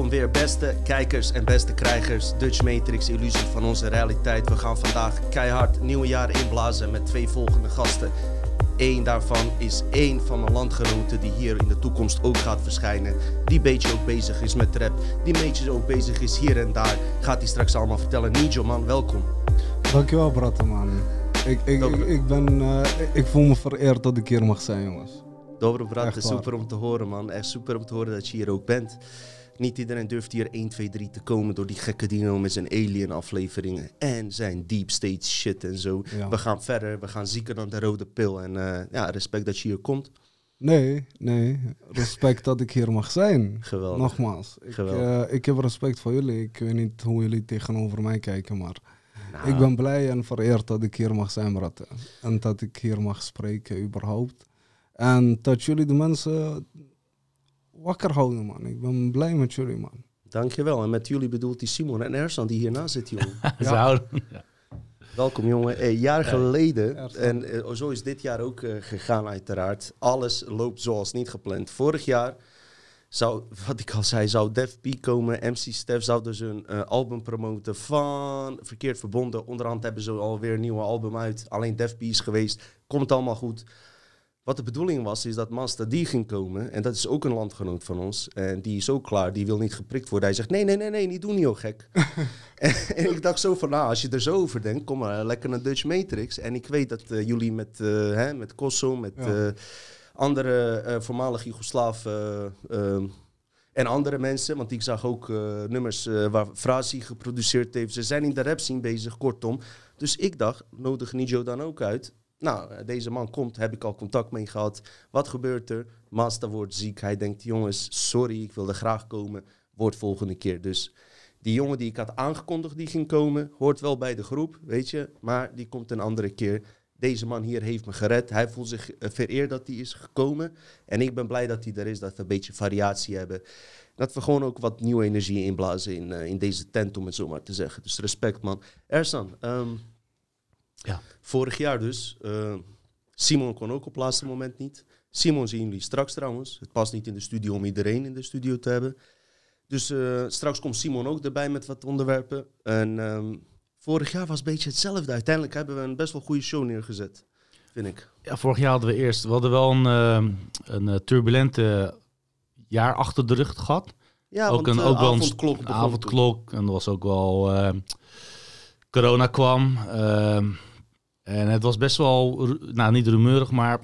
Welkom weer beste kijkers en beste krijgers. Dutch Matrix, illusie van onze realiteit. We gaan vandaag keihard nieuwe jaar inblazen met twee volgende gasten. Eén daarvan is één van mijn landgenoten die hier in de toekomst ook gaat verschijnen. Die beetje ook bezig is met rap. Die beetje ook bezig is hier en daar. Gaat hij straks allemaal vertellen. Nijo man, welkom. Dankjewel, Bratte, man. Ik, ik, ik, ik ben, uh, ik voel me vereerd dat ik hier mag zijn, jongens. Dobro Bratte, super om te horen, man. Echt super om te horen dat je hier ook bent. Niet iedereen durft hier 1, 2, 3 te komen door die gekke dino met zijn alien afleveringen en zijn deep state shit en zo. Ja. We gaan verder, we gaan zieker dan de rode pil. En uh, ja, respect dat je hier komt. Nee, nee. Respect dat ik hier mag zijn. Geweldig. Nogmaals. Ik, uh, ik heb respect voor jullie. Ik weet niet hoe jullie tegenover mij kijken, maar nou. ik ben blij en vereerd dat ik hier mag zijn, Bratte. En dat ik hier mag spreken, überhaupt. En dat jullie de mensen wakker houden, man. Ik ben blij met jullie, man. Dankjewel. En met jullie bedoelt die Simon en Ersan die hiernaast zit, jongen. ja. Welkom, jongen. Een jaar geleden, en uh, zo is dit jaar ook uh, gegaan, uiteraard. Alles loopt zoals niet gepland. Vorig jaar zou, wat ik al zei, zou Def P komen. MC Stef zou dus een uh, album promoten van Verkeerd Verbonden. Onderhand hebben ze alweer een nieuwe album uit. Alleen Def P is geweest. Komt allemaal goed. Wat de bedoeling was, is dat Master die ging komen. En dat is ook een landgenoot van ons. En die is ook klaar, die wil niet geprikt worden. Hij zegt, nee, nee, nee, nee, niet doen, joh, gek. en, en, ik dacht zo van, nou, als je er zo over denkt, kom maar lekker naar Dutch Matrix. En ik weet dat uh, jullie met, uh, hè, met Kosso, met ja. uh, andere voormalige Joegoslaven ehm, en andere mensen, want ik zag ook nummers waar Frazi geproduceerd heeft. Ze zijn in de rap scene bezig, kortom. Dus ik dacht, nodig Nijo dan ook uit. Nou, deze man komt, heb ik al contact mee gehad. Wat gebeurt er? Master wordt ziek. Hij denkt, jongens, sorry, ik wilde graag komen. Wordt volgende keer. Dus die jongen die ik had aangekondigd die ging komen, hoort wel bij de groep, weet je. Maar die komt een andere keer. Deze man hier heeft me gered. Hij voelt zich vereerd dat hij is gekomen. En ik ben blij dat hij er is, dat we een beetje variatie hebben. Dat we gewoon ook wat nieuwe energie inblazen in, uh, in deze tent, om het zo maar te zeggen. Dus respect, man. Ersan, um, ja. Vorig jaar dus. Uh, Simon kon ook op het laatste moment niet. Simon zien jullie straks trouwens. Het past niet in de studio om iedereen in de studio te hebben. Dus uh, straks komt Simon ook erbij met wat onderwerpen. En um, vorig jaar was een beetje hetzelfde. Uiteindelijk hebben we een best wel goede show neergezet, vind ik. Ja, vorig jaar hadden we eerst... We hadden wel een, uh, een turbulente jaar achter de rug gehad. Ja, ook want, een, ook wel avondklok. Een avondklok. En er was ook wel... corona kwam. En het was best wel, nou niet rumeurig, maar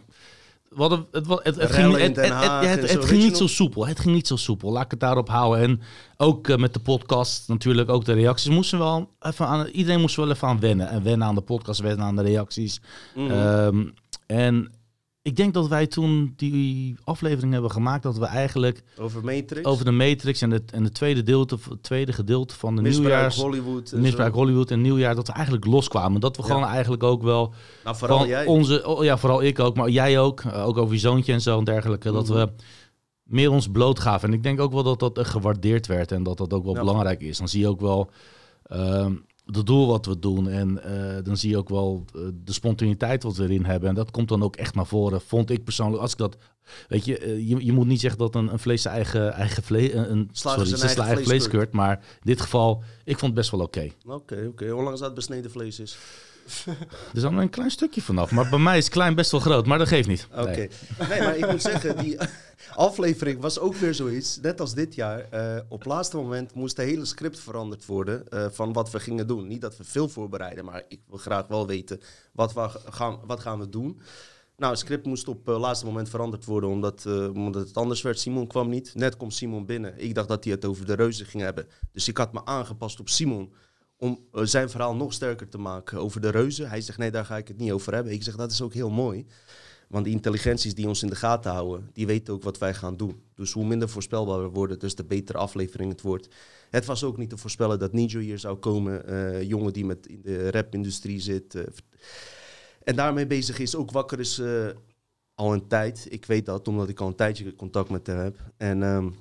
wat het, het, het, het ging, niet zo soepel. Het ging niet zo soepel. Laat ik het daarop houden. En ook uh, met de podcast natuurlijk, ook de reacties moesten wel even aan. Iedereen moest wel even aan wennen. En wennen aan de podcast, wennen aan de reacties. Mm um, en ik denk dat wij toen die aflevering hebben gemaakt dat we eigenlijk over Matrix, over de Matrix en het en de tweede gedeelte, tweede gedeelte van de misbruik nieuwjaars, Hollywood, misbruik zo. Hollywood en nieuwjaar dat we eigenlijk loskwamen. Dat we ja. gewoon eigenlijk ook wel, nou, vooral jij, onze, oh, ja vooral ik ook, maar jij ook, ook over je zoontje en zo en dergelijke, mm dat we meer ons blootgaven. En ik denk ook wel dat dat gewaardeerd werd en dat dat ook wel ja. belangrijk is. Dan zie je ook wel. Um, het doel wat we doen. En uh, dan zie je ook wel uh, de spontaniteit wat we erin hebben. En dat komt dan ook echt naar voren. Vond ik persoonlijk, als ik dat. Weet je, uh, je, je, moet niet zeggen dat een, een vlees zijn eigen, eigen vlees. Een, sorry, zijn eigen, eigen vlees keurt. Maar in dit geval, ik vond het best wel oké. Okay. Oké, okay, oké. Okay. Hoe lang is dat besneden vlees is? er is allemaal een klein stukje vanaf. Maar bij mij is klein best wel groot. Maar dat geeft niet. Oké. Nee. nee, maar ik moet zeggen, die aflevering was ook weer zoiets. Net als dit jaar. Uh, op het laatste moment moest de hele script veranderd worden. Uh, van wat we gingen doen. Niet dat we veel voorbereiden. Maar ik wil graag wel weten. Wat, we gaan, wat gaan we doen? Nou, het script moest op het uh, laatste moment veranderd worden. Omdat, uh, omdat het anders werd. Simon kwam niet. Net komt Simon binnen. Ik dacht dat hij het over de reuzen ging hebben. Dus ik had me aangepast op Simon om uh, zijn verhaal nog sterker te maken over de reuzen. Hij zegt, nee, daar ga ik het niet over hebben. Ik zeg, dat is ook heel mooi. Want die intelligenties die ons in de gaten houden, die weten ook wat wij gaan doen. Dus hoe minder voorspelbaar we worden, dus de betere aflevering het wordt. Het was ook niet te voorspellen dat Nijo hier zou komen. Uh, jongen die met in de rapindustrie zit. Uh, en daarmee bezig is, ook wakker is al een tijd. Ik weet dat, omdat ik al een tijdje contact met hem heb. En, um,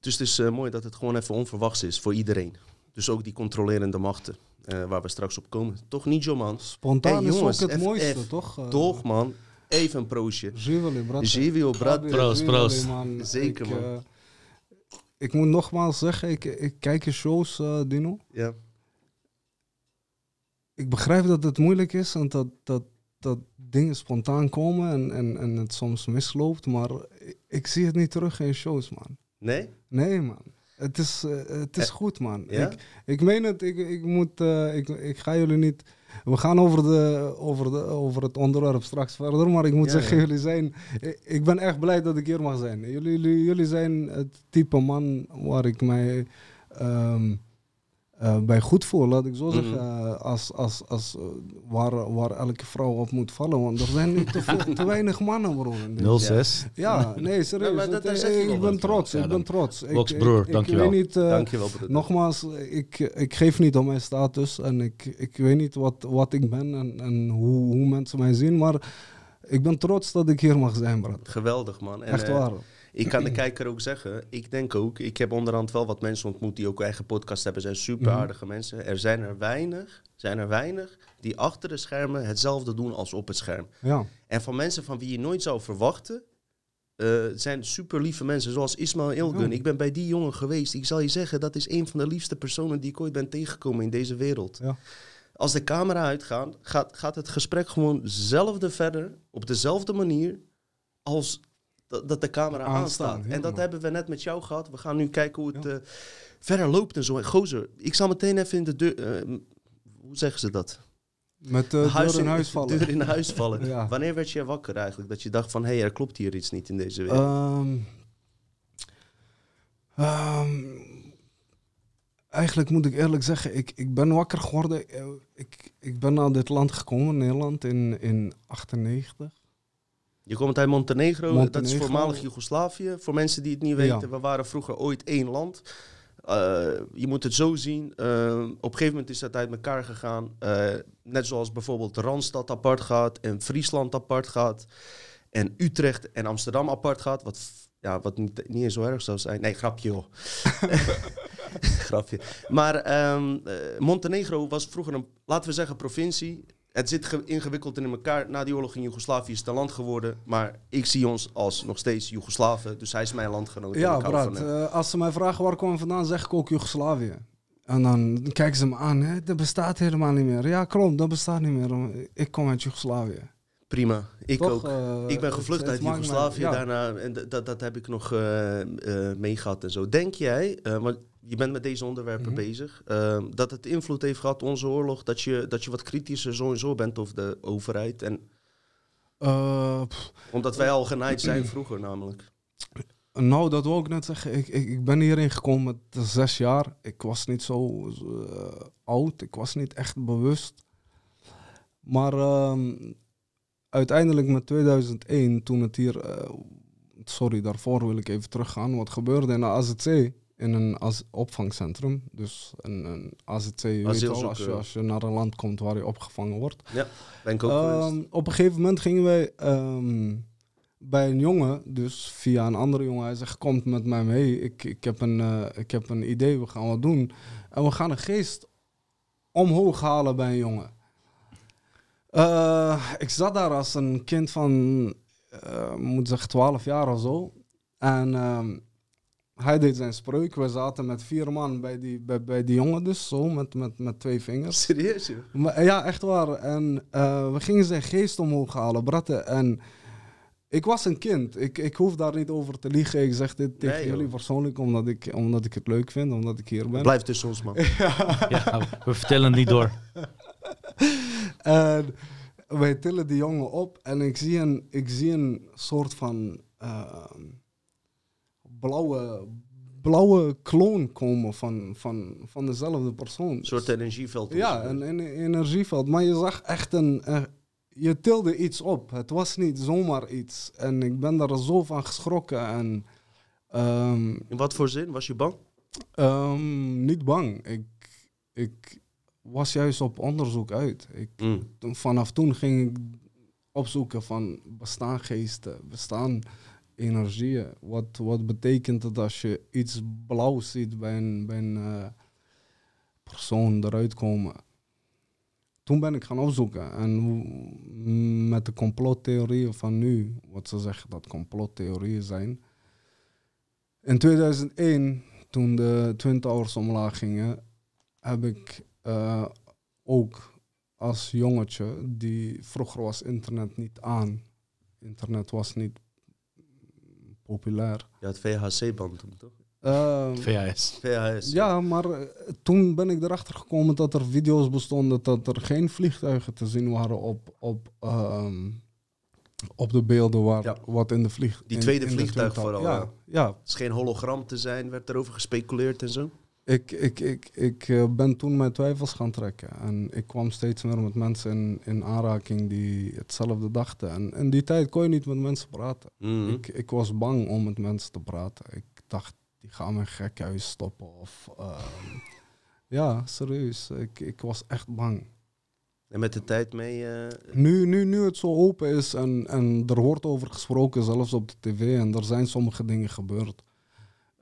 dus het is mooi dat het gewoon even onverwachts is voor iedereen. Dus ook die controlerende machten, uh, waar we straks op komen. Toch niet, Joe, man? Spontaan hey, jongens, is ook het mooiste, F toch? Uh, toch, man. Even een proostje. Živeli, brat. Živio, brat. Proost, proost. Zeker, ik, man. Uh, ik moet nogmaals zeggen, ik, ik kijk je shows, uh, Dino. Ja. Ik begrijp dat het moeilijk is en dat, dat, dat dingen spontaan komen en, en, en het soms misloopt, maar ik, zie het niet terug in shows, man. Nee? Nee, man. Het is, uh, het is goed, man. Ja? Ik, ik meen het, ik, ik, moet, uh, ik, ik ga jullie niet we gaan over, de, over, de, over het onderwerp straks verder. Maar ik moet zeggen, jullie zijn. Ik ben echt blij dat ik hier mag zijn. Jullie, jullie, jullie zijn het type man waar ik mij. Um, uh, bij goed voel, laat ik zo zeggen, mm. als, als, als, uh, waar, waar elke vrouw op moet vallen. Want er zijn niet te, veel, te weinig mannen, bro. 06? Ja, nee, serieus. Ja, dat, ik ben trots, ja, ik ben trots. Box broer, dankjewel. Niet, uh, dankjewel broer. Nogmaals, ik, ik geef niet om mijn status en ik, ik weet niet wat, wat ik ben en, en hoe, hoe mensen mij zien, maar ik ben trots dat ik hier mag zijn, bro. Geweldig, man. En, Echt waar. Ik kan de kijker ook zeggen, ik denk ook, ik heb onderhand wel wat mensen ontmoet die ook eigen podcast hebben, zijn super mhm. aardige mensen. Er zijn er weinig, zijn er weinig die achter de schermen hetzelfde doen als op het scherm. Ja. En van mensen van wie je nooit zou verwachten, uh, zijn super lieve mensen, zoals Ismail Ilgun. Ik ben bij die jongen geweest. Ik zal je zeggen, dat is een van de liefste personen die ik ooit ben tegengekomen in deze wereld. Ja. Als de camera uitgaat, gaat, gaat het gesprek gewoon zelfde verder, op dezelfde manier, als dat, dat de camera aanstaat. en dat hebben we net met jou gehad. We gaan nu kijken hoe het uh, verder loopt en zo. Gozer, ik zal meteen even in de deur... Uh, hoe zeggen ze dat? Met de huis deur in huis vallen. Deur in huis vallen. Wanneer werd je wakker eigenlijk? Dat je dacht van, hé, hey, er klopt hier iets niet in deze wereld. Um, um, eigenlijk moet ik eerlijk zeggen, ik, ik ben wakker geworden. Eh, ik, ik ben naar dit land gekomen, Nederland, in, in 98. Je komt uit Montenegro, dat is voormalig Joegoslavië. Voor mensen die het niet weten, we waren vroeger ooit één land. Uh, je moet het zo zien. Uh, op een gegeven moment is dat uit elkaar gegaan. Uh, net zoals bijvoorbeeld Randstad apart gaat en Friesland apart gaat. En Utrecht en Amsterdam apart gaat. Wat, ja, wat niet, niet eens zo erg zou zijn. Nee, grapje joh. grapje. Maar um, Montenegro was vroeger een, laten we zeggen, provincie het zit ingewikkeld in elkaar. Na die oorlog in Joegoslavië is het een land geworden. Maar ik zie ons als nog steeds Joegoslaven. Dus hij is mijn landgenoot. Ja, Brad. Uh, als ze mij vragen waar komen vandaan, zeg ik ook Joegoslavië. En dan kijken ze me aan. Hè? Dat bestaat helemaal niet meer. Ja, klopt. Dat bestaat niet meer. Ik kom uit Joegoslavië. Prima. Ik ook. Uh, ik ben gevlucht uit Joegoslavië daarna. En dat, dat heb ik nog uh, meegehad en zo. Denk jij, want je bent met deze onderwerpen mhm. bezig. Ehm, dat het invloed heeft gehad, onze oorlog, dat je, dat je wat kritischer sowieso bent over de overheid. En, uh, omdat wij al genaaid zijn vroeger namelijk. Nou, dat wil ik net zeggen. Ik, ik, ik ben hierin gekomen met zes jaar. Ik was niet zo uh, oud. Ik was niet echt bewust. Maar uh, uiteindelijk met 2001, toen het hier... Uh, sorry, daarvoor wil ik even teruggaan. Wat gebeurde in de AZC in een opvangcentrum. Dus een, een AZC, weet al, als je, als je naar een land komt waar je opgevangen wordt. Ja, ben ik ook um, Op een gegeven moment gingen wij um, bij een jongen, dus via een andere jongen, hij zegt, komt met mij mee, ik, ik, heb een, uh, ik heb een idee, we gaan wat doen. En we gaan een geest omhoog halen bij een jongen. Uh, ik zat daar als een kind van, uh, moet zeggen, 12 jaar of zo. En... Hij deed zijn spreuk. We zaten met vier man bij die, bij, bij die jongen dus, zo, met, met, met twee vingers. Serieus, joh? Maar, ja, echt waar. En uh, we gingen zijn geest omhoog halen, bratten. En ik was een kind. Ik, ik hoef daar niet over te liegen. Ik zeg dit tegen jullie persoonlijk, omdat ik, omdat ik het leuk vind, omdat ik hier ben. Blijf tussen ons, man. ja. ja. we vertellen niet door. en wij tillen die jongen op en ik zie een, ik zie een soort van... Uh, blauwe, blauwe kloon komen van, van, van dezelfde persoon. Een soort energieveld. Ja, een, een, energieveld. Maar je zag echt een, Je tilde iets op. Het was niet zomaar iets. En ik ben daar zo van geschrokken. En, um, In wat voor zin? Was je bang? Um, niet bang. Ik, ik was juist op onderzoek uit. Ik, mm. Vanaf toen ging ik opzoeken van bestaan geesten, bestaan energieën. Wat, wat betekent het als je iets blauws ziet bij een, uh, persoon eruit komen? Toen ben ik gaan opzoeken. En met de complottheorieën van nu, wat ze zeggen dat complottheorieën zijn. In 2001, toen de Twin Towers omlaag gingen, heb ik uh, ook als jongetje, die vroeger was internet niet aan. Internet was niet populair. Ja, het VHC-band toen, toch? Uh, VHS. VHS. Ja, maar uh, toen ben ik erachter gekomen dat er video's bestonden dat er geen vliegtuigen te zien waren op, op, uh, op de beelden waar ja. wat in de vlieg. Die tweede vliegtuig vooral. Ja, ja. Het is geen hologram te zijn, werd erover gespeculeerd en zo. Ik, ik, ik, ik uh, ben toen mijn twijfels gaan trekken. En ik kwam steeds meer met mensen in, in aanraking die hetzelfde dachten. En in die tijd kon je niet met mensen praten. Mhm. Ik, ik was bang om met mensen te praten. Ik dacht, die gaan me gekhuis stoppen. Of, uh, ja, serieus. Ik, ik was echt bang. En met de tijd mee... Uh... Nu, nu, nu het zo open is en, en er wordt over gesproken, zelfs op de tv, en er zijn sommige dingen gebeurd,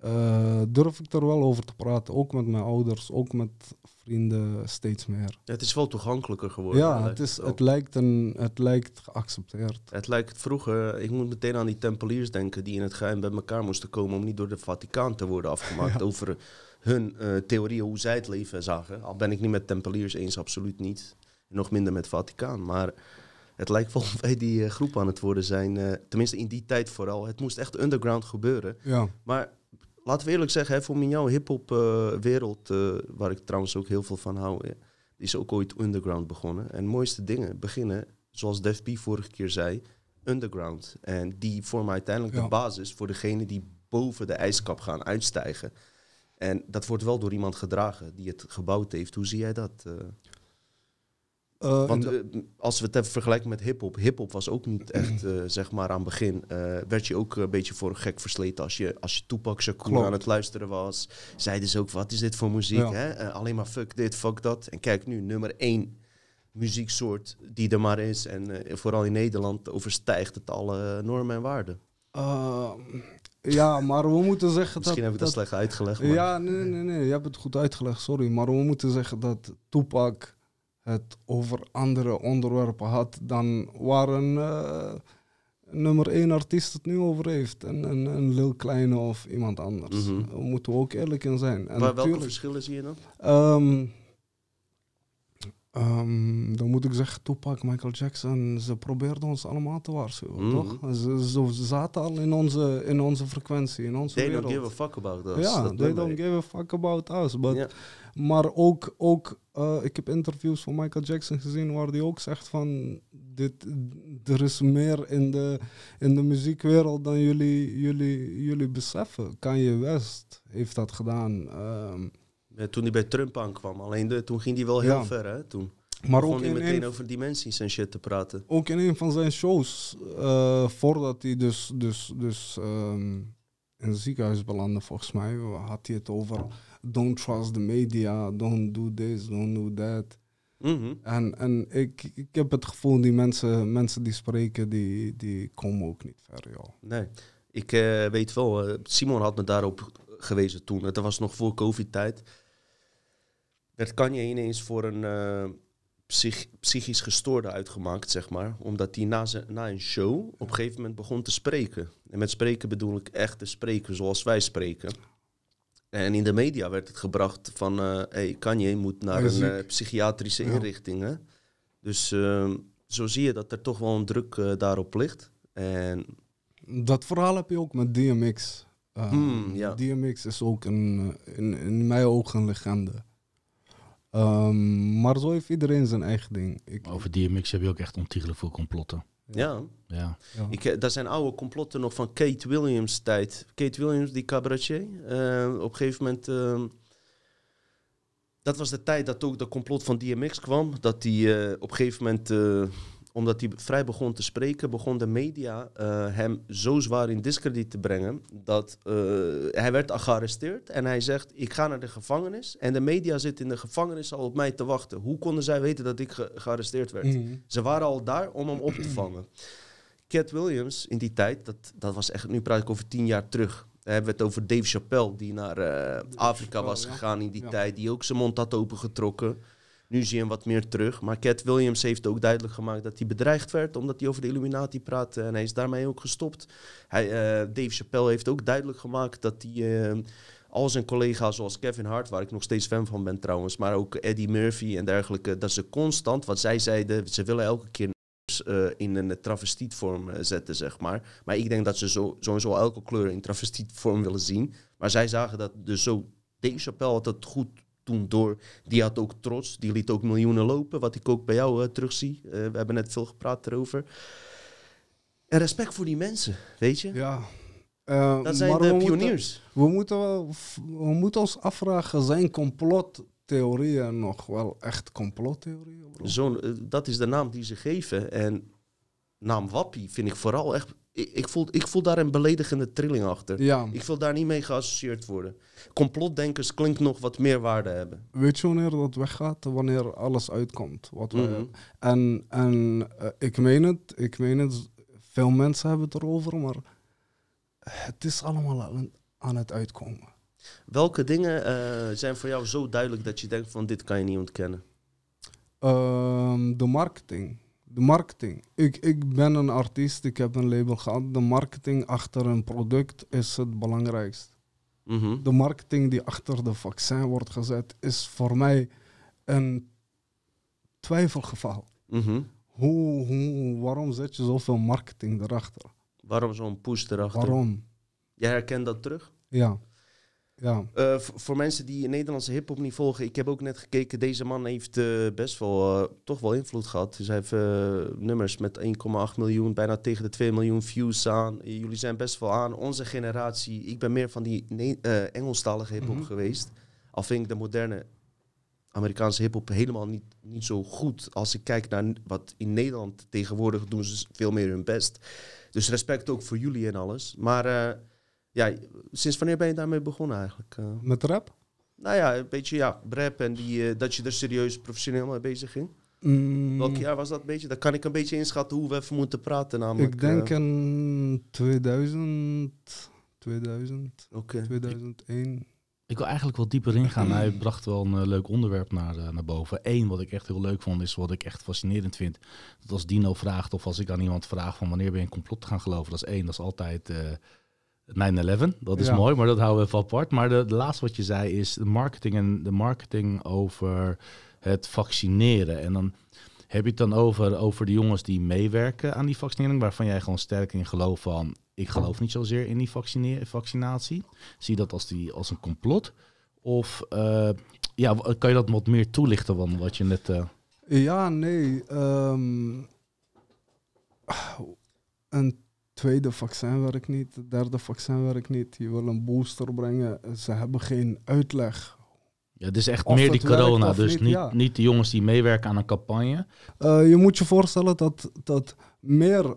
uh, durf ik er wel over te praten. Ook met mijn ouders, ook met vrienden, steeds meer. Ja, het is wel toegankelijker geworden. Ja, het, is, het, lijkt een, het lijkt geaccepteerd. Het lijkt vroeger, ik moet meteen aan die tempeliers denken die in het geheim bij elkaar moesten komen om niet door de Vaticaan te worden afgemaakt ja. over hun uh, theorieën, hoe zij het leven zagen. Al ben ik niet met tempeliers eens, absoluut niet. Nog minder met Vaticaan. Maar het lijkt wel of wij die uh, groep aan het worden zijn. Tenminste in die tijd vooral. Het moest echt underground gebeuren. Ja. Maar laten we eerlijk zeggen, hè, voor jouw hip-hop uh, wereld, waar ik trouwens ook heel veel van hou, is ook ooit underground begonnen. En mooiste dingen beginnen, zoals Def B vorige keer zei, underground. En die vormen uiteindelijk Ja. de basis voor degene die boven de ijskap gaan uitstijgen. En dat wordt wel door iemand gedragen die het gebouwd heeft. Hoe zie jij dat? eh? Uh, Want eh, als we het even vergelijken met hip-hop, hip-hop was ook niet echt, eh, zeg maar, aan het begin. eh, werd je ook een beetje voor gek versleten als je, als je Tupac Shakur aan het luisteren was. Zeiden ze ook, wat is dit voor muziek? Ja. Hè? Eh, alleen maar fuck dit, fuck dat. En kijk nu, nummer één muzieksoort die er maar is. En eh, vooral in Nederland overstijgt het alle normen en waarden. Uh, ja, maar we moeten zeggen Misschien dat... heb ik dat, slecht uitgelegd. Maar... Ja, nee, nee, nee, je hebt het goed uitgelegd, sorry. Maar we moeten zeggen dat Tupac het over andere onderwerpen had dan waar een uh, nummer één artiest het nu over heeft. Een, een, een Lil Kleine of iemand anders. Mhm. Daar moeten we ook eerlijk in zijn. En Maar welke verschillen zie je dan? Ehm, ehm, dan moet ik zeggen, Tupac, Michael Jackson, ze probeerden ons allemaal te waarschuwen, Mhm. toch? Ze, ze zaten al in onze, in onze frequentie, in onze They wereld. don't give a fuck about us. ja, they don't give a fuck about us. But. Maar ook, ook eh, ik heb interviews van Michael Jackson gezien waar hij ook zegt van, dit, er is meer in de, in de muziekwereld dan jullie, jullie, jullie beseffen. Kanye West heeft dat gedaan. ehm, toen hij bij Trump aankwam. Alleen de, toen ging hij wel heel Ja. ver, hè? Toen maar ook hij in, meteen een, over dimensies en shit te praten. ook in een van zijn shows, eh, voordat hij dus, dus, dus ehm, in het ziekenhuis belandde, volgens mij, had hij het over don't trust the media, don't do this, don't do that. Mhm. En, en ik, ik heb het gevoel, die mensen, mensen die spreken, die, die komen ook niet ver, joh. Nee, ik eh, weet wel, eh, Simon had me daarop gewezen toen. Het was nog voor COVID-tijd. Werd Kanye ineens voor een eh, psych- psychisch gestoorde uitgemaakt, zeg maar. Omdat hij na, na een show op een gegeven moment begon te spreken. En met spreken bedoel ik echt te spreken zoals wij spreken. En in de media werd het gebracht van... eh hey, Kanye moet naar een eh, psychiatrische inrichting. Hè? Dus ehm, zo zie je dat er toch wel een druk daarop ligt. En Dat verhaal heb je ook met DMX. Uh, Hmm, ja. DMX is ook een, in, in mijn ogen een legende. Ehm, maar zo heeft iedereen zijn eigen ding. Ik, Over DMX heb je ook echt ontiegelijk veel complotten. ja, Ja. ja. Ik, eh, daar zijn oude complotten nog van Kate Williams tijd. Kate Williams, die cabaretier. eh, op een gegeven moment... ehm, dat was de tijd dat ook de complot van DMX kwam. Dat hij eh, op een gegeven moment... omdat hij vrij begon te spreken, begon de media eh, hem zo zwaar in discrediet te brengen. Dat eh, hij werd gearresteerd en hij zegt: Ik ga naar de gevangenis. En de media zit in de gevangenis al op mij te wachten. Hoe konden zij weten dat ik ge- gearresteerd werd? Mhm. Ze waren al daar om hem op te vangen. Cat Williams in die tijd, dat, dat was echt, nu praat ik over tien jaar terug. Dan hebben we het over Dave Chappelle, die naar eh, Afrika was gegaan in die Ja. tijd. Die ook zijn mond had opengetrokken. Nu zie je hem wat meer terug. Maar Cat Williams heeft ook duidelijk gemaakt dat hij bedreigd werd omdat hij over de Illuminati praatte. En hij is daarmee ook gestopt. Hij, uh, Dave Chappelle heeft ook duidelijk gemaakt dat hij uh, al zijn collega's zoals Kevin Hart, waar ik nog steeds fan van ben trouwens, maar ook Eddie Murphy en dergelijke, dat ze constant, wat zij zeiden, ze willen elke keer uh, in een travestietvorm zetten, zeg maar. Maar ik denk dat ze zo, sowieso elke kleur in travestietvorm willen zien. Maar zij zagen dat dus zo... Dave Chappelle had het goed toen door. Die had ook trots. Die liet ook miljoenen lopen, wat ik ook bij jou uh, terugzie. we hebben net veel gepraat erover. En respect voor die mensen, weet je? Ja. dat zijn de we pioniers. Moeten, we, moeten wel, we moeten ons afvragen, zijn complottheorieën nog wel echt complottheorieën? Zo, dat is de naam die ze geven. En naam Wappie vind ik vooral echt... Ik, ik, voel, ik voel daar een beledigende trilling achter. Ja. Ik wil daar niet mee geassocieerd worden. Complotdenkers klinkt nog wat meer waarde hebben. Weet je wanneer dat weggaat? Wanneer alles uitkomt. Wat mm -hmm. En, en uh, ik meen het, ik meen het. Veel mensen hebben het erover, maar het is allemaal aan, aan het uitkomen. Welke dingen uh, zijn voor jou zo duidelijk dat je denkt van dit kan je niet ontkennen? Um, de marketing. De marketing. Ik, ik ben een artiest, ik heb een label gehad. De marketing achter een product is het belangrijkst. Mm -hmm. De marketing die achter de vaccin wordt gezet is voor mij een twijfelgeval. Mm -hmm. hoe, hoe, waarom zet je zoveel marketing erachter? Waarom zo'n push erachter? Waarom? Jij herkent dat terug? Ja. Ja. Uh, voor mensen die Nederlandse hip-hop niet volgen, ik heb ook net gekeken. Deze man heeft uh, best wel uh, toch wel invloed gehad. Dus hij heeft nummers met 1,8 miljoen, bijna tegen de 2 miljoen views aan. Jullie zijn best wel aan. Onze generatie, ik ben meer van die Engelstalige hip-hop -hmm. geweest. Al vind ik de moderne Amerikaanse hip-hop helemaal niet, niet zo goed. Als ik kijk naar wat in Nederland tegenwoordig doen ze veel meer hun best. Dus respect ook voor jullie en alles. Maar ja, sinds wanneer ben je daarmee begonnen eigenlijk? Uh, Met rap? Nou ja, een beetje ja, rap en die, uh, dat je er serieus professioneel mee bezig ging. Mm. Welk jaar was dat een beetje? Dan kan ik een beetje inschatten hoe we even moeten praten namelijk. Ik denk uh, in 2000, 2000, okay. 2001. Ik wil eigenlijk wel dieper ingaan. Hij bracht wel een leuk onderwerp naar, naar boven. Eén, wat ik echt heel leuk vond, is wat ik echt fascinerend vind. Dat als Dino vraagt of als ik aan iemand vraag van wanneer ben je een complot gaan geloven. Dat is één, dat is altijd... 9-11, dat is Ja. mooi, maar dat houden we even apart. Maar de, de laatste wat je zei is de marketing en de marketing over het vaccineren. En dan heb je het dan over, over de jongens die meewerken aan die vaccinering, waarvan jij gewoon sterk in gelooft van, ik geloof niet zozeer in die vaccinatie. Zie je dat als, die, als een complot? Of eh, ja, kan je dat wat meer toelichten dan wat je net... eh, Ja, nee. een tweede vaccin werkt niet, het derde vaccin werkt niet. Je wil een booster brengen, ze hebben geen uitleg. ja, het is echt Of meer die corona. Dus niet, niet, ja. niet de jongens die meewerken aan een campagne. Eh, je moet je voorstellen dat, dat meer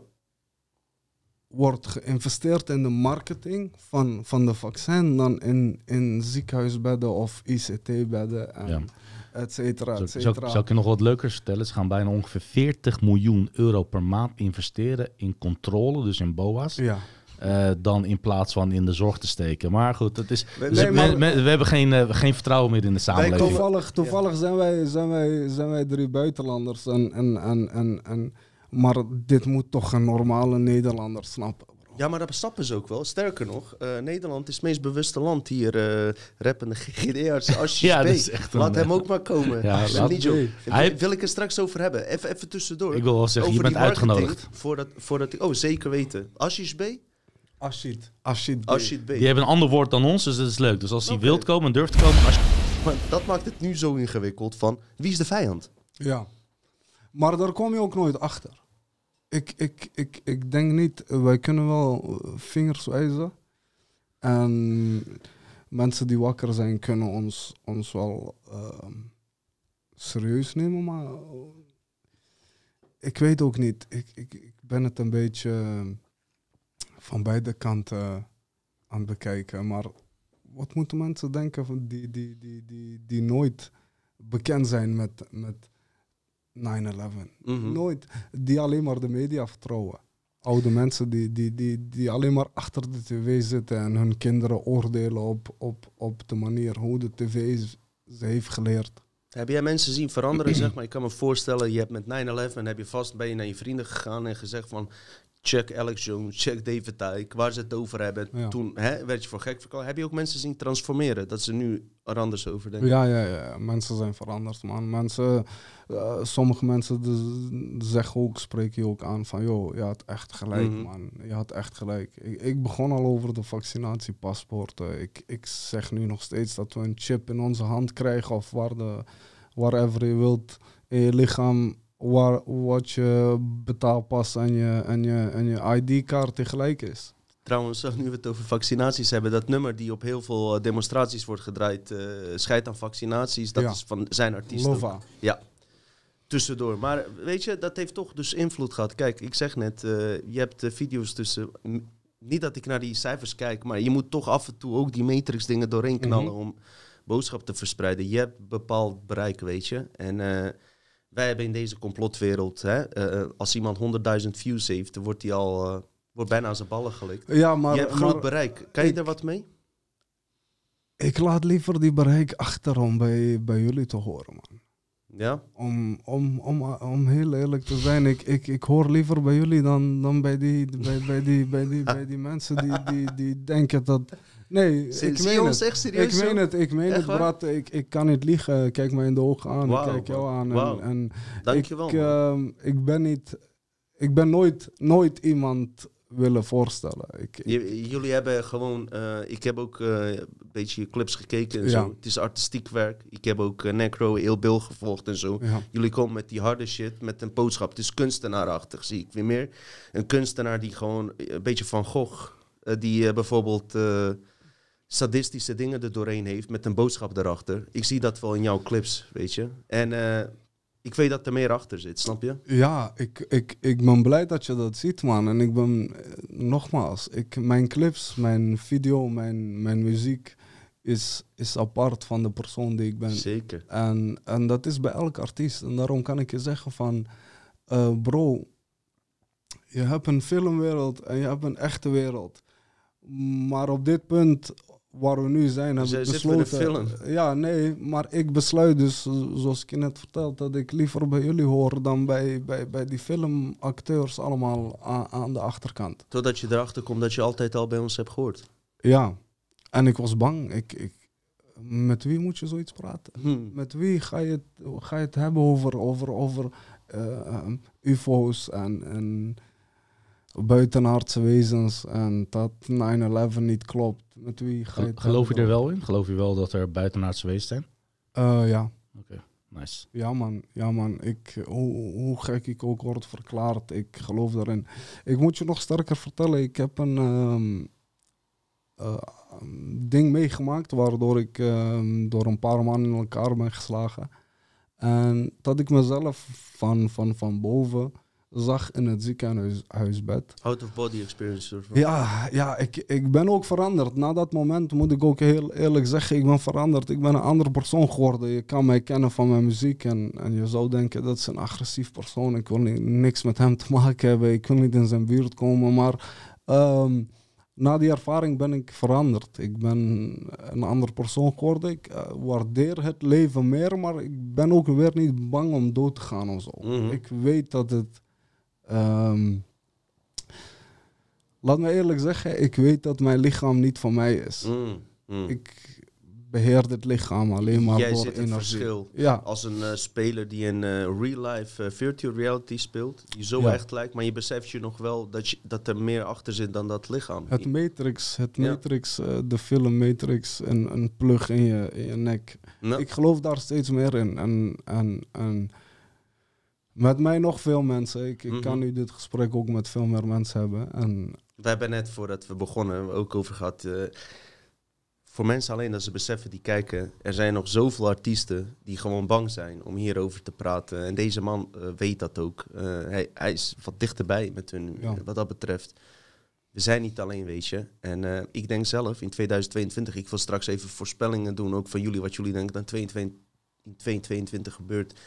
wordt geïnvesteerd in de marketing van, van de vaccin dan in, in ziekenhuisbedden of ICT-bedden en Ja. Et cetera, Zal, et zal, cetera. zal ik je nog wat leukers vertellen? Ze gaan bijna ongeveer 40 miljoen euro per maand investeren in controle, dus in BOA's. Ja. eh, dan in plaats van in de zorg te steken. Maar goed, het is, We- dus nee, we, maar- we- we hebben geen, eh, geen vertrouwen meer in de samenleving. Toevallig, toevallig zijn, wij, zijn, wij, zijn wij drie buitenlanders. En, en, en, en, en, maar dit moet toch een normale Nederlander snappen. Ja, maar dat snappen ze ook wel. Sterker nog, eh, Nederland is het meest bewuste land hier. eh rappende GGD-arts. Als je Ja, dat spreekt, is echt een- laat hem ook maar komen. Ja, laat- niet zo. Hij- Wil ik het straks over hebben? Even, even tussendoor. Ik wil wel zeggen, je Over bent die marketing, uitgenodigd. Voordat, voordat ik, oh, zeker weten. Ashish B? Ashit. Ashit. B. Ashit B. Die hebben een ander woord dan ons, dus dat is leuk. Dus als hij Oké. wilt komen en durft te komen... Maar dat maakt het nu zo ingewikkeld van, wie is de vijand? Ja. Maar daar kom je ook nooit achter. Ik, ik, ik, ik denk niet, wij kunnen wel vingers wijzen. En mensen die wakker zijn kunnen ons, ons wel ehm, serieus nemen, maar ik weet ook niet. Ik, ik, ik ben het een beetje van beide kanten aan het bekijken. Maar wat moeten mensen denken van die, die, die, die, die nooit bekend zijn met, met 9-11? Mhm. Nooit. Die alleen maar de media vertrouwen. Oude mensen die, die, die, die alleen maar achter de tv zitten en hun kinderen oordelen op, op, op de manier hoe de tv ze heeft geleerd. Heb jij mensen zien veranderen, zeg maar? Ik kan me voorstellen, je hebt met 9-11 heb je vast ben je naar je vrienden gegaan en gezegd van check Alex Jones, check David Tyke, waar ze het over hebben. Toen hè, werd je voor gek verkocht. Heb je ook mensen zien transformeren, dat ze nu er anders over denken? Ja, ja, ja. Mensen zijn veranderd, man. Mensen, uh, sommige mensen zeggen ook, spreken je ook aan van, joh, je had echt gelijk, mhm. man. Je had echt gelijk. Ik, ik, begon al over de vaccinatiepaspoorten. Ik, ik zeg nu nog steeds dat we een chip in onze hand krijgen of waar de, whatever je wilt in je lichaam waar, wat je betaalpas en je, en je, en je ID-kaart tegelijk is. Trouwens, nu we het over vaccinaties hebben, dat nummer die op heel veel eh, demonstraties wordt gedraaid, uh, aan vaccinaties, dat is van zijn artiest. Lova. Ja, tussendoor. Maar weet je, dat heeft toch dus invloed gehad. Kijk, ik zeg net, uh, je hebt video's tussen. Niet dat ik naar die cijfers kijk, maar je moet toch af en toe ook die matrix dingen doorheen knallen mhm. om boodschap te verspreiden. Je hebt bepaald bereik, weet je. En wij hebben in deze complotwereld, hè, uh, als iemand 100.000 views heeft, dan wordt hij al uh, wordt bijna aan zijn ballen gelikt. Ja, maar, je hebt groot bereik. Kan je er wat mee? Ik laat liever die bereik achter om bij, bij jullie te horen, man. Ja? Om, om, om, om heel eerlijk te zijn, ik, ik, ik hoor liever bij jullie dan, dan bij, die, bij, bij, die, bij, die, bij die mensen die, die, die denken dat Nee, ik meen het. Echt serieus ik meen het, ik meen het, Brad. Ik, ik kan niet liegen. Kijk mij in de ogen aan. ik kijk jou aan. En, en Dankjewel. Ik, uh, ik ben niet... Ik ben nooit, nooit iemand willen voorstellen. Ik, jullie hebben gewoon... Uh, ik heb ook uh, een beetje clips gekeken en zo. Het is artistiek werk. Ik heb ook uh, Necro, heel Bill gevolgd en zo. Jullie komen met die harde shit, met een boodschap. Het is kunstenaarachtig, zie ik weer meer. Een kunstenaar die gewoon een beetje van Gogh... die bijvoorbeeld sadistische dingen er doorheen heeft met een boodschap erachter. Ik zie dat wel in jouw clips, weet je. En ik weet dat er meer achter zit, snap je? Ja, ik, ik, ik ben blij dat je dat ziet, man. En ik ben, eh, nogmaals, ik, mijn clips, mijn video, mijn, mijn muziek is, is apart van de persoon die ik ben. Zeker. En, en dat is bij elke artiest. En daarom kan ik je zeggen van, uh, bro, je hebt een filmwereld en je hebt een echte wereld. Maar op dit punt waar we nu zijn, hebben we besloten... film. Ja, nee, maar ik besluit dus, zoals ik je net verteld, dat ik liever bij jullie hoor dan bij, bij, bij die filmacteurs allemaal aan, aan de achterkant. Totdat je erachter komt dat je altijd al bij ons hebt gehoord. Ja, en ik was bang. Ik, ik, met wie moet je zoiets praten? Hmm. Met wie ga je, het, ga je het hebben over, over, over uh, UFO's en, en buitenaardse wezens en dat 9-11 niet klopt. Geloof je er wel in? Geloof je wel dat er buitenaardse wezens zijn? Uh, ja. Oké, nice. Ja man, ja man. Ik, hoe, hoe gek ik ook word verklaard, ik geloof daarin. Ik moet je nog sterker vertellen, ik heb een um, uh, ding meegemaakt waardoor ik um, door een paar mannen in elkaar ben geslagen. En dat ik mezelf van, van, van boven zag in het ziekenhuisbed. Out of body experience. Ja, ja ik, ik ben ook veranderd. Na dat moment moet ik ook heel eerlijk zeggen, ik ben veranderd. Ik ben een andere persoon geworden. Je kan mij kennen van mijn muziek en, en je zou denken dat is een agressief persoon. Ik wil niks met hem te maken hebben. Ik wil niet in zijn buurt komen. Maar ehm, na die ervaring ben ik veranderd. Ik ben een andere persoon geworden. Ik uh, waardeer het leven meer, maar ik ben ook weer niet bang om dood te gaan of zo. Mhm. Ik weet dat het Um, laat me eerlijk zeggen, ik weet dat mijn lichaam niet van mij is. Mm, mm. Ik beheer het lichaam alleen maar Jij door zit het verschil. Ja. Als een uh, speler die een uh, real-life uh, virtual reality speelt, die zo echt lijkt, maar je beseft je nog wel dat, je, dat er meer achter zit dan dat lichaam. Het Matrix, het Matrix, de film Matrix, een, een plug in je, in je nek. Ik geloof daar steeds meer in. En, en, en met mij nog veel mensen. Ik, ik kan mhm. nu dit gesprek ook met veel meer mensen hebben. En we hebben net voordat we begonnen ook over gehad. Uh, voor mensen alleen dat ze beseffen die kijken. Er zijn nog zoveel artiesten die gewoon bang zijn om hierover te praten. En deze man uh, weet dat ook. Uh, hij, hij, is wat dichterbij met hun wat dat betreft. We zijn niet alleen, weet je. En ik denk zelf in 2022, ik wil straks even voorspellingen doen, ook van jullie, wat jullie denken dat in 2022 gebeurt.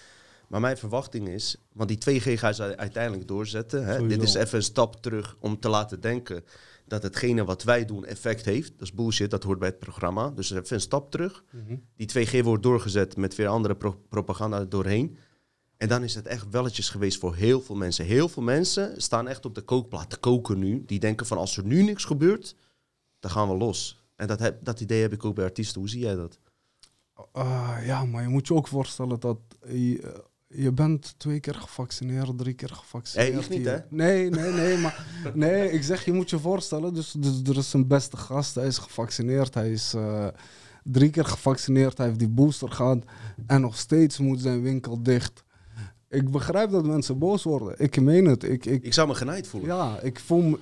Maar mijn verwachting is, want die 2G gaan ze uiteindelijk doorzetten. Hè? Dit is even een stap terug om te laten denken. dat hetgene wat wij doen effect heeft. Dat is bullshit, dat hoort bij het programma. Dus even een stap terug. Mhm. Die 2G wordt doorgezet met weer andere propaganda doorheen. En dan is het echt welletjes geweest voor heel veel mensen. Heel veel mensen staan echt op de kookplaat te koken nu. Die denken van als er nu niks gebeurt, dan gaan we los. En dat, heb, dat idee heb ik ook bij artiesten. Hoe zie jij dat? Uh, ja, maar je moet je ook voorstellen dat je, je bent twee keer gevaccineerd, drie keer gevaccineerd. Hey, ik niet, hè? Nee, nee, nee. maar nee, ik zeg, je moet je voorstellen. Dus, dus er is een beste gast, hij is gevaccineerd. Hij is uh, drie keer gevaccineerd. Hij heeft die booster gehad. En nog steeds moet zijn winkel dicht. Ik begrijp dat mensen boos worden. Ik meen het. Ik, ik, ik zou me genaaid voelen. Ja, ik voel me,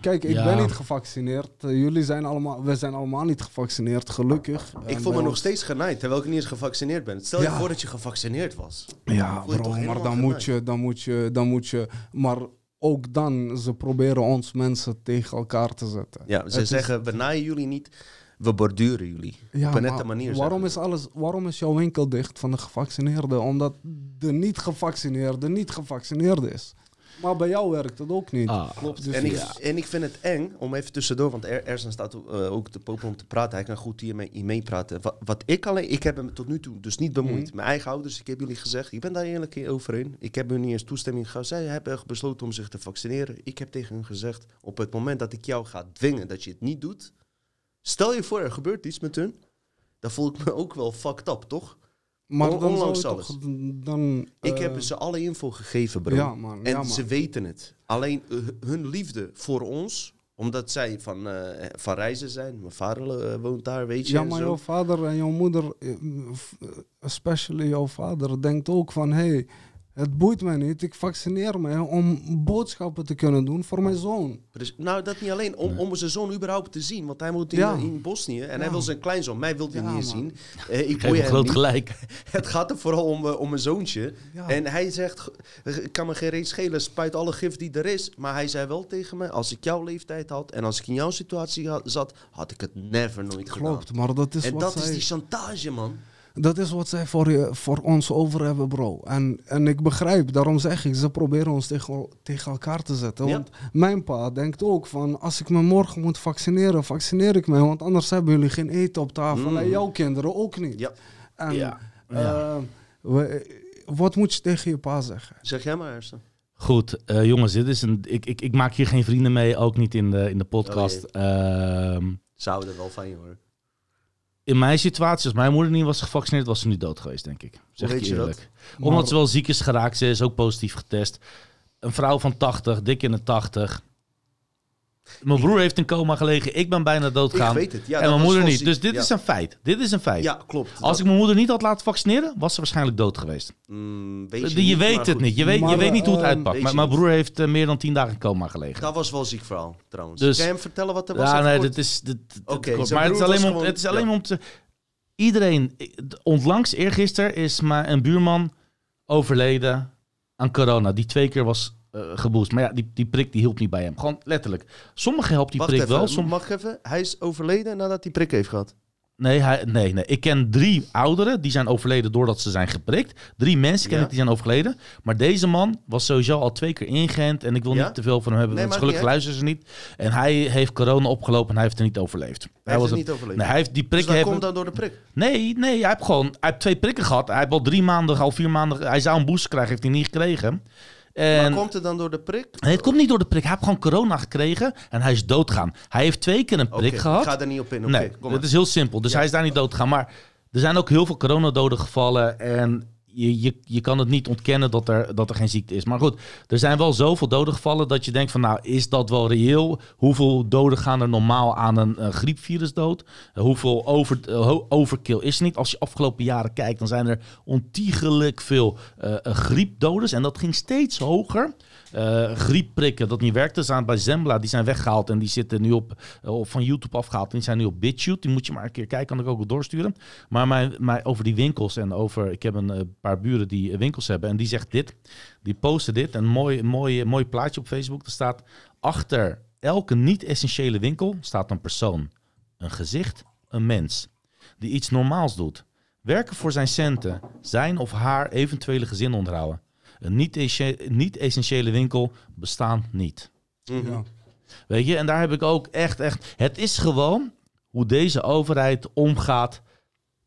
Kijk, ik ben niet gevaccineerd. Uh, jullie zijn allemaal... We zijn allemaal niet gevaccineerd, gelukkig. Ik voel me nog steeds genaaid, terwijl ik niet eens gevaccineerd ben. Stel je voor dat je gevaccineerd was. Ja, bro, maar dan moet, je, dan moet je... Dan moet je... Maar ook dan, ze proberen ons mensen tegen elkaar te zetten. Ja, ze zeggen, we naaien jullie niet we borduren jullie. Ja, op een nette manier. Waarom is, alles, waarom is jouw winkel dicht van de gevaccineerden? Omdat de niet-gevaccineerde niet gevaccineerde is. Maar bij jou werkt dat ook niet. Ah, klopt. Dus en, ik, en ik vind het eng om even tussendoor, want er, Ersen staat uh, ook te popen om te praten. Hij kan goed hier mee, meepraten. Wat, wat, ik alleen, ik heb hem tot nu toe dus niet bemoeid. Mhm. Mijn eigen ouders, ik heb jullie gezegd, ik ben daar eerlijk over in. Ik heb hun niet eens toestemming gehad. Zij hebben besloten om zich te vaccineren. Ik heb tegen hun gezegd, op het moment dat ik jou ga dwingen dat je het niet doet, Stel je voor, er gebeurt iets met hun. Dan voel ik me ook wel fucked up, toch? Maar dan ondanks alles. Toch, dan, ik heb eh, ze alle info gegeven, bro. Ja, man, en ze weten het. Alleen uh, hun liefde voor ons, omdat zij van, uh, van reizen zijn. Mijn vader woont daar, weet je. Ja, maar jouw vader en jouw moeder, especially jouw vader, denkt ook van... Hey, het boeit mij niet. Ik vaccineer me om boodschappen te kunnen doen voor mijn zoon. Nou, dat niet alleen. Om, om zijn zoon überhaupt te zien. Want hij moet in, in Bosnië. En hij wil zijn kleinzoon. Mij wil hij niet zien. Uh, ik heb groot gelijk. Het gaat er vooral om, uh, om mijn zoontje. En hij zegt, ik kan me geen reet schelen. Spuit alle gif die er is. Maar hij zei wel tegen me, als ik jouw leeftijd had... en als ik in jouw situatie zat, had ik het never nooit gedaan. Klopt, maar dat is En dat is die chantage, man. Dat is wat zij voor, je, voor ons over hebben, bro. En, en ik begrijp, daarom zeg ik, ze proberen ons tegen, tegen elkaar te zetten. Want mijn pa denkt ook van, als ik me morgen moet vaccineren, vaccineer ik me. Want anders hebben jullie geen eten op tafel. Mm. En jouw kinderen ook niet. Ja. En, ja. Uh, we, wat moet je tegen je pa zeggen? Zeg jij maar, eerst. Goed, uh, jongens, dit is een, ik, ik, ik maak hier geen vrienden mee, ook niet in de, in de podcast. Oh, uh, Zouden er wel van je hoor in mijn situatie, als mijn moeder niet was gevaccineerd, was ze nu dood geweest, denk ik. Zeg Hoe ik je eerlijk. Omdat ze wel ziek is geraakt, ze is ook positief getest. Een vrouw van 80, dik in de 80. Mijn broer heeft in coma gelegen. Ik ben bijna doodgaan. Ik weet het. Ja, en mijn moeder niet. Dus dit is een feit. Dit is een feit. Ja, klopt. Als ik mijn moeder niet had laten vaccineren, was ze waarschijnlijk dood geweest. Mm, weet je, je weet het niet. Je weet, je weet niet hoe het uitpakt. Maar mijn broer heeft uh, meer dan tien dagen in coma gelegen. Dat was wel ziek verhaal, trouwens. Dus, kan je hem vertellen wat er was? Ja, nee, dit is... Oké, maar het is alleen, om, het is alleen om te... Iedereen... Onlangs, eergisteren, is maar een buurman overleden aan corona. Die twee keer was uh, geboost. Maar ja, die, die prik die hielp niet bij hem. Gewoon letterlijk. Sommigen helpt die Wacht prik even, wel. Som... Mag even? Hij is overleden nadat hij prik heeft gehad. Nee, hij, nee, nee, ik ken drie ouderen die zijn overleden doordat ze zijn geprikt. Drie mensen ken ik die zijn overleden. Maar deze man was sowieso al twee keer ingeënt. En ik wil niet te veel van hem hebben, want gelukkig luisteren ze niet. En hij heeft corona opgelopen en hij heeft er niet overleefd. Hij, heeft was niet overleefd? Nee, hij heeft die prik... Dus dat komt dan door de prik? Nee, nee, hij heeft gewoon... Hij heeft twee prikken gehad. Hij heeft al drie maanden, al vier maanden... Hij zou een boost krijgen, heeft hij niet gekregen. En... Maar komt het dan door de prik? Nee, het komt niet door de prik. Hij heeft gewoon corona gekregen en hij is doodgaan. Hij heeft twee keer een prik gehad. Ik ga er niet op in. Okay, nee, het is heel simpel. Dus hij is daar niet doodgaan. Maar er zijn ook heel veel coronadoden gevallen. En je, je, je kan het niet ontkennen dat er, dat er geen ziekte is. Maar goed, er zijn wel zoveel doden gevallen dat je denkt van nou, is dat wel reëel? Hoeveel doden gaan er normaal aan een griepvirus dood? hoeveel over, uh, overkill is er niet? Als je afgelopen jaren kijkt, dan zijn er ontiegelijk veel uh, griepdodes. En dat ging steeds hoger griepprikken dat niet werkte. Zijn bij Zembla, die zijn weggehaald en die zitten nu op, van YouTube afgehaald. En die zijn nu op BitChute. Die moet je maar een keer kijken, kan ik ook wel doorsturen. Maar mijn, over die winkels en over, ik heb een paar buren die winkels hebben en die zegt dit. Die posten dit, een mooi, mooi, mooi plaatje op Facebook. Er staat achter elke niet-essentiële winkel staat een persoon. Een gezicht, een mens. Die iets normaals doet. Werken voor zijn centen, zijn of haar eventuele gezin onderhouden. Een niet-essentiële winkel bestaat niet. Mhm. ja. Weet je, en daar heb ik ook echt, echt... Het is gewoon hoe deze overheid omgaat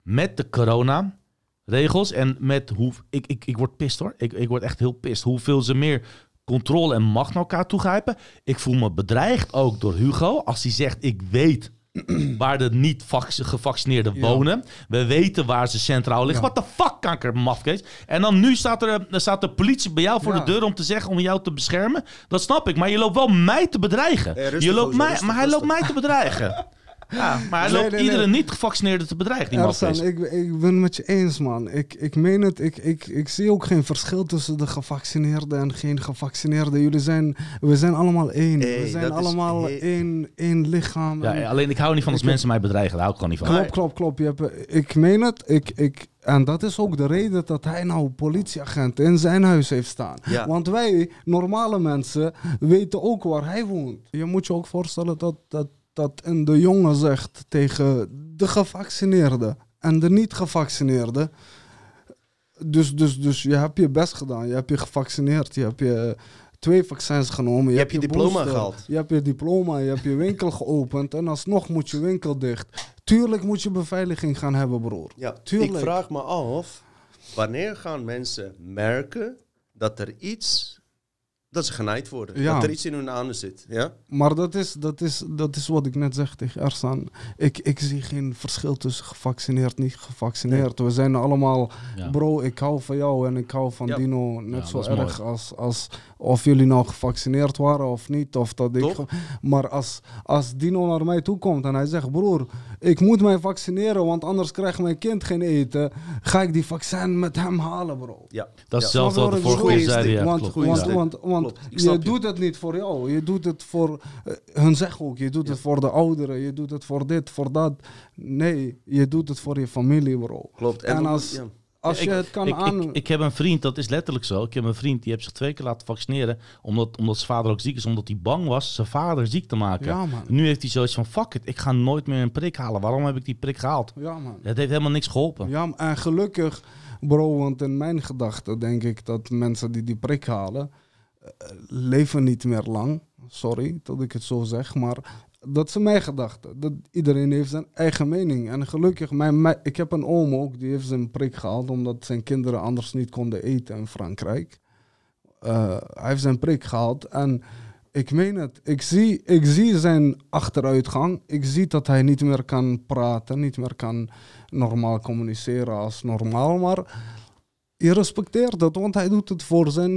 met de corona regels en met hoe... Ik, ik, ik word pist hoor. Ik, ik word echt heel pist. Hoeveel ze meer controle en macht naar elkaar toegrijpen. Ik voel me bedreigd ook door Hugo. Als hij zegt, ik weet waar de niet gevaccineerden wonen. We weten waar ze centraal liggen. Wat de fuck, kanker, mafkees. En dan nu staat er, staat de politie bij jou voor de deur om te zeggen om jou te beschermen. Dat snap ik. Maar je loopt wel mij te bedreigen. je loopt mij, maar hij loopt mij te bedreigen. Ja, maar hij loopt iedere niet-gevaccineerde te bedreigen, die Ersan, ik, ik ben het met je eens, man. Ik, ik meen het, ik, ik, ik zie ook geen verschil tussen de gevaccineerden en geen gevaccineerden. Jullie zijn, we zijn allemaal één. we zijn allemaal één, één lichaam. Ja, alleen ik hou niet van als mensen mij bedreigen, daar hou ik gewoon niet van. Klopt, klopt, klopt. Je hebt, ik meen het, ik, ik, en dat is ook de reden dat hij nou politieagent in zijn huis heeft staan. Want wij, normale mensen, weten ook waar hij woont. Je moet je ook voorstellen dat, dat dat een de jongen zegt tegen de gevaccineerde en de niet gevaccineerde. Dus, dus, dus je hebt je best gedaan. Je hebt je gevaccineerd. Je hebt je twee vaccins genomen. Je, hebt je, diploma gehaald. Je hebt je diploma. Je hebt je winkel geopend. En alsnog moet je winkel dicht. Tuurlijk moet je beveiliging gaan hebben, broer. Ja, Tuurlijk. Ik vraag me af, wanneer gaan mensen merken dat er iets dat ze genaaid worden. Dat er iets in hun anus zit. Ja? Maar dat is, dat, is, dat is wat ik net zeg tegen Ersan. Ik, ik zie geen verschil tussen gevaccineerd niet gevaccineerd. We zijn allemaal, bro, ik hou van jou en ik hou van Dino net zo erg als, als of jullie nou gevaccineerd waren of niet. Of dat ik, maar als, als Dino naar mij toe komt en hij zegt, broer, ik moet mij vaccineren, want anders krijgt mijn kind geen eten. Ga ik die vaccin met hem halen, bro. Ja, dat is zelfs wat de vorige keer zei. Want, want, want, want je doet het niet voor jou. Je doet het voor uh, hun zeg ook. Je doet het voor de ouderen. Je doet het voor dit, voor dat. Nee, je doet het voor je familie, bro. Klopt. En, als, als je het kan aan... Ik, ik, heb een vriend, dat is letterlijk zo. Ik heb een vriend die heeft zich twee keer laten vaccineren. Omdat, omdat zijn vader ook ziek is. Omdat hij bang was zijn vader ziek te maken. Ja, man. Nu heeft hij zoiets van: fuck it, ik ga nooit meer een prik halen. Waarom heb ik die prik gehaald? Ja, man. Het heeft helemaal niks geholpen. Ja, en gelukkig, bro, want in mijn gedachten denk ik dat mensen die die prik halen. Eh, leven niet meer lang. Sorry dat ik het zo zeg, maar dat is mijn gedachte. Dat iedereen heeft zijn eigen mening. En gelukkig, mijn, ik heb een oom ook, die heeft zijn prik gehaald omdat zijn kinderen anders niet konden eten in Frankrijk. Uh, hij heeft zijn prik gehaald en ik meen het. Ik zie, ik zie zijn achteruitgang. Ik zie dat hij niet meer kan praten, niet meer kan normaal communiceren als normaal. Maar je respecteert dat, want hij doet het voor zijn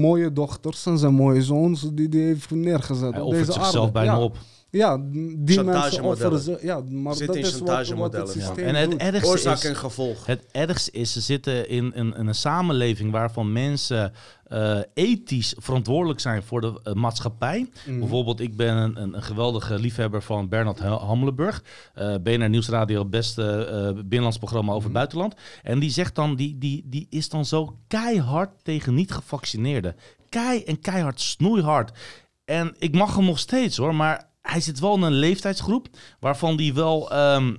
mooie dochters en zijn mooie zoons die hij heeft neergezet. Hij op deze zichzelf bijna op. Ja, die mensen offeren ze. Ja, maar Zit dat is wat, wat het systeem En het ergste Oorzaak is, en gevolg. Het ergste is, ze zitten in, in, in een samenleving waarvan mensen uh, ethisch verantwoordelijk zijn voor de uh, maatschappij. Mm. Bijvoorbeeld, ik ben een, een, een, geweldige liefhebber van Bernard Hammelenburg. Uh, BNR Nieuwsradio, het beste binnenlands programma over mm. het buitenland. En die zegt dan, die, die, die is dan zo keihard tegen niet-gevaccineerden. Kei en keihard, snoeihard. En ik mag hem nog steeds hoor, maar hij zit wel in een leeftijdsgroep waarvan die wel um,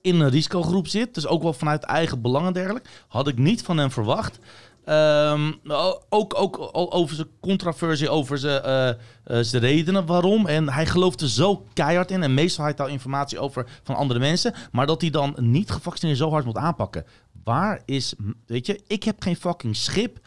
in een risicogroep zit. Dus ook wel vanuit eigen belang en dergelijke. Had ik niet van hem verwacht. Um, ook, ook over zijn controversie, over zijn, uh, uh, zijn redenen waarom. En hij geloofde zo keihard in. En meestal had hij al informatie over van andere mensen. Maar dat hij dan niet gevaccineerd zo hard moet aanpakken. Waar is, weet je, ik heb geen fucking schip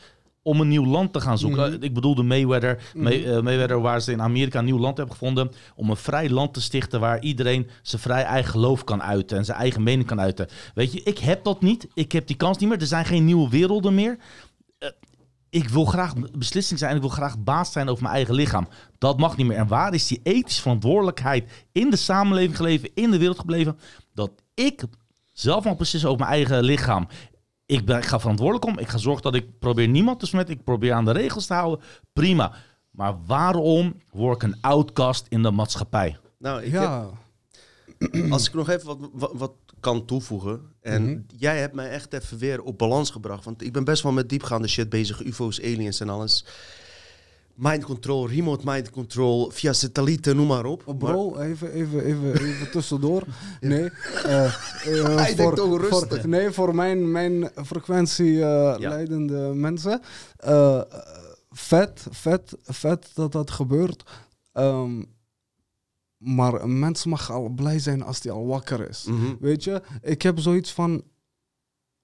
om een nieuw land te gaan zoeken. Mhm. Ik bedoel de Mayweather, mm Mayweather waar ze in Amerika een nieuw land hebben gevonden. Om een vrij land te stichten waar iedereen zijn vrij eigen geloof kan uiten. En zijn eigen mening kan uiten. Weet je, ik heb dat niet. Ik heb die kans niet meer. Er zijn geen nieuwe werelden meer. Uh, ik wil graag beslissing zijn. Ik wil graag baas zijn over mijn eigen lichaam. Dat mag niet meer. En waar is die ethische verantwoordelijkheid in de samenleving gebleven, in de wereld gebleven? Dat ik zelf mag beslissen over mijn eigen lichaam ik, ben, ik ga verantwoordelijk om. Ik ga zorgen dat ik probeer niemand te smetten. Ik probeer aan de regels te houden. Prima. Maar waarom word ik een outcast in de maatschappij? Nou, ik ja. als ik nog even wat, wat, kan toevoegen. En mhm. jij hebt mij echt even weer op balans gebracht. Want ik ben best wel met diepgaande shit bezig. UFO's, aliens en alles mind control, remote mind control, via satellieten, noem maar op. Oh, bro, even, even, even, even tussendoor. Nee, uh, uh, Hij voor, denkt voor, nee, voor mijn, mijn frequentie uh, leidende mensen. vet, vet, vet dat dat gebeurt. Ehm, maar een mens mag al blij zijn als hij al wakker is. Mhm. Weet je, ik heb zoiets van,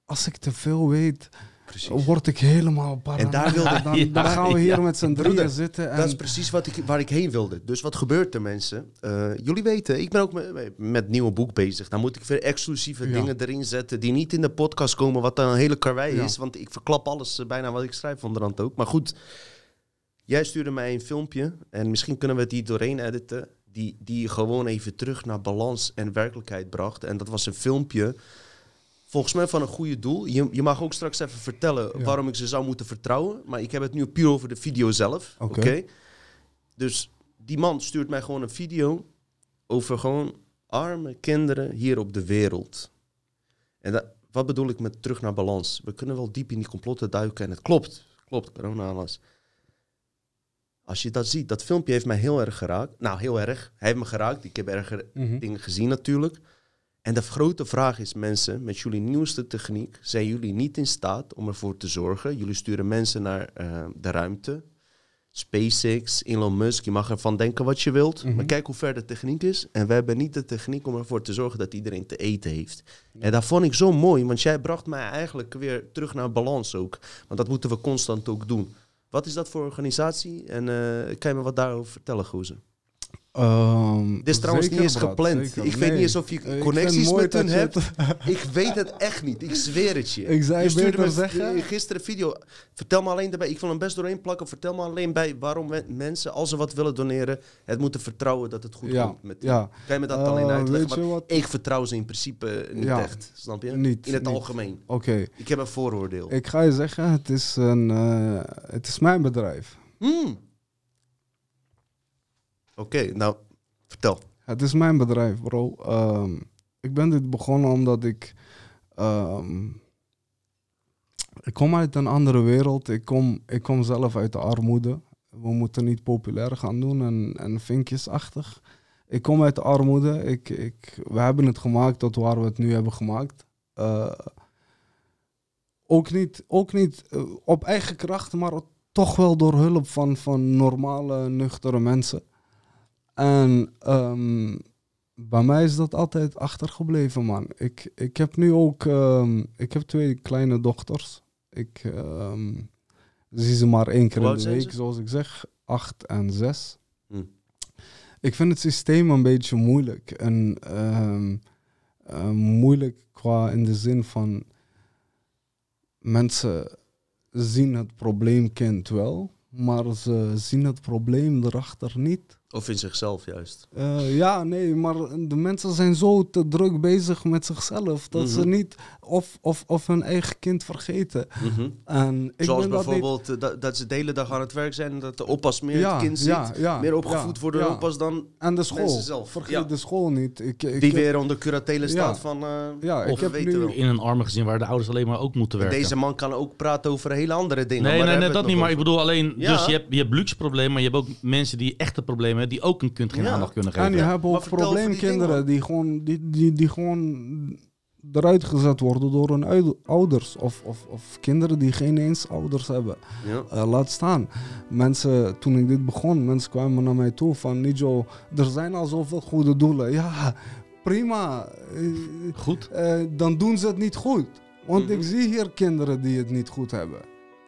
als ik te veel weet, Precies. word ik helemaal paranoid. En daar wilde- dan, Ja, dan gaan we hier ja. met z'n Broeder, drieën zitten. En, Dat is precies wat ik, waar ik heen wilde. Dus wat gebeurt er, mensen? Eh, jullie weten, ik ben ook met, met nieuwe boek bezig. Dan moet ik weer exclusieve dingen erin zetten die niet in de podcast komen, wat dan een hele karwei is. Want ik verklap alles eh, bijna wat ik schrijf onderhand ook. Maar goed, jij stuurde mij een filmpje en misschien kunnen we die doorheen editen. Die, die gewoon even terug naar balans en werkelijkheid bracht. En dat was een filmpje, volgens mij van een goede doel. Je, je mag ook straks even vertellen Ja. waarom ik ze zou moeten vertrouwen. Maar ik heb het nu puur over de video zelf. Oké. Oké. Dus die man stuurt mij gewoon een video over gewoon arme kinderen hier op de wereld. En dat, wat bedoel ik met terug naar balans? We kunnen wel diep in die complotten duiken en het klopt. Klopt, corona alles. Als je dat ziet, dat filmpje heeft mij heel erg geraakt. Nou, heel erg. Hij heeft me geraakt. Ik heb erger Mhm. dingen gezien natuurlijk. En de grote vraag is, mensen, met jullie nieuwste techniek zijn jullie niet in staat om ervoor te zorgen. Jullie sturen mensen naar eh, de ruimte. SpaceX, Elon Musk, je mag ervan denken wat je wilt. Mhm. Maar kijk hoe ver de techniek is. En we hebben niet de techniek om ervoor te zorgen dat iedereen te eten heeft. En dat vond ik zo mooi, want jij bracht mij eigenlijk weer terug naar balans ook. Want dat moeten we constant ook doen. Wat is dat voor organisatie? En eh, kan je me wat daarover vertellen, Gozer? Ehm, Dit is trouwens zeker, niet eens gepland. zeker. Ik weet niet eens of je connecties met hun hebt. Ik weet het echt niet. Ik zweer het je. Ik zou je stuurde me zeggen- gisteren een video. Vertel me alleen daarbij. Ik wil hem best doorheen plakken. Vertel me alleen bij waarom mensen, als ze wat willen doneren, het moeten vertrouwen dat het goed Ja, komt. Met ja. Kan je me dat Eh, alleen uitleggen? je Want wat? ik vertrouw ze in principe niet Ja. echt. Snap je? Niet, in het niet. algemeen. Oké, Ik heb een vooroordeel. ik ga je zeggen, het is, een, eh, het is mijn bedrijf. Hmm. Oké, nou, vertel. Het is mijn bedrijf, bro. Ehm, ik ben dit begonnen omdat ik. ehm, ik kom uit een andere wereld. Ik kom, ik kom zelf uit de armoede. We moeten niet populair gaan doen en, en vinkjesachtig. Ik kom uit de armoede. Ik, ik, we hebben het gemaakt tot waar we het nu hebben gemaakt. Eh, ook niet, ook niet eh, op eigen kracht, maar toch wel door hulp van, van normale, nuchtere mensen. En ehm, bij mij is dat altijd achtergebleven, man. Ik, ik heb nu ook ehm, ik heb twee kleine dochters. Ik ehm, zie ze maar één keer in de week, zoals ik zeg. Acht en zes. Hm. Ik vind het systeem een beetje moeilijk. En moeilijk qua in de zin van... Mensen zien het probleemkind wel, maar ze zien het probleem erachter niet. Of in zichzelf juist. Eh, ja, nee, maar de mensen zijn zo te druk bezig met zichzelf dat ze Mhm. niet of, of, of hun eigen kind vergeten. Mhm. En ik Zoals ben dat niet- bijvoorbeeld eh, dat, dat ze de hele dag aan het werk zijn en dat de oppas meer Ja, het kind zit. ja, ja, meer opgevoed ja, voor de ja. oppas dan En de school. mensen zelf. Vergeet Ja. de school niet. Ik, ik, die weer onder curatele staat van... eh, Ja, ik Of heb nu... wel. In een arme gezin waar de ouders alleen maar ook moeten werken. Deze man kan ook praten over hele andere dingen. Nee, maar nee, nee, dat niet. Maar ik bedoel alleen, Ja. dus je hebt, je hebt luxe problemen, maar je hebt ook mensen die echte problemen die ook een kind geen Ja. aandacht kunnen En geven. je Ja, hebt ook die probleemkinderen dingen. die gewoon, die, die, die gewoon eruit gezet worden door hun oude- ouders. Of, of, of kinderen die geen eens ouders hebben. Ja. Eh, laat staan. Mensen, toen ik dit begon, mensen kwamen naar mij toe van Nijo, er zijn al zoveel goede doelen. Ja, prima. Eh, Goed. eh, dan doen ze het niet goed. Want Mhm. ik zie hier kinderen die het niet goed hebben.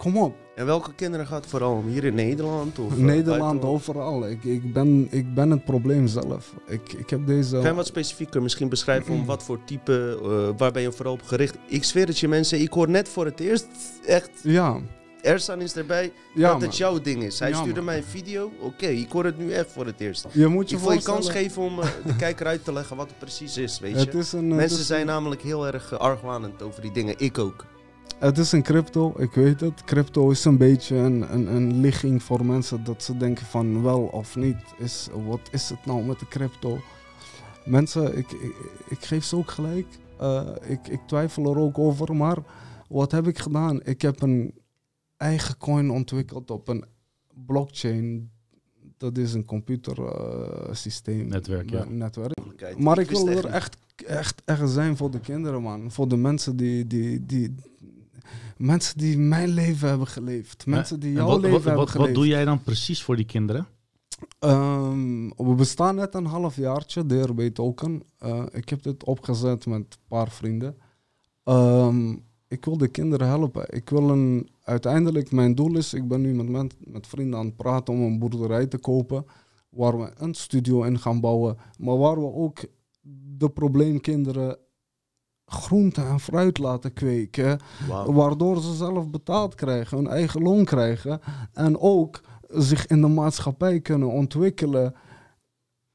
Kom op. En welke kinderen gaat het vooral om? Hier in Nederland? Of, eh, Nederland, overal. Ik, ik, ben, ik ben het probleem zelf. Ik, ik heb deze... Kan je wat specifieker misschien beschrijven om wat voor type, eh, waar ben je vooral op gericht? Ik zweer het je mensen, ik hoor net voor het eerst echt, Ja, Ersan is erbij, ja dat het jouw ding is. Hij Ja, stuurde man. mij een video, oké, ik hoor het nu echt voor het eerst. Je moet je Ik wil je kans geven om eh, de kijker uit te leggen wat het precies is, weet Het je. is een, Mensen is zijn een- namelijk heel erg argwanend over die dingen, ik ook. Het is een crypto, ik weet het. Crypto is een beetje een, een, een ligging voor mensen dat ze denken van wel of niet. Is, wat is het nou met de crypto? Mensen, ik, ik, ik geef ze ook gelijk. Eh, ik, ik twijfel er ook over, maar wat heb ik gedaan? Ik heb een eigen coin ontwikkeld op een blockchain. Dat is een computersysteem. Netwerk, ja. netwerk. Mogelijkheid. Maar ik wil echt er echt, echt, echt zijn voor de kinderen, man. Voor de mensen die, die, die Mensen die mijn leven hebben geleefd. Mensen die jouw leven hebben wat, geleefd. Wat doe jij dan precies voor die kinderen? Um, we bestaan net een half jaartje, DRB Token. Uh, ik heb dit opgezet met een paar vrienden. Um, ik wil de kinderen helpen. Ik wil een, uiteindelijk, mijn doel is, ik ben nu met, met, met vrienden aan het praten om een boerderij te kopen. Waar we een studio in gaan bouwen. Maar waar we ook de probleemkinderen groente en fruit laten kweken. Waardoor ze zelf betaald krijgen, hun eigen loon krijgen. En ook zich in de maatschappij kunnen ontwikkelen.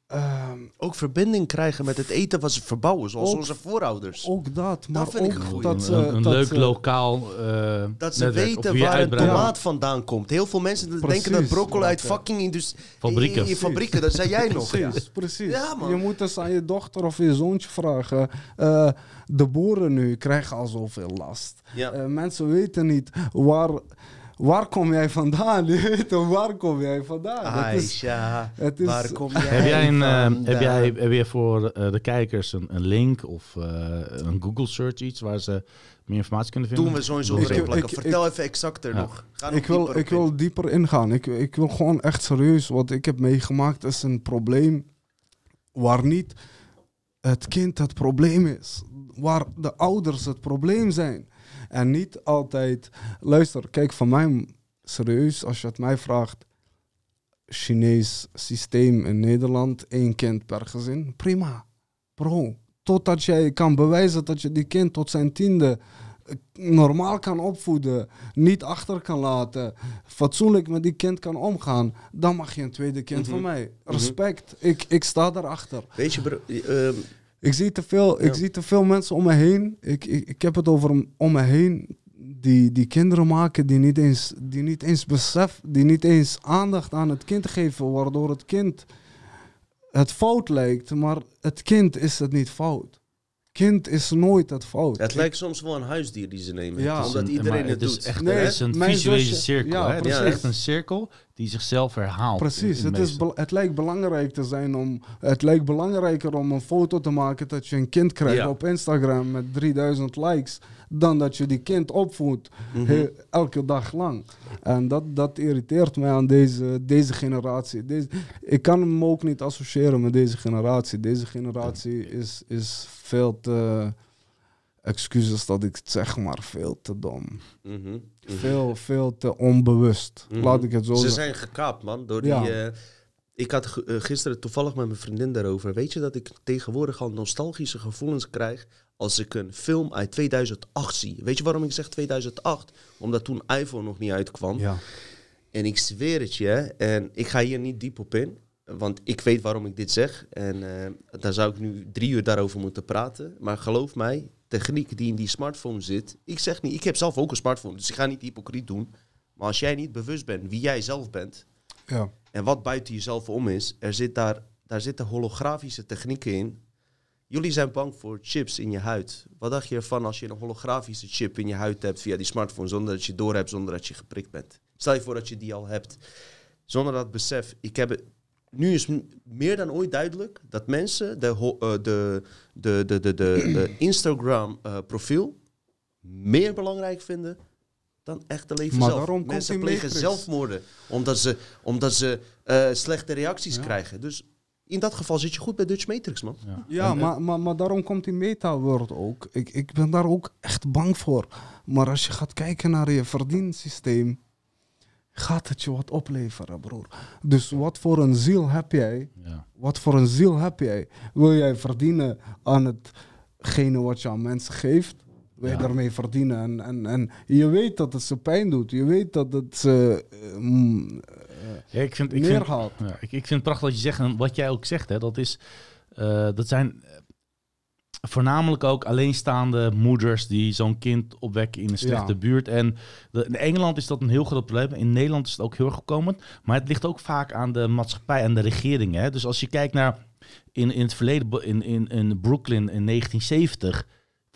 Ehm, ook verbinding krijgen met het eten wat ze verbouwen, zoals onze voorouders. Ook dat, maar dat ook dat ze... Een, een leuk lokaal uh, Dat ze weten waar een tomaat vandaan komt. Heel veel mensen denken dat broccoli uit fucking industrie... Fabrieken. In, fabrieken, dat zei jij nog. Precies, ja. precies. Ja, je moet eens aan je dochter of je zoontje vragen. Uh, de boeren nu krijgen al zoveel last. Ja. Uh, mensen weten niet waar waar kom jij vandaan? waar kom jij vandaan? Aisha, het is, waar kom jij heb jij een, heb, jij, heb jij voor uh, de kijkers een, een link of uh, een Google search iets waar ze meer informatie kunnen vinden? Doen we sowieso ik, ik, Vertel even exacter ja. nog. Ga ik, wil, ik wil dieper ingaan. Ik, ik wil gewoon echt serieus. Wat ik heb meegemaakt is een probleem waar niet het kind het probleem is. Waar de ouders het probleem zijn. En niet altijd. Luister, kijk, van mij serieus, als je het mij vraagt. Chinees systeem in Nederland, één kind per gezin, prima. Bro, totdat jij kan bewijzen dat je die kind tot zijn tiende eh, normaal kan opvoeden, niet achter kan laten, fatsoenlijk met die kind kan omgaan, dan mag je een tweede kind van mhm. mij. Mhm. Respect, ik, ik sta daarachter. Weet je, bro, uh, ik zie te veel, ik zie te veel mensen om me heen. Ik, ik, ik heb het over om me heen. Die, die kinderen maken die niet, eens, die niet eens besef, die niet eens aandacht aan het kind geven, waardoor het kind het fout lijkt, maar het kind is het niet fout kind is nooit het fout. Het lijkt soms wel een huisdier die ze nemen. Ja. Omdat iedereen het, doet. Echt, nee, het is een visuele cirkel. Ja, het is echt een cirkel die zichzelf herhaalt. Precies. het, is het lijkt belangrijk te zijn om... Het lijkt belangrijker om een foto te maken dat je een kind krijgt op Instagram met 3000 likes dan dat je die kind opvoedt mhm. elke dag lang. En dat, dat irriteert mij aan deze, deze generatie. Deze, ik kan hem ook niet associëren met deze generatie. Deze generatie is, is veel te excuses dat ik het zeg, maar veel te dom. Mhm. Mhm. Veel, veel te onbewust. Laat ik het zo Ze zijn gekaapt, man, door die... Uh, ik had uh, gisteren toevallig met mijn vriendin daarover. Weet je dat ik tegenwoordig al nostalgische gevoelens krijg als ik een film uit 2008 zie. Weet je waarom ik zeg 2008? Omdat toen iPhone nog niet uitkwam. Ja. En ik zweer het je, en ik ga hier niet diep op in, want ik weet waarom ik dit zeg. En uh, daar zou ik nu drie uur daarover moeten praten. Maar geloof mij, techniek die in die smartphone zit. Ik zeg niet, ik heb zelf ook een smartphone, dus ik ga niet hypocriet doen. Maar als jij niet bewust bent wie jij zelf bent ja. en wat buiten jezelf om is, er zit daar, daar zitten holografische technieken in Jullie zijn bang voor chips in je huid. Wat dacht je ervan als je een holografische chip in je huid hebt via die smartphone zonder dat je door hebt, zonder dat je geprikt bent? Stel je voor dat je die al hebt. Zonder dat besef. Ik heb, nu is meer dan ooit duidelijk dat mensen de, uh, de, de, de, de, de Instagram uh, profiel meer belangrijk vinden dan echte leven maar zelf. Mensen plegen zelfmoorden omdat ze, omdat ze uh, slechte reacties krijgen. Dus in dat geval zit je goed bij Dutch Matrix, man. Ja, ja maar, maar, maar daarom komt die meta-word ook. Ik, ik ben daar ook echt bang voor. Maar als je gaat kijken naar je verdiensysteem, gaat het je wat opleveren, broer. Dus wat voor een ziel heb jij? Ja. Wat voor een ziel heb jij? Wil jij verdienen aan hetgene wat je aan mensen geeft? Wil je daarmee verdienen? En, en, en je weet dat het ze pijn doet. Je weet dat het ze... Uh, ja, ik vind, ik Vind, ja, ik, ik vind het prachtig wat je zegt. En wat jij ook zegt, hè, dat, is, uh, dat zijn eh, voornamelijk ook alleenstaande moeders die zo'n kind opwekken in een slechte buurt. En in Engeland is dat een heel groot probleem. In Nederland is het ook heel erg gekomen. Maar het ligt ook vaak aan de maatschappij en de regering. Hè. Dus als je kijkt naar in, in het verleden, in, in, in Brooklyn in 1970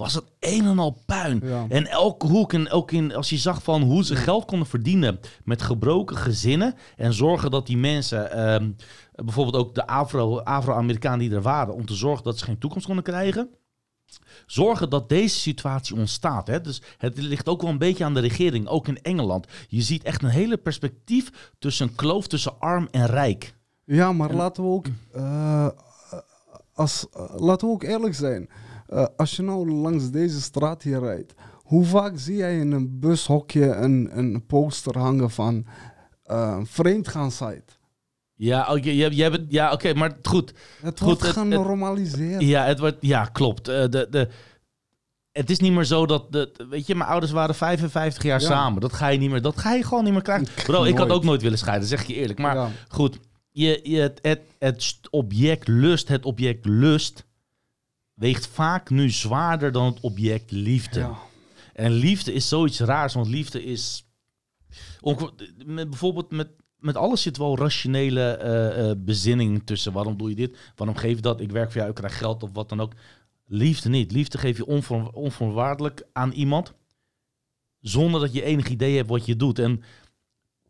was het een en al puin. En elke hoek en ook in, als je zag van hoe ze geld konden verdienen met gebroken gezinnen en zorgen dat die mensen, ehm, bijvoorbeeld ook de Afro-Amerikanen die er waren, om te zorgen dat ze geen toekomst konden krijgen. zorgen dat deze situatie ontstaat. Hè? Dus het ligt ook wel een beetje aan de regering, ook in Engeland. Je ziet echt een hele perspectief tussen een kloof tussen arm en rijk. Ja, maar laten we ook, uh, als, laten we ook eerlijk zijn. Uh, als je nou langs deze straat hier rijdt, hoe vaak zie jij in een bushokje een, een poster hangen van uh, vreemdgaan site? Ja, oké, okay, je, je hebt, ja, oké, maar goed. Het goed, wordt genormaliseerd. Ja, het wordt, ja, klopt. Uh, de, de, het is niet meer zo dat, de, weet je, mijn ouders waren 55 jaar ja. samen. Dat ga je niet meer, dat ga je gewoon niet meer krijgen. Bro, ik had ook nooit willen scheiden, zeg je eerlijk. Maar ja. goed, je, je, het, het, het object lust, het object lust, weegt vaak nu zwaarder dan het object liefde. Ja. En liefde is zoiets raars, want liefde is. Met, bijvoorbeeld met, met alles zit wel rationele uh, uh, bezinning tussen. Waarom doe je dit? Waarom geef je dat? Ik werk voor jou, ik krijg geld of wat dan ook. Liefde niet. Liefde geef je onvoor, onvoorwaardelijk aan iemand. Zonder dat je enig idee hebt wat je doet. En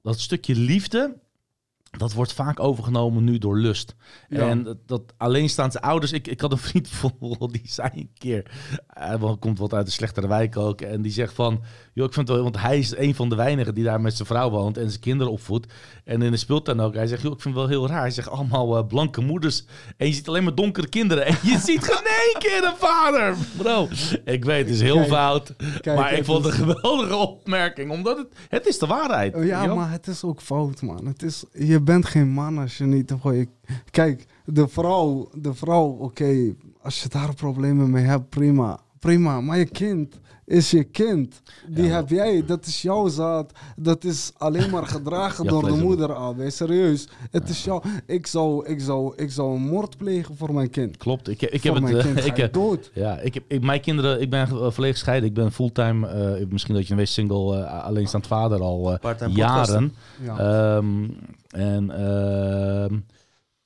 dat stukje liefde, dat wordt vaak overgenomen nu door lust. Ja. En dat, dat alleenstaande ouders... Ik, ik had een vriend bijvoorbeeld, die zei een keer... Hij komt wat uit de slechtere wijk ook. En die zegt van... Joh, ik vind het wel, want hij is een van de weinigen die daar met zijn vrouw woont... en zijn kinderen opvoedt. En in de speeltuin ook. Hij zegt, joh, ik vind het wel heel raar. Hij zegt, allemaal uh, blanke moeders. En je ziet alleen maar donkere kinderen. En je ziet geen één keer een vader. Bro, ik weet, het is heel kijk, fout. Kijk, maar ik vond het een geweldige opmerking. Omdat het... Het is de waarheid. Oh, ja, maar het is ook fout, man. Het is... Je bent geen man als je niet... Kijk, de vrouw, de vrouw oké, okay, als je daar problemen mee hebt, prima. Prima, maar je kind is je kind. Die ja, heb jij, dat is jouw zaad. Dat is alleen maar gedragen door de moeder, AB. Serieus. Het is jou. Ik zou, ik, zou, ik zou een moord plegen voor mijn kind. Klopt. Ik, ik heb het. Kind ik heb dood. Ja, ik heb ik, mijn kinderen. Ik ben volledig gescheiden. Ik ben fulltime. Uh, misschien dat je een wees single, uh, alleenstaand vader al uh, jaren. Ja. Um, en.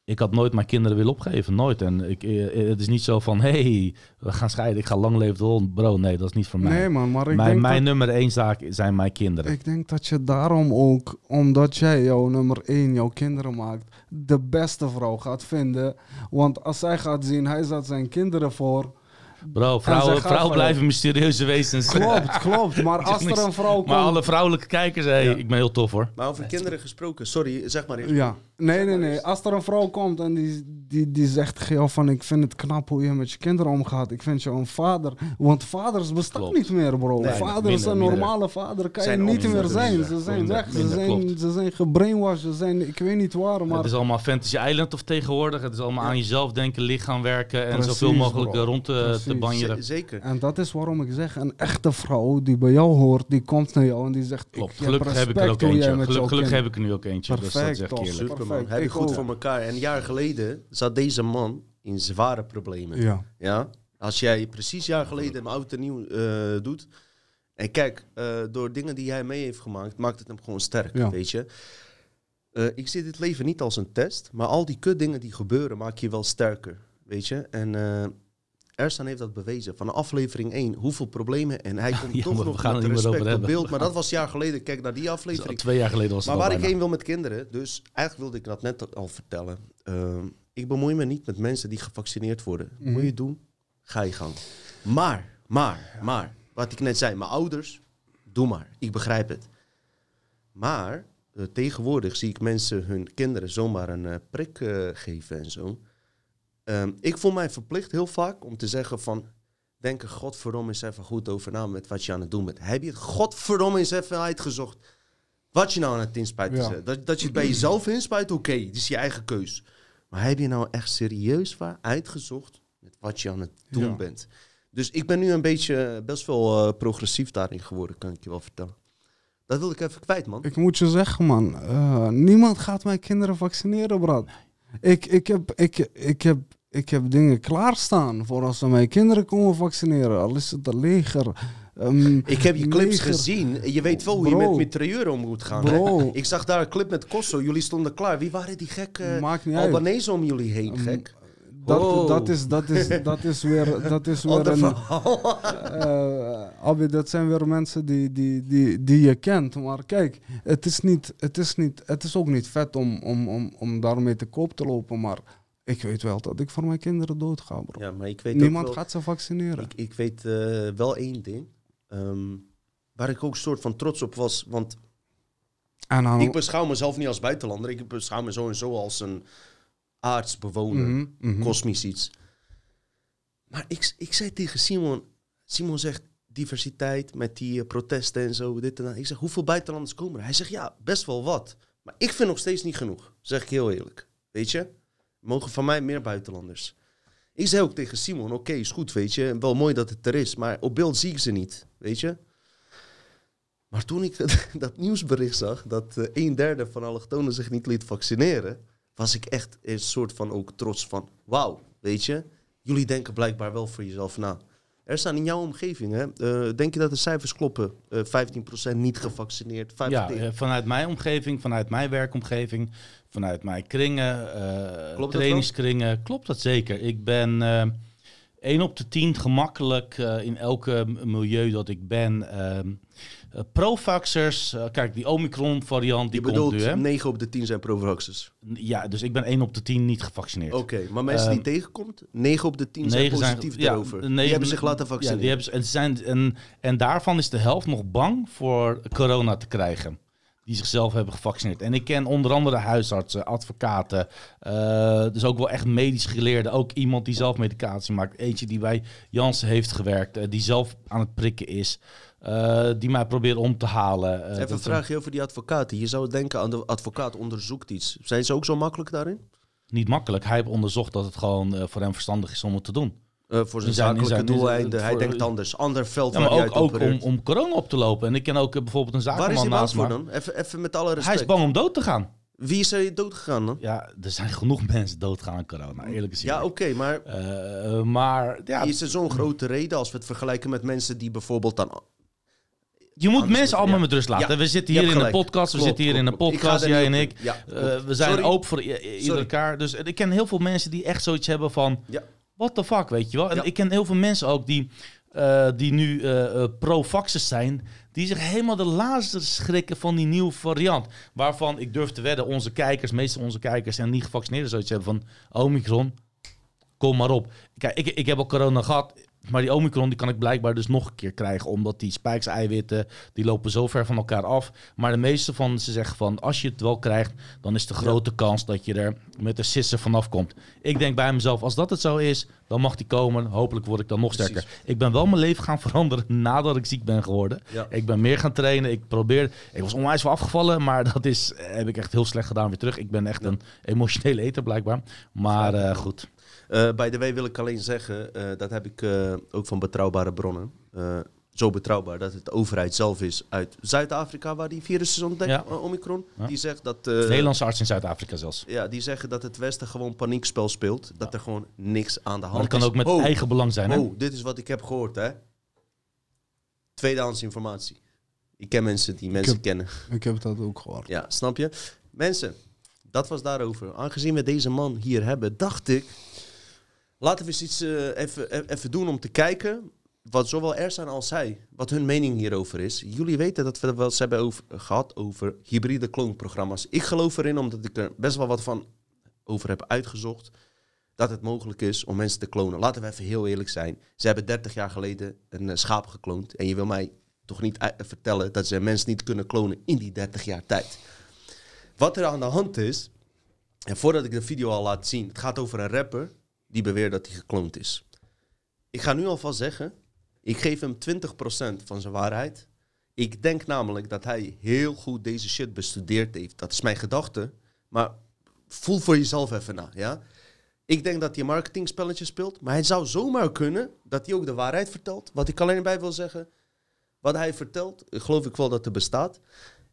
Ik had nooit mijn kinderen willen opgeven, nooit. En ik, eh, het is niet zo van, hey, we gaan scheiden, ik ga lang leven de hond. Bro, nee, dat is niet voor mij. Nee man, maar ik mijn, denk mijn dat, nummer één zaak zijn mijn kinderen. Ik denk dat je daarom ook, omdat jij jouw nummer één, jouw kinderen maakt, de beste vrouw gaat vinden. Want als zij gaat zien, hij zet zijn kinderen voor Bro, vrouwen, vrouwen blijven mysterieuze wezens. Klopt, klopt. Maar als er een vrouw komt... Maar alle vrouwelijke kijkers, hey, ja. ik ben heel tof hoor. Maar over kinderen gesproken, sorry, zeg maar eens. Ja, nee, nee, nee. Als er een vrouw komt en die, die, die zegt geel van... ik vind het knap hoe je met je kinderen omgaat. Ik vind je een vader. Want vaders bestaan klopt. niet meer, bro. Nee, vaders, een normale vader kan je niet meer zijn. Ze zijn weg, ze zijn, ze zijn gebrainwashed, ze zijn, ik weet niet waar, maar... Het is allemaal Fantasy Island of tegenwoordig. Het is allemaal aan jezelf denken, lichaam werken... en Precies, zoveel mogelijk bro. rond te, te banjeren. Zeker. En dat is waarom ik zeg, een echte vrouw die bij jou hoort, die komt naar jou en die zegt... Klopt, gelukkig heb ik er ook eentje. Gelukkig, gelukkig heb ik er nu ook eentje. Perfect, dat, dat Superman. Heb je goed voor elkaar. En een jaar geleden zat deze man in zware problemen. Ja. ja? Als jij precies een jaar geleden een oud en nieuw uh, doet... En kijk, uh, door dingen die hij mee heeft gemaakt, maakt het hem gewoon sterk, ja. weet je. Uh, ik zie dit leven niet als een test, maar al die kutdingen die gebeuren, maak je wel sterker, weet je. En Ersan heeft dat bewezen. Van aflevering 1, hoeveel problemen. En hij komt ja, toch nog gaan met respect op beeld. Maar dat was een jaar geleden. Kijk naar die aflevering. twee jaar geleden was het Maar waar ik heen wil met kinderen. Dus eigenlijk wilde ik dat net al vertellen. Uh, ik bemoei me niet met mensen die gevaccineerd worden. Mm -hmm. Moet je doen, ga je gang. Maar, maar, maar. Wat ik net zei. Mijn ouders, doe maar. Ik begrijp het. Maar uh, tegenwoordig zie ik mensen hun kinderen zomaar een uh, prik uh, geven en zo. Um, ik voel mij verplicht heel vaak om te zeggen van... Denk er godverdomme eens even goed over na met wat je aan het doen bent. Heb je het godverdomme eens even uitgezocht wat je nou aan het inspuiten ja. bent? Dat, dat je het bij jezelf inspuit, oké, okay, dat is je eigen keus. Maar heb je nou echt serieus waar uitgezocht met wat je aan het doen ja. bent? Dus ik ben nu een beetje best wel uh, progressief daarin geworden, kan ik je wel vertellen. Dat wil ik even kwijt, man. Ik moet je zeggen, man. Uh, niemand gaat mijn kinderen vaccineren, Brad. Ik, ik, heb, ik, ik, heb, ik heb dingen klaarstaan voor als ze mijn kinderen komen vaccineren. Al is het leger. Um, ik heb je clips leger. gezien. Je weet wel hoe bro, je met mitrailleur om moet gaan. Hè? Ik zag daar een clip met Kosso. Jullie stonden klaar. Wie waren die gekke Albanese om jullie heen, gek? Dat, oh. dat, is, dat, is, dat is weer, dat is weer een... uh, Abi, dat zijn weer mensen die, die, die, die je kent. Maar kijk, het is, niet, het is, niet, het is ook niet vet om, om, om, om daarmee te koop te lopen. Maar Ik weet wel dat ik voor mijn kinderen doodga, bro. Ja, maar ik weet Niemand wel, gaat ze vaccineren. Ik, ik weet uh, wel één ding. Um, waar ik ook een soort van trots op was. Want dan... ik beschouw mezelf niet als buitenlander. Ik beschouw me sowieso als een aardsbewoner. Mm -hmm, Kosmisch iets. Maar ik, ik zei tegen Simon... Simon zegt diversiteit met die uh, protesten en zo. Dit en dat. Ik zeg, hoeveel buitenlanders komen er? Hij zegt, ja, best wel wat. Maar ik vind nog steeds niet genoeg. Zeg ik heel eerlijk. Weet je? Mogen van mij meer buitenlanders. Ik zei ook tegen Simon, oké, is goed, weet je. Wel mooi dat het er is, maar op beeld zie ik ze niet, weet je. Maar toen ik dat, dat nieuwsbericht zag, dat uh, een derde van allochtonen zich niet liet vaccineren, was ik echt een soort van ook trots van, wauw, weet je. Jullie denken blijkbaar wel voor jezelf na. Er staan in jouw omgeving, hè? Uh, denk je dat de cijfers kloppen? Uh, 15% niet gevaccineerd. 15%. Ja, uh, vanuit mijn omgeving, vanuit mijn werkomgeving, vanuit mijn kringen, Klopt trainingskringen, klopt dat zeker. Ik ben 1 op de 10 gemakkelijk in elke milieu dat ik ben. Ehm, uh, Provaxers, uh, kijk, die Omicron-variant, die Je komt bedoelt nu, hè? 9 op de 10 zijn Provaxers? Ja, dus ik ben 1 op de 10 niet gevaccineerd. Oké, okay, maar mensen um, die tegenkomt, 9 op de 10 zijn positief zijn, daarover. Ja, 9, die hebben zich laten vaccineren. Ja, die hebben, en, zijn, en, en daarvan is de helft nog bang voor corona te krijgen. Die zichzelf hebben gevaccineerd. En ik ken onder andere huisartsen, advocaten. Uh, dus ook wel echt medisch geleerden. Ook iemand die zelf medicatie maakt. Eentje die bij Janssen heeft gewerkt. Uh, die zelf aan het prikken is. Uh, die mij probeert om te halen. Uh, Even een vraagje over die advocaten. Je zou denken aan de advocaat onderzoekt iets. Zijn ze ook zo makkelijk daarin? Niet makkelijk. Hij heeft onderzocht dat het gewoon uh, voor hem verstandig is om het te doen. voor zijn zakelijke doeleinden. Hij denkt anders. Ander veld ja, maar ook, ook om, om, corona op te lopen. En ik ken ook bijvoorbeeld een zakenman Waar is hij naast voor dan? Even, even met alle respect. Hij is bang om dood te gaan. Wie is er dood gegaan dan? Ja, er zijn genoeg mensen doodgaan aan corona, eerlijk gezegd. Ja, oké, okay, maar... Maar ja, is er zo'n grote reden als we het vergelijken met mensen die bijvoorbeeld dan je moet Anders mensen allemaal ja. met rust laten. Ja, we zitten hier in een podcast. We zitten hier in een podcast, jij en ik. Ja, uh, we zijn Sorry. open voor ieder elkaar. Dus ik ken heel veel mensen die echt zoiets hebben van... What the fuck, weet je wel? En ik ken heel veel mensen ook die, uh, die nu uh, pro-vaxxers zijn... die zich helemaal de laatste schrikken van die nieuwe variant. Waarvan ik durf te wedden, onze kijkers, meestal onze kijkers... zijn niet gevaccineerd, zoiets hebben van... Omicron, kom maar op. Kijk, ik, ik heb al corona gehad maar die Omicron die kan ik blijkbaar dus nog een keer krijgen. Omdat die spijkseiwitten, die lopen zo ver van elkaar af. Maar de meeste van ze zeggen van, als je het wel krijgt... dan is de grote kans dat je er met de sissen vanaf komt. Ik denk bij mezelf, als dat het zo is, dan mag die komen. Hopelijk word ik dan nog sterker. Ik ben wel mijn leven gaan veranderen nadat ik ziek ben geworden. Ja. Ik ben meer gaan trainen. Ik probeer... Ik was onwijs wel afgevallen, maar dat is, heb ik echt heel slecht gedaan weer terug. Ik ben echt een emotionele eter blijkbaar. Maar uh, goed. Uh, bij de W wil ik alleen zeggen, uh, dat heb ik uh, ook van betrouwbare bronnen. zo betrouwbaar dat het de overheid zelf is uit Zuid-Afrika, waar die virus is ontdekt, ja. Omicron. Ja. Die zegt dat... Nederlandse arts in Zuid-Afrika zelfs. Ja, die zeggen dat het Westen gewoon paniekspel speelt. Dat ja. er gewoon niks aan de hand maar dat is. kan ook met oh, eigen belang zijn, hè? Oh, dit is wat ik heb gehoord, hè? Tweedehands informatie. Ik ken mensen die mensen ik heb, kennen. Ik heb dat ook gehoord. Ja, snap je? Mensen, dat was daarover. Aangezien we deze man hier hebben, dacht ik... Laten we eens iets uh, even, even doen om te kijken wat zowel Ersan als zij, wat hun mening hierover is. Jullie weten dat we het wel eens hebben gehad over hybride kloonprogramma's. Ik geloof erin, omdat ik er best wel wat van over heb uitgezocht, dat het mogelijk is om mensen te klonen. Laten we even heel eerlijk zijn. Ze hebben 30 jaar geleden een uh, schaap gekloond. En je wil mij toch niet vertellen dat ze mensen niet kunnen klonen in die 30 jaar tijd. Wat er aan de hand is, en voordat ik de video al laat zien, het gaat over een rapper die beweert dat hij gekloond is. Ik ga nu alvast zeggen, ik geef hem 20% van zijn waarheid. Ik denk namelijk dat hij heel goed deze shit bestudeerd heeft. Dat is mijn gedachte. Maar voel voor jezelf even na, ja? Ik denk dat hij een marketingspelletje speelt. Maar hij zou zomaar kunnen dat hij ook de waarheid vertelt. Wat ik alleen bij wil zeggen. Wat hij vertelt, geloof ik wel dat er bestaat.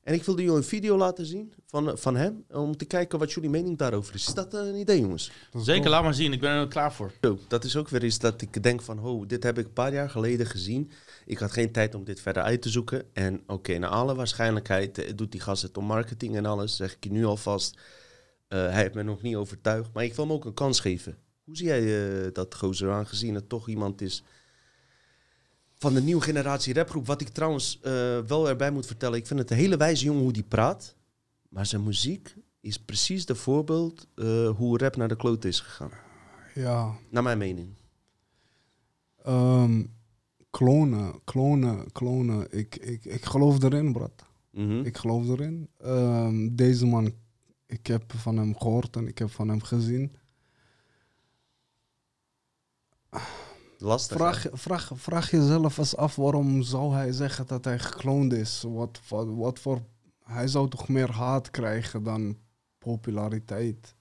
En ik wilde jullie een video laten zien van, van hem. Om te kijken wat jullie mening daarover is. Is dat een idee, jongens? Zeker, laat maar zien. Ik ben er klaar voor. Zo, dat is ook weer iets dat ik denk van... Oh, dit heb ik een paar jaar geleden gezien. Ik had geen tijd om dit verder uit te zoeken. En oké, okay, naar alle waarschijnlijkheid uh, doet die gast het om marketing en alles. Zeg ik je nu alvast. Uh, hij heeft me nog niet overtuigd. Maar ik wil hem ook een kans geven. Hoe zie jij uh, dat, gozer, aangezien het toch iemand is van de nieuwe generatie rapgroep. Wat ik trouwens uh, wel erbij moet vertellen. Ik vind het een hele wijze jongen hoe die praat. Maar zijn muziek is precies de voorbeeld uh, hoe rap naar de kloot is gegaan. Ja. Naar mijn mening. Um, klonen, klonen, klonen. Ik, ik, ik geloof erin, brat. Mhm. Ik geloof erin. Um, deze man, ik heb van hem gehoord en ik heb van hem gezien. Lastig. Vraag, vraag, vraag jezelf eens af waarom zou hij zeggen dat hij gekloond is? Wat, wat, wat voor. Hij zou toch meer haat krijgen dan populariteit?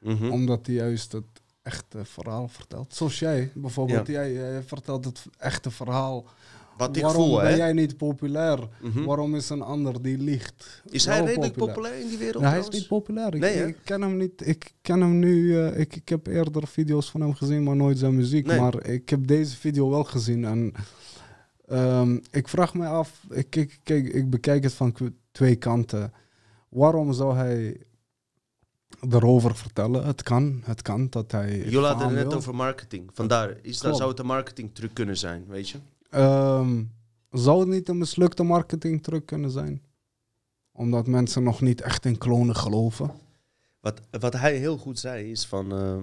Mhm. Omdat hij juist het echte verhaal vertelt. Zoals jij bijvoorbeeld. Jij, jij vertelt het echte verhaal. Wat ik Waarom voel, ben hè? jij niet populair? Mhm. Waarom is een ander die liegt? Is hij redelijk populair. in die wereld? Nee, hij is niet populair. Ik, Nee, ik ken hem niet. Ik ken hem nu. eh, ik, ik heb eerder video's van hem gezien, maar nooit zijn muziek. Nee. Maar ik heb deze video wel gezien. En ehm, ik vraag me af. Ik, kijk, ik bekijk het van twee kanten. Waarom zou hij erover vertellen? Het kan. Het kan dat hij. Jullie hadden het net wil. over marketing. Vandaar, is dat, zou het een marketingtruc kunnen zijn, weet je? Ehm, zou het niet een mislukte marketingtruc kunnen zijn? Omdat mensen nog niet echt in klonen geloven. Wat, wat hij heel goed zei is van... eh,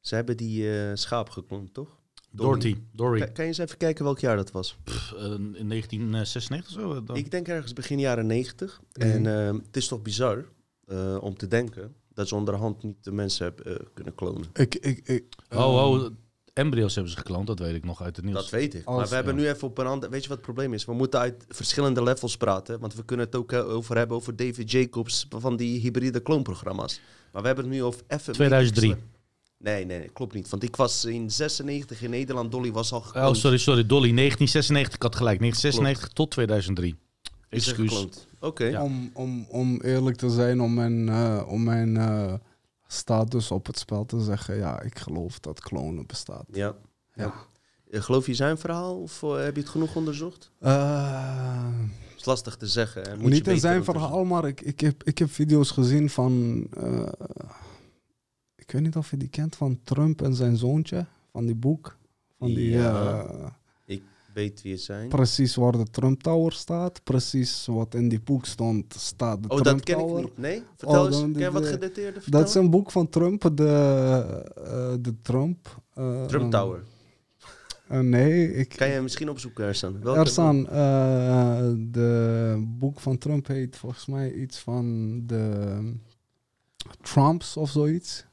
ze hebben die eh, schaap gekloond, toch? Dorothy. Dory. Kan, kan je eens even kijken welk jaar dat was? Pff, eh, in 1996 of zo. dan. Ik denk ergens begin jaren 90. Mhm. En het is toch bizar eh, om te denken dat ze onderhand niet de mensen hebben eh, kunnen klonen. Ik, ik, ik, Oh, oh, embryo's hebben ze gekloond, dat weet ik nog uit het nieuws. Dat weet ik. Als- maar we hebben nu even op een ander... Weet je wat het probleem is? We moeten uit verschillende levels praten. Want we kunnen het ook eh, over hebben over David Jacobs van die hybride kloonprogramma's. Maar we hebben het nu over even... 2003. Nee, nee, nee, klopt niet. Want ik was in 96 in Nederland. Dolly was al Oh, sorry, sorry. Dolly, 1996. Ik had gelijk. 1996 tot 2003. Is er Excuus. Oké. Ja. Om, om, om eerlijk te zijn, om mijn, eh, om mijn eh, status op het spel te zeggen, ja, ik geloof dat klonen bestaat. Ja. Ja. Geloof je zijn verhaal of eh, heb je het genoeg onderzocht? Eh, Dat is lastig te zeggen. hè. Moet je niet in beter zijn verhaal, maar ik, ik, heb, ik heb video's gezien van. eh, ik weet niet of je die kent van Trump en zijn zoontje. Van die boek. Van die. Ja. Eh, Weet wie het zijn? precies waar de Trump Tower staat. Precies wat in die boek stond, staat de Oh, Trump dat ken ik Tower. niet. Nee? Vertel Oh, eens. dan Ken de- wat de- gedateerde Dat is een boek van Trump, de, eh, de Trump. eh, Trump Tower. eh, nee, ik. Kan je misschien opzoeken, Ersan? Welke- Ersan, eh de boek van Trump heet volgens mij iets van de Trumps of zoiets.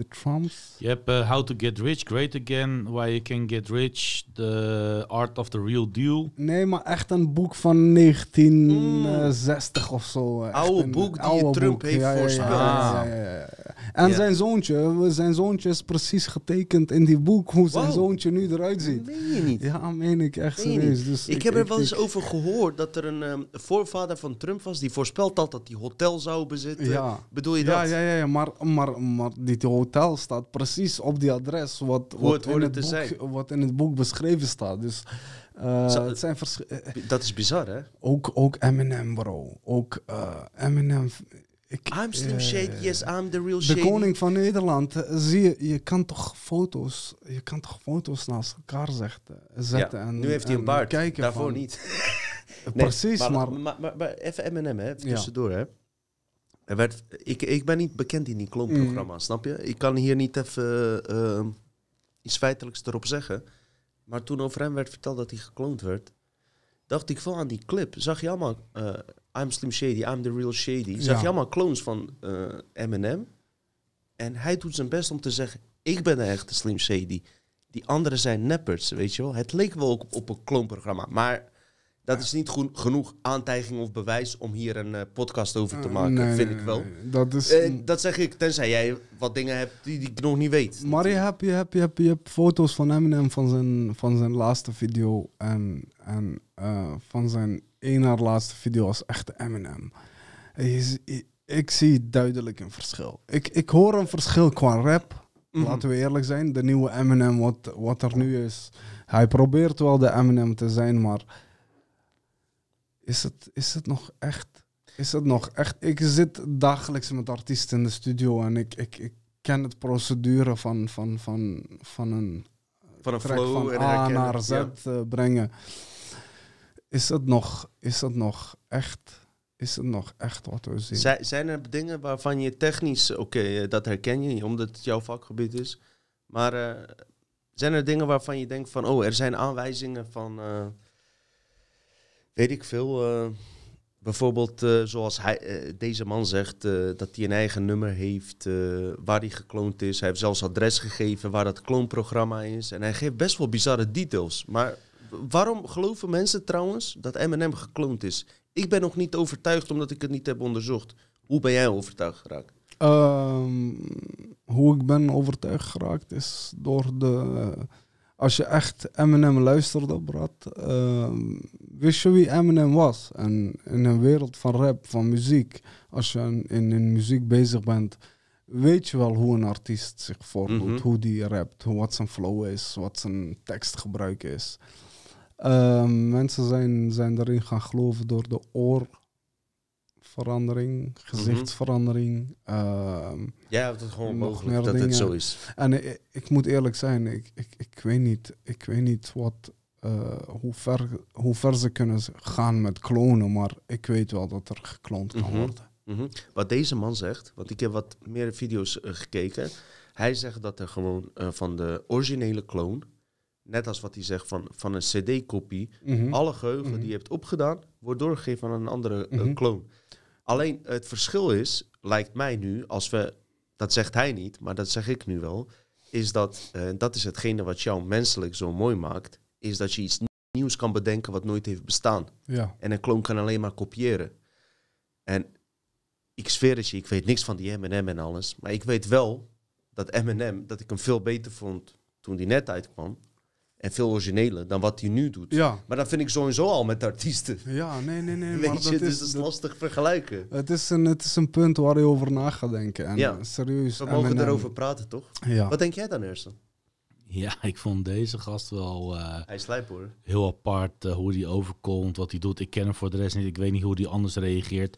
De Trumps. Je hebt eh, How to Get Rich, Great Again, Why You Can Get Rich, The Art of the Real Deal. Nee, maar echt een boek van 1960 of zo. Echt Oude een boek die oude Trump boek. heeft ja, ja, ja, voorspeld. ja, ja, ja, ja. En Ja. zijn zoontje, zijn zoontje is precies getekend in die boek hoe zijn Wow. zoontje nu eruit ziet. Meen je niet? Ja, meen ik echt Meen je serieus. Dus ik, heb er wel eens ik- over gehoord dat er een ehm, voorvader van Trump was die voorspeld had dat hij hotel zou bezitten. Ja. Bedoel je dat? Ja, ja, ja, ja, maar, maar, maar dit hotel staat precies op die adres wat, wat, in, het boek, zijn. wat in het boek beschreven staat. Dus eh, Zo- het zijn vers- eh, Dat is bizar, hè? ook, ook Eminem, bro. Ook eh, Eminem. Ik, I'm Slim eh, Shady, yes, I'm the real De Shady. koning van Nederland, eh, zie je, je kan toch foto's, je kan toch foto's naast elkaar zetten, zetten ja, en nu heeft hij een en baard, daarvoor van- niet. Nee, Precies, maar, maar, maar, maar, maar even M&M, hè, even Ja. tussendoor, hè. Er werd, ik, ik ben niet bekend in die kloonprogramma, Mm. snap je? Ik kan hier niet even eh, iets feitelijks erop zeggen. Maar toen over hem werd verteld dat hij gekloond werd, dacht ik veel aan die clip. Zag je allemaal, eh, I'm Slim Shady, I'm the real Shady. Zag Ja. je allemaal clones van eh Eminem. En hij doet zijn best om te zeggen, ik ben de echte Slim Shady. Die anderen zijn neppers, weet je wel. Het leek wel op, op een kloonprogramma, maar... Dat is niet genoeg aantijging of bewijs om hier een eh, podcast over te maken, Nee, vind nee, ik wel. nee, Dat is, Eh, dat zeg ik, tenzij jij wat dingen hebt die, die ik nog niet weet. Maar je hebt, je, hebt, je, hebt, je hebt foto's van Eminem van zijn, van zijn laatste video en, en eh, van zijn één na laatste video als echte Eminem. Je ik zie duidelijk een verschil. Ik, ik hoor een verschil qua rap. Mhm. Laten we eerlijk zijn. De nieuwe Eminem, wat, wat er nu is. Hij probeert wel de Eminem te zijn, maar is het, is het nog echt? Is het nog echt? Ik zit dagelijks met artiesten in de studio en ik, ik, ik ken het procedure van, van, van, van een Van een flow van en A naar Z Ja. eh, brengen. Is het nog, is het nog echt? is het nog echt wat we zien. Zijn, zijn er dingen waarvan je technisch, oké, eh, dat herken je, omdat het jouw vakgebied is. Maar uh, zijn er dingen waarvan je denkt van, oh, er zijn aanwijzingen van, uh, weet ik veel, uh, bijvoorbeeld zoals hij, deze man zegt, dat hij een eigen nummer heeft waar hij gekloond is. Hij heeft zelfs adres gegeven waar dat kloonprogramma is. En hij geeft best wel bizarre details. Maar waarom geloven mensen trouwens dat Eminem gekloond is? Ik ben nog niet overtuigd omdat ik het niet heb onderzocht. Hoe ben jij overtuigd geraakt? Um, hoe ik ben overtuigd geraakt is door de. Als je echt Eminem luisterde, Brad, uh, wist je wie Eminem was? En in een wereld van rap, van muziek, als je in, in muziek bezig bent, weet je wel hoe een artiest zich voordoet, mm hoe die rapt, wat zijn flow is, wat zijn tekstgebruik is. Uh, mensen zijn, zijn daarin gaan geloven door de oorverandering, gezichtsverandering. Uh, ja, het is gewoon mogelijk dat het zo is. En ik, ik, moet eerlijk zijn, ik, ik, ik, weet niet, ik weet niet wat, uh, hoe, ver, hoe ver ze kunnen gaan met klonen, maar ik weet wel dat er gekloond kan mhm. worden. Mm -hmm. Wat deze man zegt, want ik heb wat meer video's uh, gekeken. Hij zegt dat er gewoon uh, van de originele kloon net als wat hij zegt van, van een CD-kopie, mhm. alle geheugen mhm. die je hebt opgedaan, wordt doorgegeven aan een andere uh, mm kloon. Alleen het verschil is, lijkt mij nu, als we, dat zegt hij niet, maar dat zeg ik nu wel, is dat, uh, dat is hetgene wat jou menselijk zo mooi maakt, is dat je iets nieuws kan bedenken wat nooit heeft bestaan. Ja. En een kloon kan alleen maar kopiëren. En ik zweer het je, ik weet niks van die M&M en alles, maar ik weet wel dat M&M, dat ik hem veel beter vond toen die net uitkwam, en veel origineler dan wat hij nu doet. Ja. Maar dat vind ik sowieso al met artiesten. Ja, nee, nee, nee. Weet maar je, dat dus is, dat is lastig vergelijken. Het is, een, het is een punt waar je over na gaat denken. En ja. serieus. We mogen erover praten, toch? Ja. Wat denk jij dan, Ersen? Ja, ik vond deze gast wel... Uh, hij slijpt hoor. Heel apart, uh, hoe hij overkomt, wat hij doet. Ik ken hem voor de rest niet. Ik weet niet hoe hij anders reageert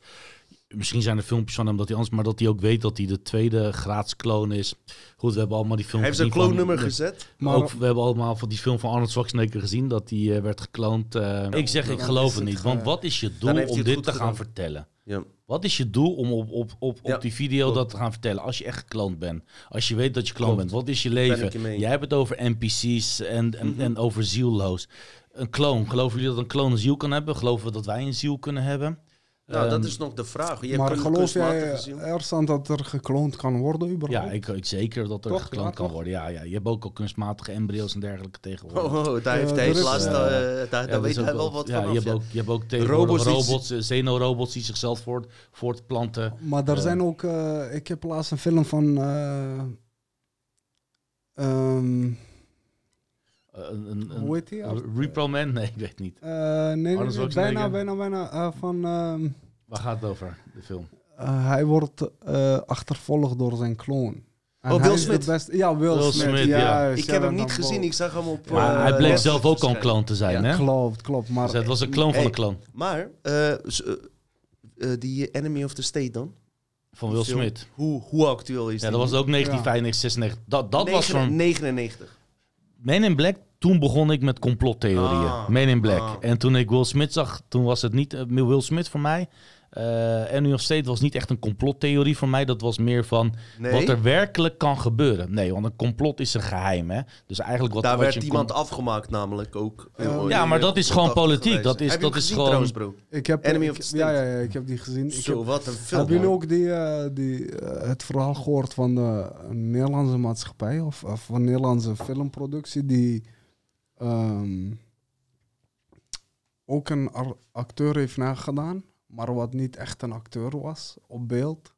misschien zijn er filmpjes van hem dat hij anders, maar dat hij ook weet dat hij de tweede graads kloon is. Goed, we hebben allemaal die film. Hij heeft zijn kloonnummer gezet. Maar ook, we hebben allemaal van die film van Arnold Schwarzenegger gezien dat hij uh, werd gekloond. Uh, ik zeg, ik geloof het niet. Want wat is je doel om dit te gaan vertellen? Ja. Wat is je doel om op, op, op, op die video dat te gaan vertellen? Als je echt gekloond bent. Als je weet dat je kloon bent. Wat is je leven? Jij hebt het over NPC's en, en, mm -hmm. en over zielloos. Een kloon. Geloven jullie dat een kloon een ziel kan hebben? Geloven we dat wij een ziel kunnen hebben? Nou, dat ehm, is nog de vraag. Je maar geloof jij ergens dat er gekloond kan worden überhaupt? Ja, ik, ik zeker dat er toch, gekloond kan worden. Ja, ja, je hebt ook al kunstmatige embryo's en dergelijke tegenwoordig. Oh, oh daar heeft hij uh, last, uh, daar, daar ja, weet hij wel wat ja, van je, hebt ook, je hebt ook tegenwoordig robots, robots xenorobots die zichzelf voort, voortplanten. Maar er zijn ook... Uh, ik heb laatst een film van... Um, uh, een, een, Hoe heet die? Repro Man? Nee, ik weet niet. Uh, nee, nee, nee bijna, bijna, bijna. Uh, van, Waar gaat het over, de film? hij wordt achtervolgd door zijn kloon. En oh, Will Smith. Best, ja, Will, Will Smith. Smith ja. Ik heb hem niet gezien, ik zag hem op... Maar hij bleek zelf ook al een kloon te zijn, ja, hè? Klopt, klopt. Maar, dus het was een kloon van een kloon. Maar, die Enemy of the State dan? Van Will Smith. Hoe, hoe actueel is ja, dat was ook 1995, 96. Dat, dat 9, was van... 99. Men in Black, toen begon ik met complottheorieën. Ah, Men in Black. Ah. En toen ik Will Smith zag, toen was het niet uh, Will Smith voor mij. Uh, en New York State was niet echt een complottheorie voor mij. Dat was meer van nee. wat er werkelijk kan gebeuren. Nee, want een complot is een geheim. Hè? Dus eigenlijk wat Daar werd iemand afgemaakt, namelijk ook. Uh, ja, maar dat is gewoon politiek. Dat is, heb dat is gezien, gewoon. Trouwens, bro? Ik heb, Enemy ik, of the State. Ja, ja, ja, ik heb die gezien. Zo, ik heb, wat een film. Hebben jullie ook die, uh, die, het verhaal gehoord van de Nederlandse maatschappij of, of van Nederlandse filmproductie die um, ook een acteur heeft nagedaan, maar wat niet echt een acteur was op beeld.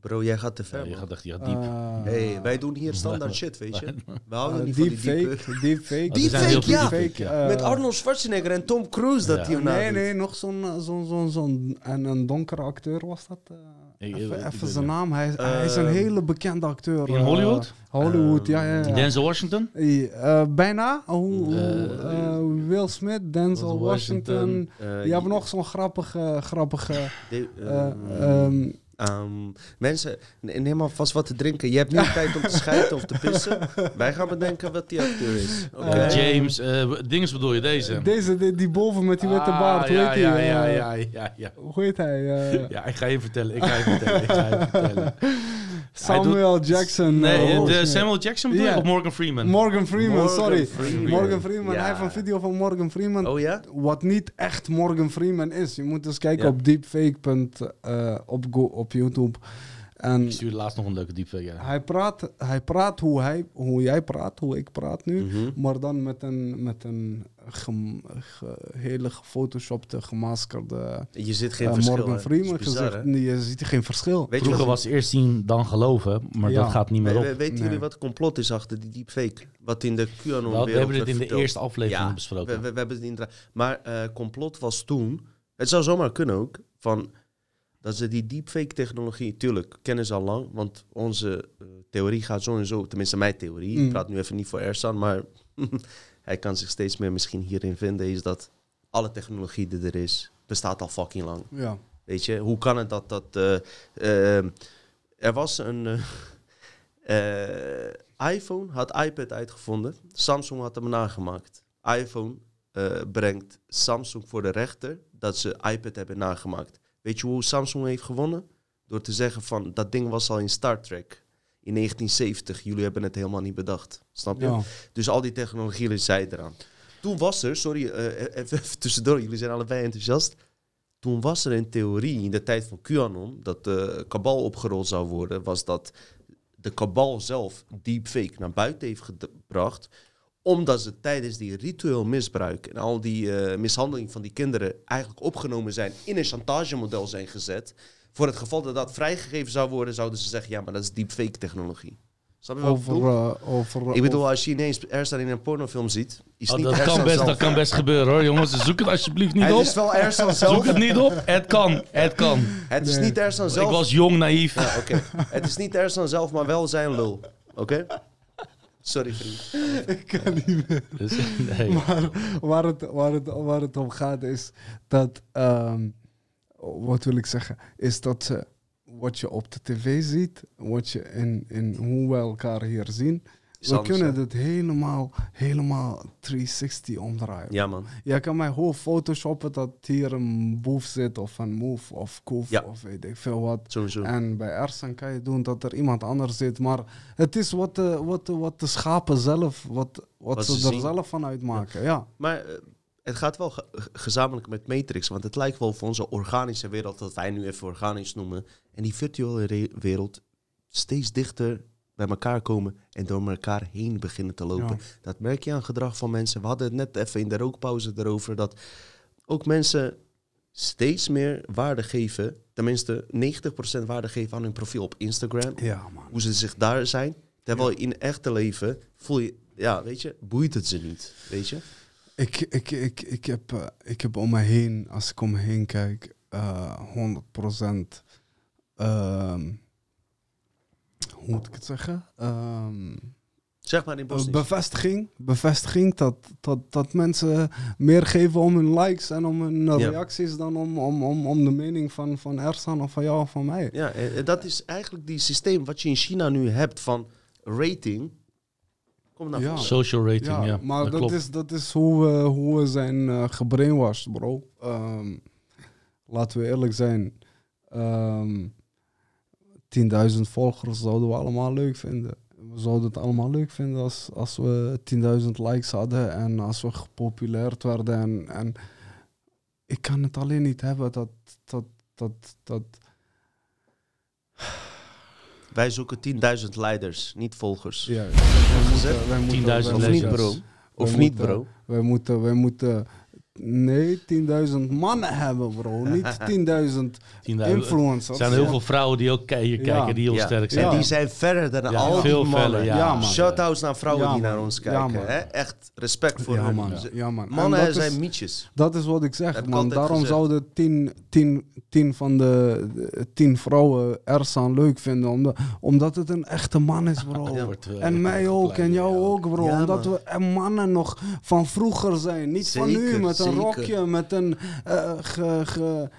Bro, jij gaat te ver. Ja, je gaat echt ja, diep. Uh, hey, wij doen hier standaard shit, weet je. We houden uh, niet deep van die diepe... fake, deepfake. Deepfake, ja. Uh, Met Arnold Schwarzenegger en Tom Cruise dat hij. Nee, nee, nog zo'n zo'n zo'n zo'n en een donkere acteur was dat. Ik, even, even zijn naam. Hij, hij, is een hele bekende acteur. In Hollywood? Hollywood, ja, ja, ja. Denzel Washington? bijna. Will Smith, Denzel Washington. Washington. je hebt nog zo'n grappige, grappige. Um, Um, mensen, neem maar vast wat te drinken. Je hebt nu tijd om te scheiden of te pissen. Wij gaan bedenken wat die acteur is. Okay. Uh, James, uh, dinges bedoel je, deze? Deze, die, die boven met die witte ah, baard, ja, hoe heet ja, hij? Ja, ja, ja, ja, Hoe heet hij? ja, ik ga je vertellen, ik ga je vertellen, ik ga je vertellen. Samuel Jackson. Nee, de Samuel Jackson bedoel Of Morgan Freeman? Morgan Freeman, sorry. Morgan Freeman, hij heeft een video van Morgan Freeman. Oh ja? Wat niet echt Morgan Freeman is. Je moet eens kijken op deepfake. Uh, op, op YouTube. En ik stuurde laatst nog een leuke. Ja. Hij, praat, hij praat hoe, hij, hoe jij praat, hoe ik praat nu. Mhm. Maar dan met een, met een gem, hele gefotoshopte, gemaskerde... Je ziet geen uh, verschil. Morgan Freeman gezegd, je ziet geen verschil. Weet Vroeger was eerst zien dan geloven, maar dat gaat niet meer op. weten jullie wat het complot is achter die deepfake? Wat in de QAnon We hebben het in de eerste aflevering besproken. We, we, hebben het in maar uh, complot was toen... Het zou zomaar kunnen ook, van dat ze die deepfake technologie, tuurlijk, kennen ze al lang. Want onze uh, theorie gaat zo en zo, tenminste mijn theorie, ik mm. praat nu even niet voor Ersan, maar hij kan zich steeds meer misschien hierin vinden, is dat alle technologie die er is, bestaat al fucking lang. Ja. Weet je, hoe kan het dat dat... Uh, uh, er was een... iPhone had iPad uitgevonden. Samsung had hem nagemaakt. iPhone brengt Samsung voor de rechter dat ze iPad hebben nagemaakt. Weet je hoe Samsung heeft gewonnen? Door te zeggen van dat ding was al in Star Trek in 1970. Jullie hebben het helemaal niet bedacht. Snap je? Dus al die technologieën zijn eraan. Toen was er, sorry, uh, even tussendoor, jullie zijn allebei enthousiast. Toen was er een theorie in de tijd van QAnon dat de kabal opgerold zou worden, was dat de kabal zelf deepfake naar buiten heeft gebracht, omdat ze tijdens die ritueel misbruik en al die uh, mishandeling van die kinderen eigenlijk opgenomen zijn, in een chantagemodel zijn gezet. Voor het geval dat dat vrijgegeven zou worden, zouden ze zeggen, ja, maar dat is deepfake technologie. Snap je wat over, ik bedoel? Uh, over, ik bedoel, als je ineens Ersan in een pornofilm ziet, is oh, niet dat kan best, Dat kan best gebeuren hoor, jongens. Zoek het alsjeblieft niet op. Het is wel Ersan zelf. Zoek het niet op. Het kan, het kan. Het is niet Ersan zelf. Ik was jong, naïef. Ja, oké. Het is niet Ersan zelf, maar wel zijn lul. Oké? Sorry, vriend. ik kan niet meer. Dus, nee. Maar waar het, waar, het, waar het om gaat is dat... Um, wat wil ik zeggen? Is dat wat je op de tv ziet, wat je in, in hoe we elkaar hier zien we kunnen het helemaal, helemaal 360 omdraaien. Ja, man. Je kan mij gewoon photoshoppen dat hier een boef zit of een move of koef of weet ik veel wat. Sowieso. En bij Ersan kan je doen dat er iemand anders zit. Maar het is wat de, wat de, wat de schapen zelf, wat, wat, ze, er zelf van uitmaken. Ja. Maar uh, het gaat wel gezamenlijk met Matrix. Want het lijkt wel voor onze organische wereld, dat wij nu even organisch noemen. En die virtuele wereld steeds dichter bij elkaar komen en door elkaar heen beginnen te lopen. Dat merk je aan gedrag van mensen. We hadden het net even in de rookpauze erover dat ook mensen steeds meer waarde geven, tenminste 90% waarde geven aan hun profiel op Instagram. Ja, man. Hoe ze zich daar zijn. Terwijl in echte leven voel je, ja, weet je, boeit het ze niet, weet je. Ik, ik, ik, ik, heb, uh, ik heb om me heen, als ik om me heen kijk, uh, 100% uh, hoe moet ik het zeggen? Um, zeg maar in Bosnisch. Bevestiging, bevestiging dat, dat, dat mensen meer geven om hun likes en om hun reacties dan om, om, om, om de mening van, van Ersan of van jou of van mij. Ja, dat is eigenlijk die systeem wat je in China nu hebt van rating. Kom naar ja. Social rating, ja. maar dat, is, dat is hoe we, hoe we zijn uh, gebrainwashed, bro. Um, laten we eerlijk zijn. Um, 10.000 volgers zouden we allemaal leuk vinden. We zouden het allemaal leuk vinden als, als we 10.000 likes hadden en als we gepopulaird werden. En, en ik kan het alleen niet hebben dat. dat, dat, dat wij zoeken 10.000 leiders, niet volgers. Ja, wij moeten, wij moeten, of niet, bro. Of niet, bro. Wij moeten, wij moeten Nee, 10.000 mannen hebben, bro. Niet 10.000 influencers. Er zijn heel veel vrouwen die ook kijken, kijken die heel sterk zijn. En die zijn verder dan al veel die mannen. ja. man. Shoutouts naar vrouwen die naar ons kijken. Hè? Echt respect voor hen. Man. Ja, man. Mannen zijn is, mietjes. Dat is wat ik zeg, man. Daarom zouden 10, 10, 10 van de 10 vrouwen Ersan leuk vinden. Omdat, omdat het een echte man is, bro. en mij ook, en jou ook, bro. omdat we mannen nog van vroeger zijn. Niet van nu met een rokje met een uh, ge, ge,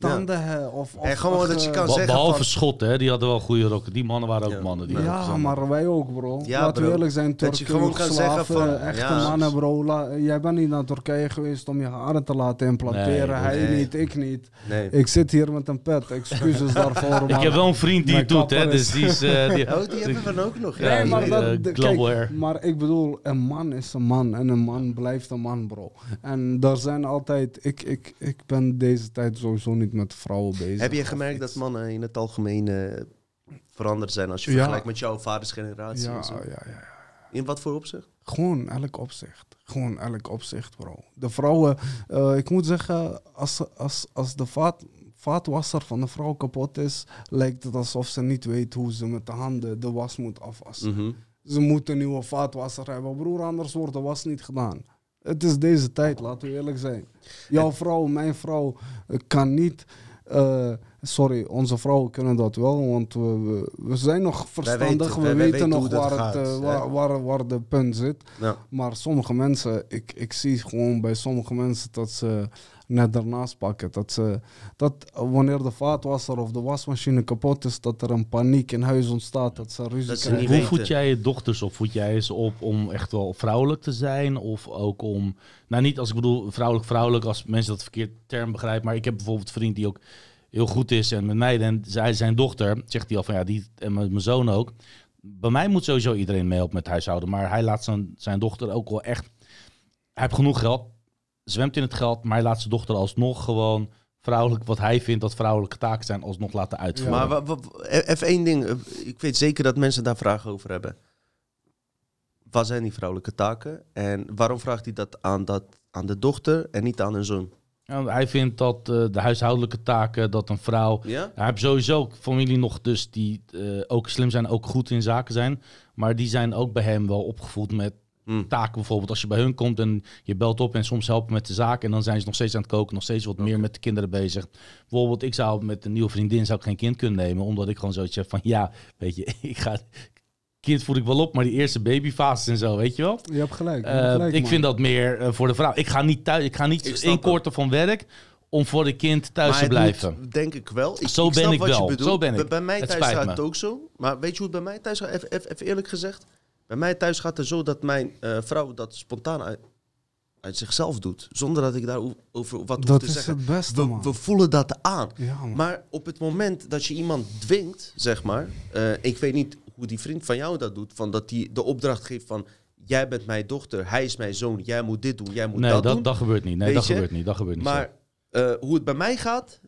tanden of, En gewoon dat je kan zeggen Behalve van- Schot, hè, die hadden wel goede rokken. Die mannen waren ook Ja. mannen. Die Ja, maar wij ook, bro. Ja, Laten we bro. eerlijk zijn, Dat je Turken, gewoon kan zeggen Joegoslaven, van- echte ja. mannen, bro. La- jij bent niet naar Turkije geweest om je haren te laten implanteren. Nee, Hij nee. niet, ik niet. Nee. Ik zit hier met een pet, excuses daarvoor. Ik maar- heb wel een vriend die het doet, hè, dus die is... eh, die, Oh, die hebben we ook nog. Ja, maar, eh, dat, de- Global kijk, Air. maar ik bedoel, een man is een man en een man blijft een man, bro. En daar zijn altijd, ik, ik, ik ben deze tijd sowieso niet met vrouwen bezig. Heb je gemerkt dat mannen in het algemeen eh, veranderd zijn als je Ja. vergelijkt met jouw vaders generatie? Ja, en zo? ja, ja, ja. In wat voor opzicht? Gewoon elk opzicht. Gewoon elk opzicht, bro. De vrouwen, eh, ik moet zeggen, als, als, als de vaat, vaatwasser van de vrouw kapot is, lijkt het alsof ze niet weet hoe ze met de handen de was moet afwassen. Mhm. Ze moeten een nieuwe vaatwasser hebben, broer, anders wordt de was niet gedaan. Het is deze tijd, laten we eerlijk zijn. Jouw vrouw, mijn vrouw, eh, kan niet. eh, sorry, onze vrouwen kunnen dat wel, want we, we, zijn nog verstandig. weten- we weten weten nog waar, het, eh, waar, waar, waar de punt zit. Ja. Maar sommige mensen, ik, ik zie gewoon bij sommige mensen dat ze net daarnaast pakken. Dat, ze, dat wanneer de vaatwasser of de wasmachine kapot is, dat er een paniek in huis ontstaat. Dat ze ruzie Dat ze krijgen. niet Hoe voed jij je dochters op? Voed jij ze op om echt wel vrouwelijk te zijn? Of ook om... Nou, niet als ik bedoel vrouwelijk, vrouwelijk, als mensen dat verkeerd term begrijpen. Maar ik heb bijvoorbeeld een vriend die ook heel goed is. En met mij, en zij, zijn dochter, zegt hij al van ja, die, en mijn mijn zoon ook. Bij mij moet sowieso iedereen meehelpen met huishouden. Maar hij laat zijn, zijn dochter ook wel echt... Hij heeft genoeg geld, zwemt in het geld. Maar hij laat zijn dochter alsnog gewoon vrouwelijk... Wat hij vindt dat vrouwelijke taken zijn, alsnog laten uitvoeren. Maar wa- even één ding. eh, Ik weet zeker dat mensen daar vragen over hebben. Wat zijn die vrouwelijke taken? En waarom vraagt hij dat aan, dat, aan de dochter en niet aan een zoon? Ja, hij vindt dat eh, de huishoudelijke taken, dat een vrouw... Ja? Hij heeft sowieso ook familie nog dus die eh, ook slim zijn, ook goed in zaken zijn. Maar die zijn ook bij hem wel opgevoed met Hm. taken bijvoorbeeld. Als je bij hun komt en je belt op en soms helpen met de zaak... en dan zijn ze nog steeds aan het koken, nog steeds wat meer met de kinderen bezig. Bijvoorbeeld, ik zou met een nieuwe vriendin zou ik geen kind kunnen nemen... omdat ik gewoon zoiets heb van, ja, weet je, ik ga... Kind voed ik wel op, maar die eerste babyfases en zo, weet je wel? Je hebt gelijk. je Eh, hebt gelijk, ik man. vind dat meer eh, voor de vrouw. Ik ga niet thuis, ik ga Ik niet snap inkorten van werk om voor de kind thuis Maar te blijven. moet, denk ik wel. Ik, Zo ik ben ik wat je wel. bedoelt. Zo ben Bij- ik. Bij mij thuis gaat het ook zo. Maar weet je hoe het bij mij thuis gaat? Even, even, even eerlijk gezegd. Bij mij thuis gaat het zo dat mijn eh, vrouw dat spontaan uit, uit zichzelf doet. Zonder dat ik daarover wat hoef Dat te is zeggen. het beste, We, man. we voelen dat aan. Ja. Maar op het moment dat je iemand dwingt, zeg maar. eh, ik weet niet hoe die vriend van jou dat doet. Van dat hij de opdracht geeft van. Jij bent mijn dochter, hij is mijn zoon. Jij moet dit doen, jij moet Nee, dat, dat, doen. dat gebeurt niet. Nee, Weet dat je? gebeurt niet. Dat gebeurt niet. zo. Maar eh, hoe het bij mij gaat,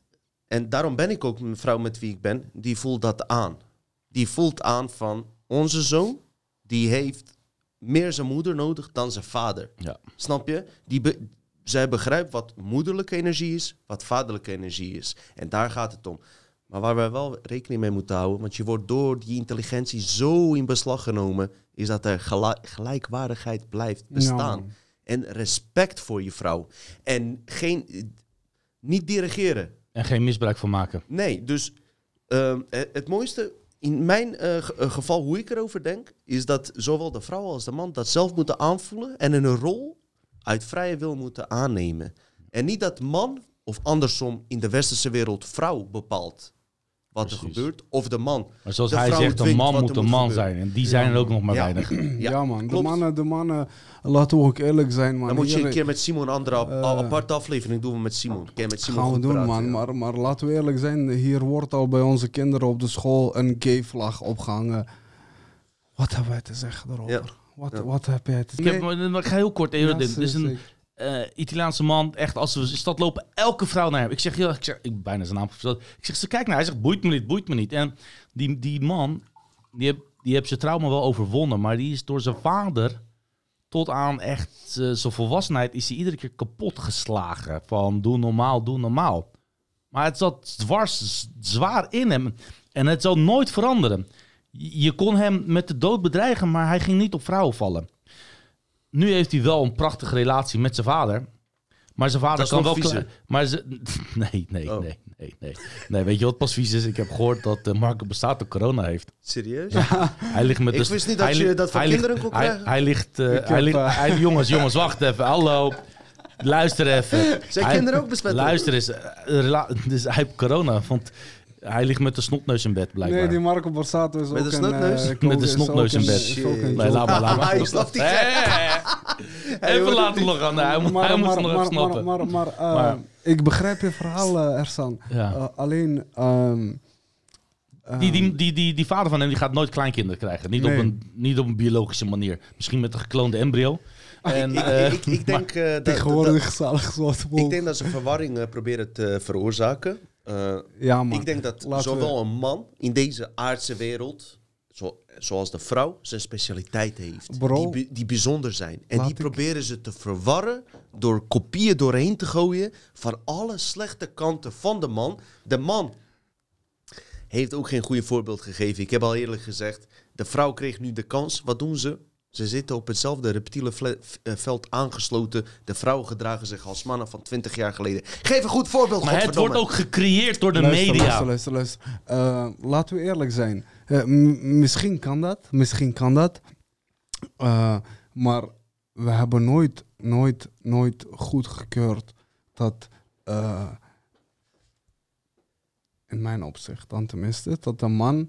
en daarom ben ik ook een vrouw met wie ik ben, die voelt dat aan. Die voelt aan van onze zoon, die heeft meer zijn moeder nodig dan zijn vader. Ja. Snap je? Die be- zij begrijpt wat moederlijke energie is, wat vaderlijke energie is. En daar gaat het om. Maar waar wij wel rekening mee moeten houden, want je wordt door die intelligentie zo in beslag genomen, is dat er gelijkwaardigheid blijft bestaan. man. en respect voor je vrouw. En geen, niet dirigeren. En geen misbruik van maken. Nee, dus ehm, het, het mooiste in mijn eh, eh, geval, hoe ik erover denk, is dat zowel de vrouw als de man dat zelf moeten aanvoelen en een rol uit vrije wil moeten aannemen. En niet dat man, of andersom in de westerse wereld, vrouw bepaalt wat er gebeurt, of de man. Maar zoals De hij zegt, een dwingt man moet een man gebeuren. zijn. En die zijn er ook nog maar Ja. weinig. Ja, Ja, man. De mannen, de mannen, laten we ook eerlijk zijn, man. Dan moet je een keer met Simon een andere Eh, aparte aflevering doen we met Simon. Een keer met Simon gaan we doen, praten, man. ja. Maar, maar laten we eerlijk zijn, hier wordt al bij onze kinderen op de school een gay-vlag opgehangen. Wat hebben wij te zeggen erover? Ja. Wat, Ja. wat heb jij te Ik, heb, maar ik ga heel kort even. Ja, dit is een eh, Italiaanse man. Echt, als we in de stad lopen, elke vrouw naar hem. Ik zeg, ik zeg, ik bijna zijn naam verteld. Ik zeg, ze kijk naar. Hij zegt, boeit me niet, boeit me niet. En die, die man, die heeft, die heeft zijn trauma wel overwonnen, maar die is door zijn vader tot aan echt eh, zijn volwassenheid is hij iedere keer kapot geslagen. Van doe normaal, doe normaal. Maar het zat dwars, zwaar in hem. En het zal nooit veranderen. Je kon hem met de dood bedreigen, maar hij ging niet op vrouwen vallen. Nu heeft hij wel een prachtige relatie met zijn vader. Maar zijn vader kan wel... viezer. kle- Maar ze, nee, nee, Oh. nee, nee, nee. Nee, weet je wat pas vies is? Ik heb gehoord dat uh, Marco Bassato corona heeft. Serieus? Hij ligt met Ik dus- wist niet dat je dat van kinderen ligt- kon hij- krijgen. Hij, ligt... eh, hij ligt eh, hij- jongens, jongens, wacht even. Hallo. luister even. Zijn kinderen ook besmet? Luister eens. Uh, dus hij heeft corona. Want hij ligt met de snotneus in bed, blijkbaar. Nee, die Marco Borsato is met ook de snotneus? Een, uh, met de snotneus in bed. Nee, laat maar, laat maar. Hij snapt die Even laten nog aan. Hij, moet, nog even snappen. Maar, maar, maar, maar ik begrijp je verhaal, uh, Ersan. Ja. Uh, alleen... Um, die, die, die, die, die vader van hem die gaat nooit kleinkinderen krijgen. Niet, nee. op een, niet op een biologische manier. Misschien met een gekloonde embryo. En, ik, uh, ik, ik, denk uh, dat, tegenwoordig zalig Ik denk dat ze verwarring uh, proberen te veroorzaken. Ja, man. Ik denk dat Laten zowel we... een man in deze aardse wereld, zo, zoals de vrouw, zijn specialiteit heeft. Bro, die, die bijzonder zijn. En die proberen ze te verwarren door kopieën doorheen te gooien van alle slechte kanten van de man. De man heeft ook geen goede voorbeeld gegeven. Ik heb al eerlijk gezegd, de vrouw kreeg nu de kans. Wat doen ze? Ze zitten op hetzelfde reptiele eh, veld aangesloten. De vrouwen gedragen zich als mannen van 20 jaar geleden. Geef een goed voorbeeld. Maar het wordt ook gecreëerd door de luister, media. Luister, luister, luister. Uh, laten we eerlijk zijn. Uh, misschien kan dat. Misschien kan dat. Uh, maar we hebben nooit, nooit, nooit goedgekeurd dat in mijn opzicht dan tenminste, dat een man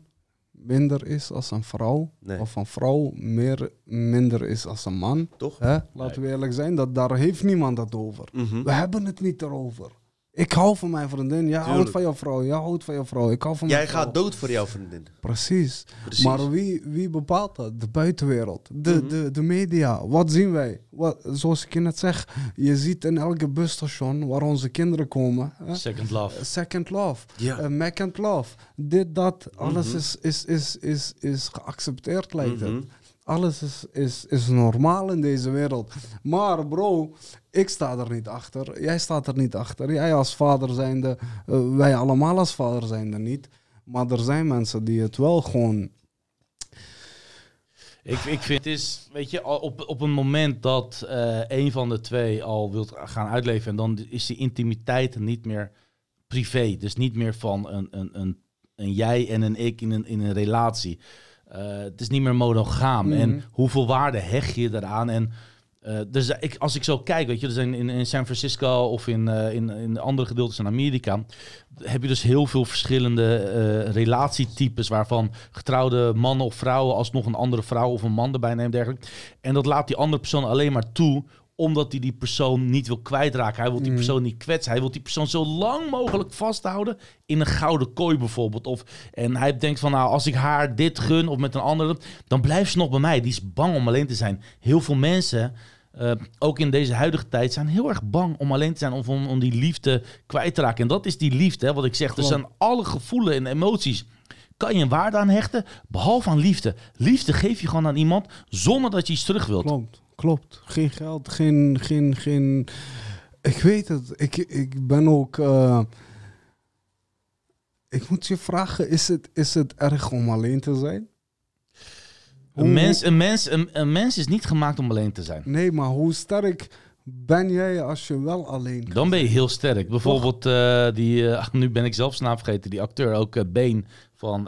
minder is als een vrouw. Nee. Of een vrouw meer, minder is als een man. Toch? Hè? Laten we eerlijk zijn, dat, daar heeft niemand het over. Mm -hmm. We hebben het niet erover. Ik hou van mijn vriendin. Jij houdt van jouw vrouw. Jij houdt van jouw vrouw. Ik hou van Jij vrouw. gaat dood voor jouw vriendin. Precies. Precies. Maar wie, wie bepaalt dat? De buitenwereld. De, mm -hmm. de, de media. Wat zien wij? Wat, zoals ik net zeg. Je ziet in elke busstation waar onze kinderen komen. Hè? Second Love. Second Love. Ja. Uh, Mac and Love. Dit, dat. Alles mm -hmm. is, is, is, is, is geaccepteerd lijkt het. Alles is, is, is normaal in deze wereld. Maar bro, ik sta er niet achter. Jij staat er niet achter. Jij als vader zijnde, uh, wij allemaal als vader zijnde niet. Maar er zijn mensen die het wel gewoon... Ik, ik vind het is, weet je, op, op een moment dat uh, een van de twee al wilt gaan uitleven... en dan is die intimiteit niet meer privé. Dus niet meer van een, een, een, een jij en een ik in een, in een relatie... Uh, het is niet meer monogaam. Mm. En hoeveel waarde hecht je eraan? En uh, dus ik, als ik zo kijk, weet je, er zijn in, in San Francisco of in, uh, in, in andere gedeeltes in Amerika, heb je dus heel veel verschillende relatietypes, waarvan getrouwde mannen of vrouwen alsnog een andere vrouw of een man erbij neemt dergelijke. En dat laat die andere persoon alleen maar toe omdat hij die persoon niet wil kwijtraken. Hij wil die persoon niet kwetsen. Hij wil die persoon zo lang mogelijk vasthouden in een gouden kooi bijvoorbeeld. Of, en hij denkt van, nou, als ik haar dit gun of met een andere, dan blijft ze nog bij mij. Die is bang om alleen te zijn. Heel veel mensen, uh, ook in deze huidige tijd, zijn heel erg bang om alleen te zijn of om, om die liefde kwijt te raken. En dat is die liefde, hè, wat ik zeg. Er zijn alle gevoelens en emoties kan je een waarde aan hechten, behalve aan liefde. Liefde geef je gewoon aan iemand zonder dat je iets terug wilt. Klopt klopt. Geen geld, geen, geen, geen... Ik weet het. Ik, ik ben ook... Uh... Ik moet je vragen, is het, is het erg om alleen te zijn? Een mens, een, mens, een, een mens is niet gemaakt om alleen te zijn. Nee, maar hoe sterk ben jij als je wel alleen Dan ben je heel sterk. Bijvoorbeeld, uh, die, uh, nu ben ik zelfs naam vergeten, die acteur, ook uh, Been van...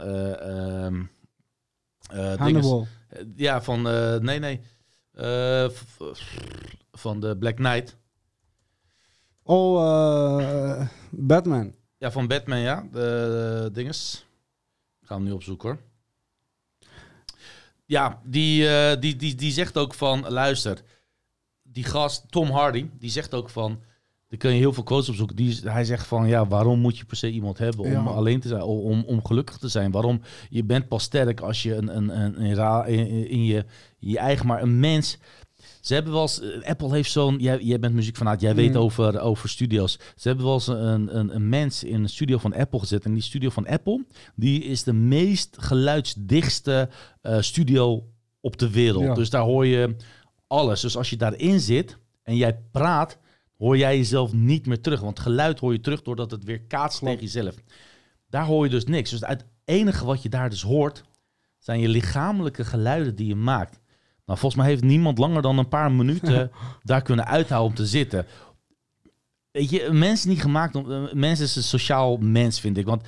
Hannibal. ja, van... nee, nee. Uh, van de Black Knight. Oh, uh, Batman. Ja, van Batman, ja. De, de dinges. Ik ga hem nu opzoeken hoor. Ja, die, uh, die, die, die zegt ook van, luister, die gast, Tom Hardy, die zegt ook van, daar kun je heel veel quotes opzoeken. Die, hij zegt van, ja, waarom moet je per se iemand hebben om ja. alleen te zijn, om, om gelukkig te zijn? Waarom? Je bent pas sterk als je een, een, een, in, je, je eigen, maar een mens... Ze hebben wel eens, Apple heeft zo'n, jij, jij bent muziekfanaat, jij mm. weet over, over studio's. Ze hebben wel eens een, een, een mens in een studio van Apple gezet. En die studio van Apple, die is de meest geluidsdichtste uh, studio op de wereld. Ja. Dus daar hoor je alles. Dus als je daarin zit en jij praat, hoor jij jezelf niet meer terug. Want geluid hoor je terug doordat het weer kaatst tegen jezelf. Daar hoor je dus niks. Dus het enige wat je daar dus hoort, zijn je lichamelijke geluiden die je maakt. Nou, volgens mij heeft niemand langer dan een paar minuten daar kunnen uithouden om te zitten. Weet je, een mens is niet gemaakt om. Een mens is een sociaal mens, vind ik. Want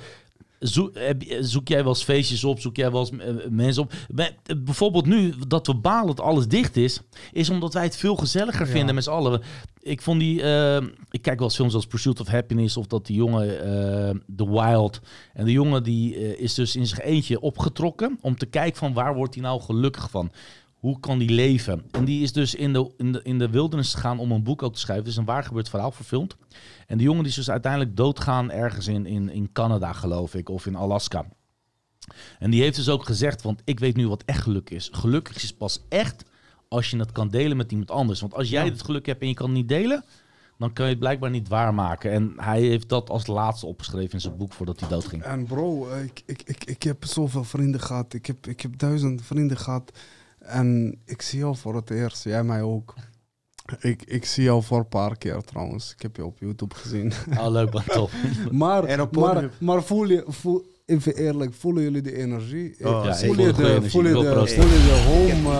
zoek, zoek jij wel eens feestjes op? Zoek jij wel eens eh, mensen op? Bijvoorbeeld nu dat we balen dat alles dicht is, is omdat wij het veel gezelliger vinden met z'n allen. Ik vond die, uh, ik kijk wel eens films als Pursuit of Happiness of dat die jongen, uh, The Wild, en de jongen die is dus in zijn eentje opgetrokken om te kijken van waar wordt hij nou gelukkig van hoe kan die leven? En die is dus in de, in de, in de wildernis gegaan om een boek ook te schrijven. Het is een waar gebeurd verhaal verfilmd. En die jongen die is dus uiteindelijk doodgaan ergens in, in, in Canada, geloof ik, of in Alaska. En die heeft dus ook gezegd, want ik weet nu wat echt geluk is. Gelukkig is pas echt als je het kan delen met iemand anders. Want als jij het geluk hebt en je kan het niet delen, dan kun je het blijkbaar niet waarmaken. En hij heeft dat als laatste opgeschreven in zijn boek voordat hij doodging. En bro, ik, ik, ik, ik heb zoveel vrienden gehad. Ik heb, ik heb duizend vrienden gehad en ik zie jou voor het eerst, jij mij ook. Ik, ik zie jou voor een paar keer trouwens. Ik heb je op YouTube gezien. Oh, leuk, maar top. maar, maar, maar voel je, voel, even eerlijk, voelen jullie de energie? Oh, ja, voel, je de, voel, je de, voel je de home...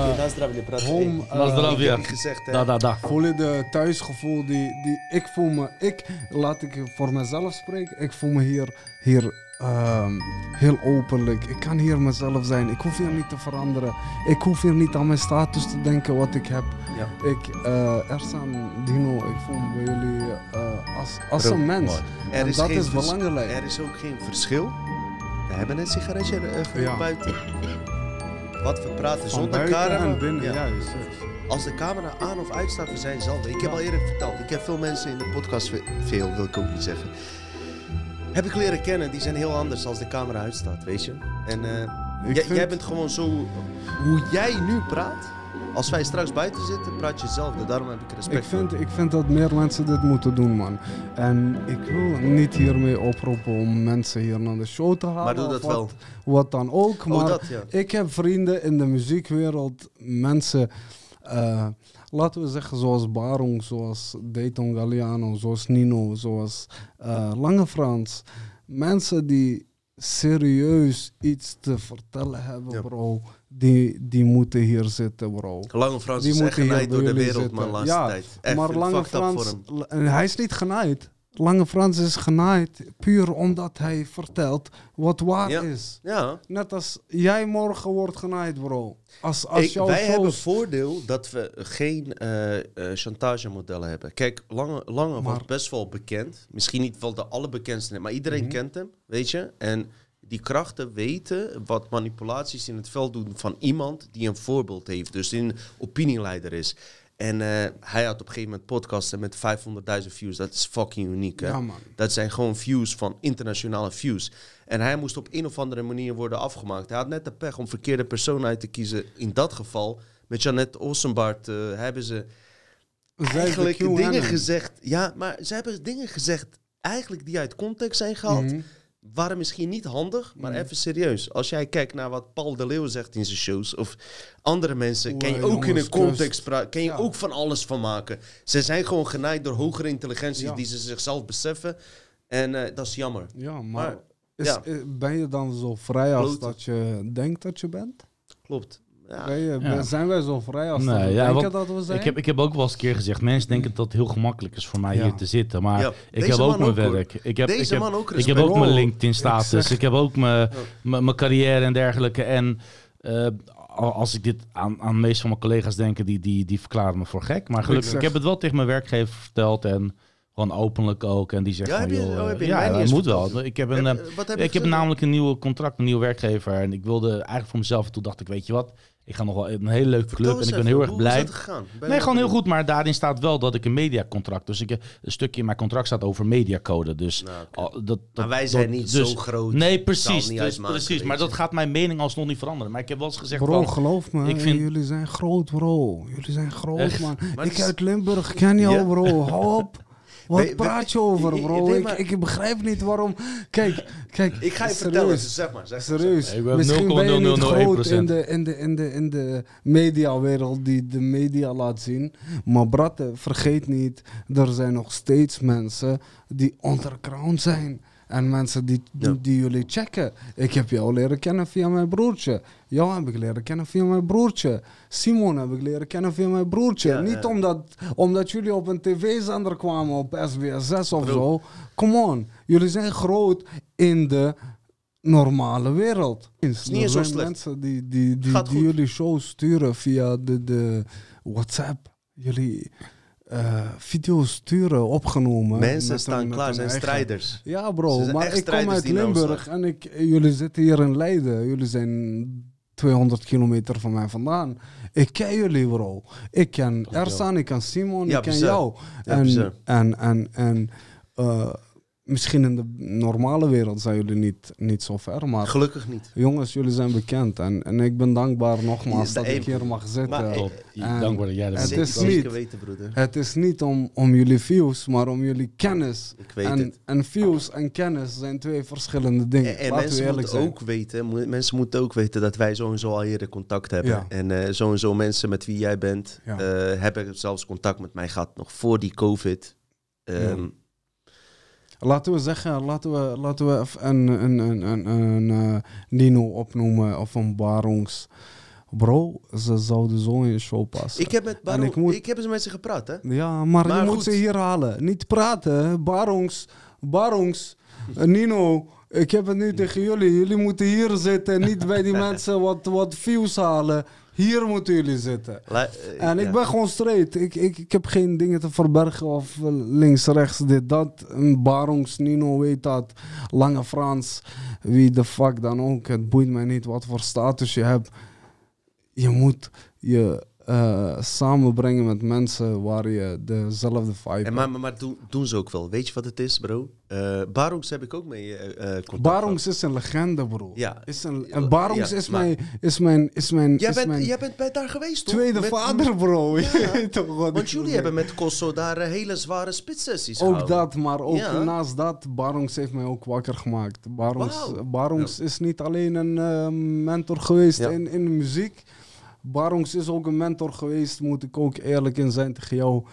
Uh, home uh, gezegd, da, da, da. Voel je de thuisgevoel die, die... Ik voel me... Ik, laat ik voor mezelf spreken. Ik voel me hier, hier Ehm, heel openlijk. Ik kan hier mezelf zijn. Ik hoef hier niet te veranderen. Ik hoef hier niet aan mijn status te denken wat ik heb. Ja. Ik, uh, Ersan, Dino, ik voel bij jullie uh, als, als een mens. Er en is dat is belangrijk. Er is ook geen verschil. We hebben een sigaretje uh, buiten. Wat we praten Van zonder camera. en binnen, ja. juist, Als de camera aan of uit staat, we zijn hetzelfde. Ik heb al eerder verteld. Ik heb veel mensen in de podcast, veel wil ik ook niet zeggen heb ik leren kennen. Die zijn heel anders als de camera uitstaat, weet je. En uh, jij bent gewoon zo... Hoe jij nu praat, als wij straks buiten zitten, praat je hetzelfde. Daarom heb ik respect ik vind, Ik vind dat meer mensen dit moeten doen, man. En ik wil niet hiermee oproepen om mensen hier naar de show te halen. Maar doe dat wat, wel. Wat dan ook. Oh, maar dat, ja. ik heb vrienden in de muziekwereld, mensen... Uh, laten we zeggen, zoals Barong, zoals Dayton Galliano, zoals Nino, zoals uh, Lange Frans. Mensen die serieus iets te vertellen hebben, bro. Die, die moeten hier zitten, bro. Lange Frans die is echt genaaid door de wereld, man, laatste ja, tijd. Echt, maar Lange Frans, hij is niet genaaid. Lange Frans is genaaid puur omdat hij vertelt wat waar is. Ja. Net als jij morgen wordt genaaid, bro. Als, als Ik, wij hebben voordeel dat we geen uh, uh, chantagemodellen hebben. Kijk, Lange, Lange wordt best wel bekend. Misschien niet wel de allerbekendste, maar iedereen mhm. kent hem, weet je. En die krachten weten wat manipulaties in het veld doen van iemand die een voorbeeld heeft. Dus die een opinieleider is. En uh, hij had op een gegeven moment podcasten met 500.000 views. Dat is fucking uniek. Hè? Ja, man. Dat zijn gewoon views van internationale views. En hij moest op een of andere manier worden afgemaakt. Hij had net de pech om verkeerde personen uit te kiezen. In dat geval, met Janet Ossenbart, uh, hebben ze eigenlijk dingen gezegd. Ja, maar ze hebben dingen gezegd eigenlijk die uit context zijn gehaald. Mhm waren misschien niet handig, maar mm. even serieus. Als jij kijkt naar wat Paul de Leeuw zegt in zijn shows, of andere mensen, kan je ook in een context praten, kan je ook van alles van maken. Ze zijn gewoon genaaid door hogere intelligentie die ze zichzelf beseffen. En uh, dat is jammer. Ja, maar, is, ja. Eh, ben je dan zo vrij als dat je denkt dat je bent? Klopt. Ja. Zijn wij zo vrij als nee, ja, denken dat we zijn? Ik heb, ik heb ook wel eens een keer gezegd, mensen denken dat het heel gemakkelijk is voor mij hier te zitten. Maar ik heb ook mijn werk. Ik heb, ik heb, ook, ik heb ook mijn LinkedIn status. Ik, heb ook mijn, mijn carrière en dergelijke. En uh, als ik dit aan, aan de meeste van mijn collega's denk, die, die, die verklaren me voor gek. Maar gelukkig, ik heb het wel tegen mijn werkgever verteld en gewoon openlijk ook. En die zegt ja, van, joh, oh, ja, dat moet wel. Ik heb, een, heb, eh, ik heb namelijk een nieuwe contract, een nieuwe werkgever. En ik wilde eigenlijk voor mezelf, en toen dacht ik, weet je wat, ik ga nog wel een hele leuke club en ik ben heel erg blij. Nee, gewoon heel goed. Maar daarin staat wel dat ik een mediacontract. Dus ik, een stukje in mijn contract staat over mediacode. Dus nou, dat, dat, maar wij zijn niet dus, zo groot. Nee, precies. Dus, precies. Maar dat gaat mijn mening alsnog niet veranderen. Maar ik heb wel eens gezegd. Bro, geloof me. Ik vind... Jullie zijn groot, bro. Jullie zijn groot, man. ik uit Limburg ken jou, bro. Hou op. Wat praat je over, bro? Ik, ik, begrijp niet waarom. Kijk, kijk. Ik ga je vertellen, zeg maar. Zeg serieus. Zeg Misschien ben je niet groot in de, in, de, in, de, in de mediawereld die de media laat zien. Maar bratte, vergeet niet, er zijn nog steeds mensen die underground zijn. En mensen die, die, jullie checken. Ik heb jou leren kennen via mijn broertje. Jou heb ik leren kennen via mijn broertje. Simon heb ik leren kennen via mijn broertje. Niet Omdat, omdat jullie op een tv-zender kwamen op SBS 6 of zo. Come on. Jullie zijn groot in de normale wereld. Niet er zo zijn slecht. mensen die, die, die, die jullie show sturen via de, de WhatsApp. Jullie eh, video's sturen, opgenomen. Mensen met staan een- met klaar, zijn eigen- strijders. Ja bro, maar ik kom uit ons Limburg en ik, jullie zitten hier in Leiden. Jullie zijn 200 kilometer van mij vandaan. Ik ken jullie bro. Ik ken. Ersan, ik ken Simon, Ja, ik ken bizar. jou. Ja, en, bizar. en, en, en eh, misschien in de normale wereld zijn jullie niet, niet zo ver, maar Gelukkig niet. jongens, jullie zijn bekend. En, en ik ben dankbaar nogmaals Ja, dat ik hier mag zitten. Maar- Top. En- Dankbaar dat jij er het is niet- weten, broeder. Het is niet om, om jullie views, maar om jullie kennis. Ik weet En, het. en views en kennis zijn twee verschillende dingen. En, en mensen eerlijk moeten zijn. ook weten, mensen moeten ook weten dat wij zo en zo al eerder contact hebben. Ja. En eh, zo en zo mensen met wie jij bent, Ja. eh, hebben zelfs contact met mij gehad nog voor die COVID. Ehm, Laten we zeggen, laten we, laten we een, een, een, een, een eh, Nino opnoemen of een Barons. Bro, ze zouden zo in je show passen. Ik heb met Baron, ik ik, moet- heb eens met ze gepraat, hè? Ja, maar, Maar je moet ze hier halen. Niet praten. Barongs, Barongs, eh, Nino. Ik heb het nu tegen jullie. Jullie moeten hier zitten. en Niet bij die mensen wat, wat views halen. Hier moeten jullie zitten. La- En ja. ik ben gewoon straight. Ik, ik, ik heb geen dingen te verbergen of links, rechts, dit, dat. Een Barongs, Nino weet dat. Lange Frans, wie de fuck dan ook. Het boeit mij niet wat voor status je hebt. Je moet je eh, samenbrengen met mensen waar je dezelfde vibe hebt. maar maar, maar doen, doen ze ook wel. Weet je wat het is, bro? Eh Barongs heb ik ook mee eh, contact Barongs is een legende, bro. Ja. Is een, en Barongs ja, is, maar- mijn, is mijn, is mijn, Jij is bent, mijn jij bent bij daar geweest, toch? tweede Met- vader, bro. Ja. toch Want jullie hebben met Kosso daar hele zware spitsessies Ook gehouden. dat, maar ook Ja. naast dat, Barongs heeft mij ook wakker gemaakt. Barongs. Barongs is niet alleen een mentor geweest in, in muziek. Barongs is ook een mentor geweest, moet ik ook eerlijk in zijn tegen jou.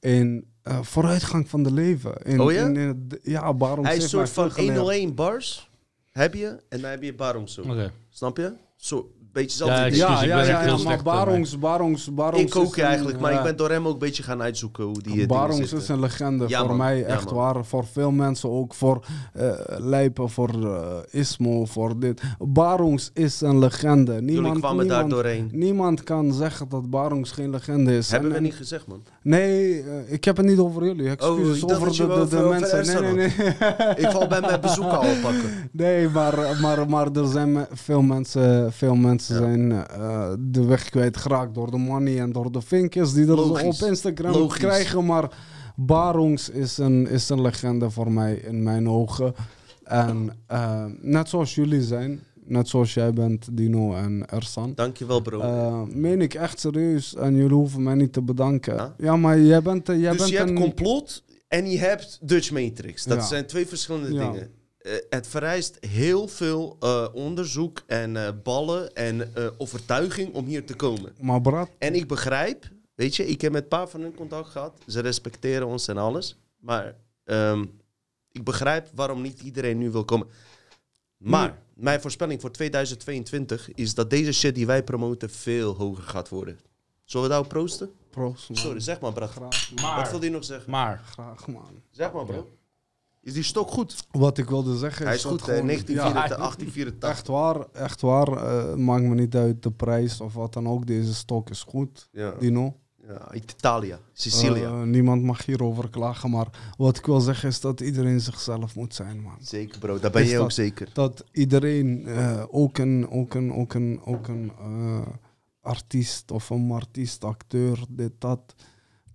In eh, vooruitgang van de leven. In, Oh ja? in- in ja, Barongs Hij is een soort van veel geleerd. 101 bars, heb je, en dan heb je Barongs zo. Oké. Snap je? Zo, beetje Ja, ding. Ja, ja, ja, maar slecht voor Barongs, Barongs, Barongs Ik ook eigenlijk, maar ja, ik ben door hem ook een beetje gaan uitzoeken hoe die eh, Barongs is een legende Ja, voor mij, Ja, echt man. waar. Voor veel mensen ook, voor eh Lijpen, voor eh, Ismo, voor dit. Barongs is een legende. Jullie Niemand, kwamen daar niemand, doorheen. niemand kan zeggen dat Barongs geen legende is. Hebben En- we niet gezegd, man. Nee, eh, ik heb het niet over jullie. Excuses ik dacht over de, wel de, de over- over mensen. Nee, nee, nee. Ik val bij mijn bezoek al pakken. Nee, maar, maar, maar er zijn veel mensen, veel mensen zijn eh, de weg kwijtgeraakt door de money en door de vinkjes die er Logisch. op Instagram Logisch. krijgen. Maar Barongs is een, is een legende voor mij in mijn ogen. En eh, net zoals jullie zijn, net zoals jij bent, Dino en Ersan. Dankjewel, bro. eh meen ik echt serieus en jullie hoeven mij niet te bedanken. Ja? Ja, maar jij bent, jij dus bent je hebt een... complot en je hebt Dutch Matrix. Dat Ja. zijn twee verschillende Ja. dingen. Eh, het vereist heel veel eh, onderzoek en eh, ballen en eh, overtuiging om hier te komen. Maar Brad, En ik begrijp, weet je, ik heb met een paar van hun contact gehad. Ze respecteren ons en alles. Maar ehm, ik begrijp waarom niet iedereen nu wil komen. Maar mijn voorspelling voor 2022 is dat deze shit die wij promoten veel hoger gaat worden. Zullen we daarop proosten? proost man. Sorry, zeg maar, bro. Graag, Wat Maar, wil die nog zeggen? maar, graag man. Zeg maar, bro. Is die stok goed? Wat ik wilde zeggen Hij is is goed, dat hè? gewoon- 1984, Ja, 1884. Echt waar, echt waar. eh, maakt me niet uit de prijs of wat dan ook. Deze stok is goed, Ja. Dino. ja, Italia, Sicilia. Eh, niemand mag hierover klagen. Maar wat ik wil zeggen is dat iedereen zichzelf moet zijn, man. zeker, bro. Daar ben je ook zeker. Dat iedereen, eh, ook een, ook een, ook een, ook een eh, artiest of een artiest, acteur, dit, dat.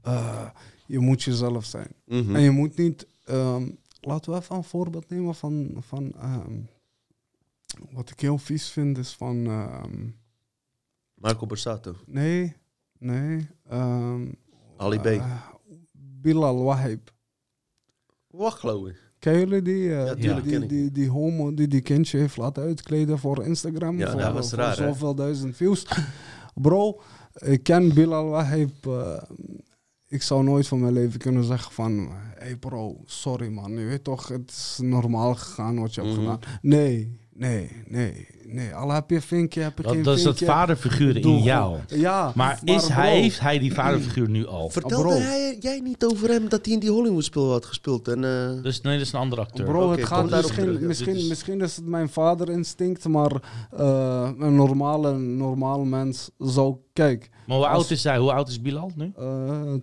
eh, je moet jezelf zijn. Mhm. En je moet niet. ehm, laten we even een voorbeeld nemen van. van ehm, wat ik heel vies vind is van. ehm, Marco Borsato, nee, nee. ehm, Ali B. eh, Bilal Wahib. Wacht, geloof ik. Kennen jullie die, eh, Ja, die, die, ken ik. die, die homo die die kindje heeft laten uitkleden voor Instagram? Ja, voor, dat was voor raar, zoveel duizend views. Bro, ik ken Bilal Wahib. eh, ik zou nooit van mijn leven kunnen zeggen van... Hé hey bro, sorry man, je weet toch, het is normaal gegaan wat je hebt Mhm. gedaan. Nee, Nee, nee, nee. Al heb je vinkje, heb je Dat, geen dat is dat vaderfiguur in Doe jou. Ja, Maar, is bro, hij, heeft hij die vaderfiguur nu al? Vertelde bro. hij, jij niet over hem dat hij in die Hollywood-spel had gespeeld? En, eh, Dus nee, dat is een andere acteur. Bro, het gaat misschien, terug. misschien, is- misschien is het mijn vaderinstinct, maar eh, een normale, normaal mens zou... Kijk, maar hoe als- oud is hij? Hoe oud is Bilal nu? eh,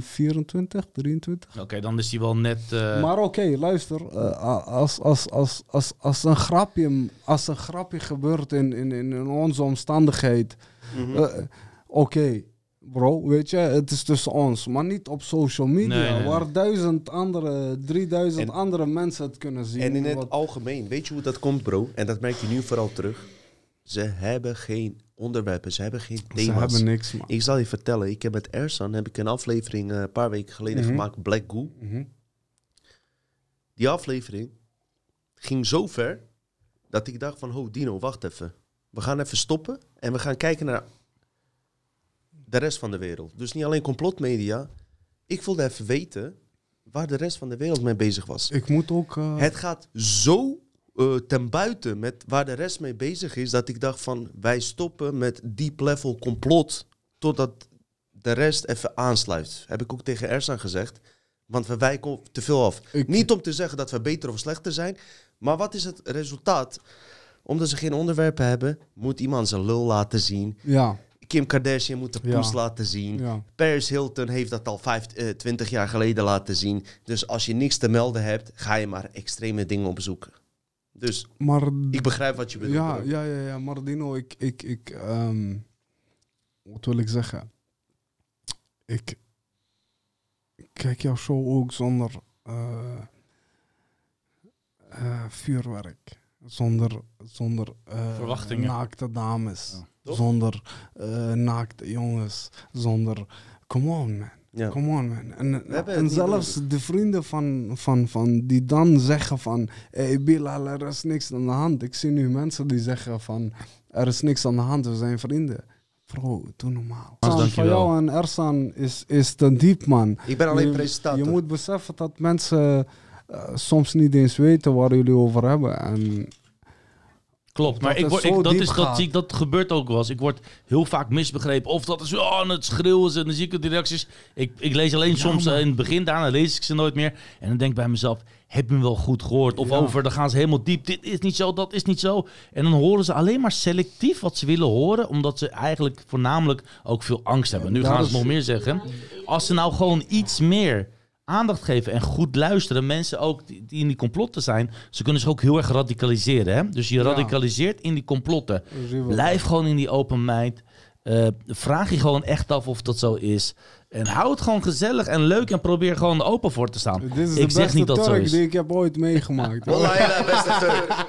24, 23. Oké, dan is hij wel net... eh, Maar oké, luister. eh, als, als, als, als, als, een grapje, als een grapje gebeurt in, in, in onze omstandigheid... mhm. eh, oké, bro, weet je, het is tussen ons. Maar niet op social media, Nee, nee, nee. waar duizend andere, 3000 En- andere mensen het kunnen zien. En in het wat- algemeen, weet je hoe dat komt, bro? En dat merk je nu vooral terug. Ze hebben geen onderwerpen, ze hebben geen Ze thema's. hebben niks, man. Ik zal je vertellen, ik heb met Ersan heb ik een aflevering eh, een paar weken geleden Mhm. gemaakt, Black Goo. Mhm. Die aflevering ging zo ver dat ik dacht van, oh Dino, wacht even. We gaan even stoppen en we gaan kijken naar de rest van de wereld. Dus niet alleen complotmedia. Ik wilde even weten waar de rest van de wereld mee bezig was. Ik moet ook... eh, Het gaat zo eh, ten buiten met waar de rest mee bezig is, dat ik dacht van wij stoppen met deep level complot totdat de rest even aansluit. Heb ik ook tegen Ersan gezegd. Want we wijken te veel af. Ik- Niet om te zeggen dat we beter of slechter zijn, maar wat is het resultaat? Omdat ze geen onderwerpen hebben, moet iemand zijn lul laten zien. Ja, Kim Kardashian moet de Ja. poes laten zien. ja. Paris Hilton heeft dat al vijf, eh, 20 jaar geleden laten zien. Dus als je niks te melden hebt, ga je maar extreme dingen opzoeken. Dus Maar... ik begrijp wat je bedoelt. Ja, ja, ja, ja, maar Dino, ik, ik, ik, ehm, wat wil ik zeggen? Ik, ik kijk jouw show ook zonder eh, eh, vuurwerk, zonder, zonder eh, Verwachtingen. naakte dames, Ja. Zonder eh, naakte jongens, zonder, come on man. Ja. Come on, man. En, zelfs de vrienden van, van, van die dan zeggen van... Hey Bilal, er is niks aan de hand. Ik zie nu mensen die zeggen van... Er is niks aan de hand, we zijn vrienden. Bro, doe normaal. Van jou en Ersan is, is te diep, man. Ik ben alleen je, presentator. Je moet beseffen dat mensen eh, soms niet eens weten waar jullie over hebben. En Klopt, maar Dat ik word, ik, dat, is, dat, gaat. zie ik, dat gebeurt ook wel eens. Ik word heel vaak misbegrepen. Of dat is oh, het schreeuwen is en dan zie ik de reacties. Ik, ik lees alleen soms man. eh, in het begin, daarna lees ik ze nooit meer. En dan denk ik bij mezelf, heb je me wel goed gehoord? Of Ja. over, dan gaan ze helemaal diep. Dit is niet zo, dat is niet zo. En dan horen ze alleen maar selectief wat ze willen horen. Omdat ze eigenlijk voornamelijk ook veel angst hebben. Nu gaan ze nog meer zeggen. Als ze nou gewoon iets meer aandacht geven en goed luisteren. Mensen ook die, die in die complotten zijn, ze kunnen zich ook heel erg radicaliseren. Hè? Dus je Ja. radicaliseert in die complotten. Blijf gewoon in die open mind. Eh, vraag je gewoon echt af of dat zo is. En hou het gewoon gezellig en leuk en probeer gewoon open voor te staan. Dit is ik de zeg beste niet dat zo is. die ik heb ooit meegemaakt. Wallah, ja, beste Turk.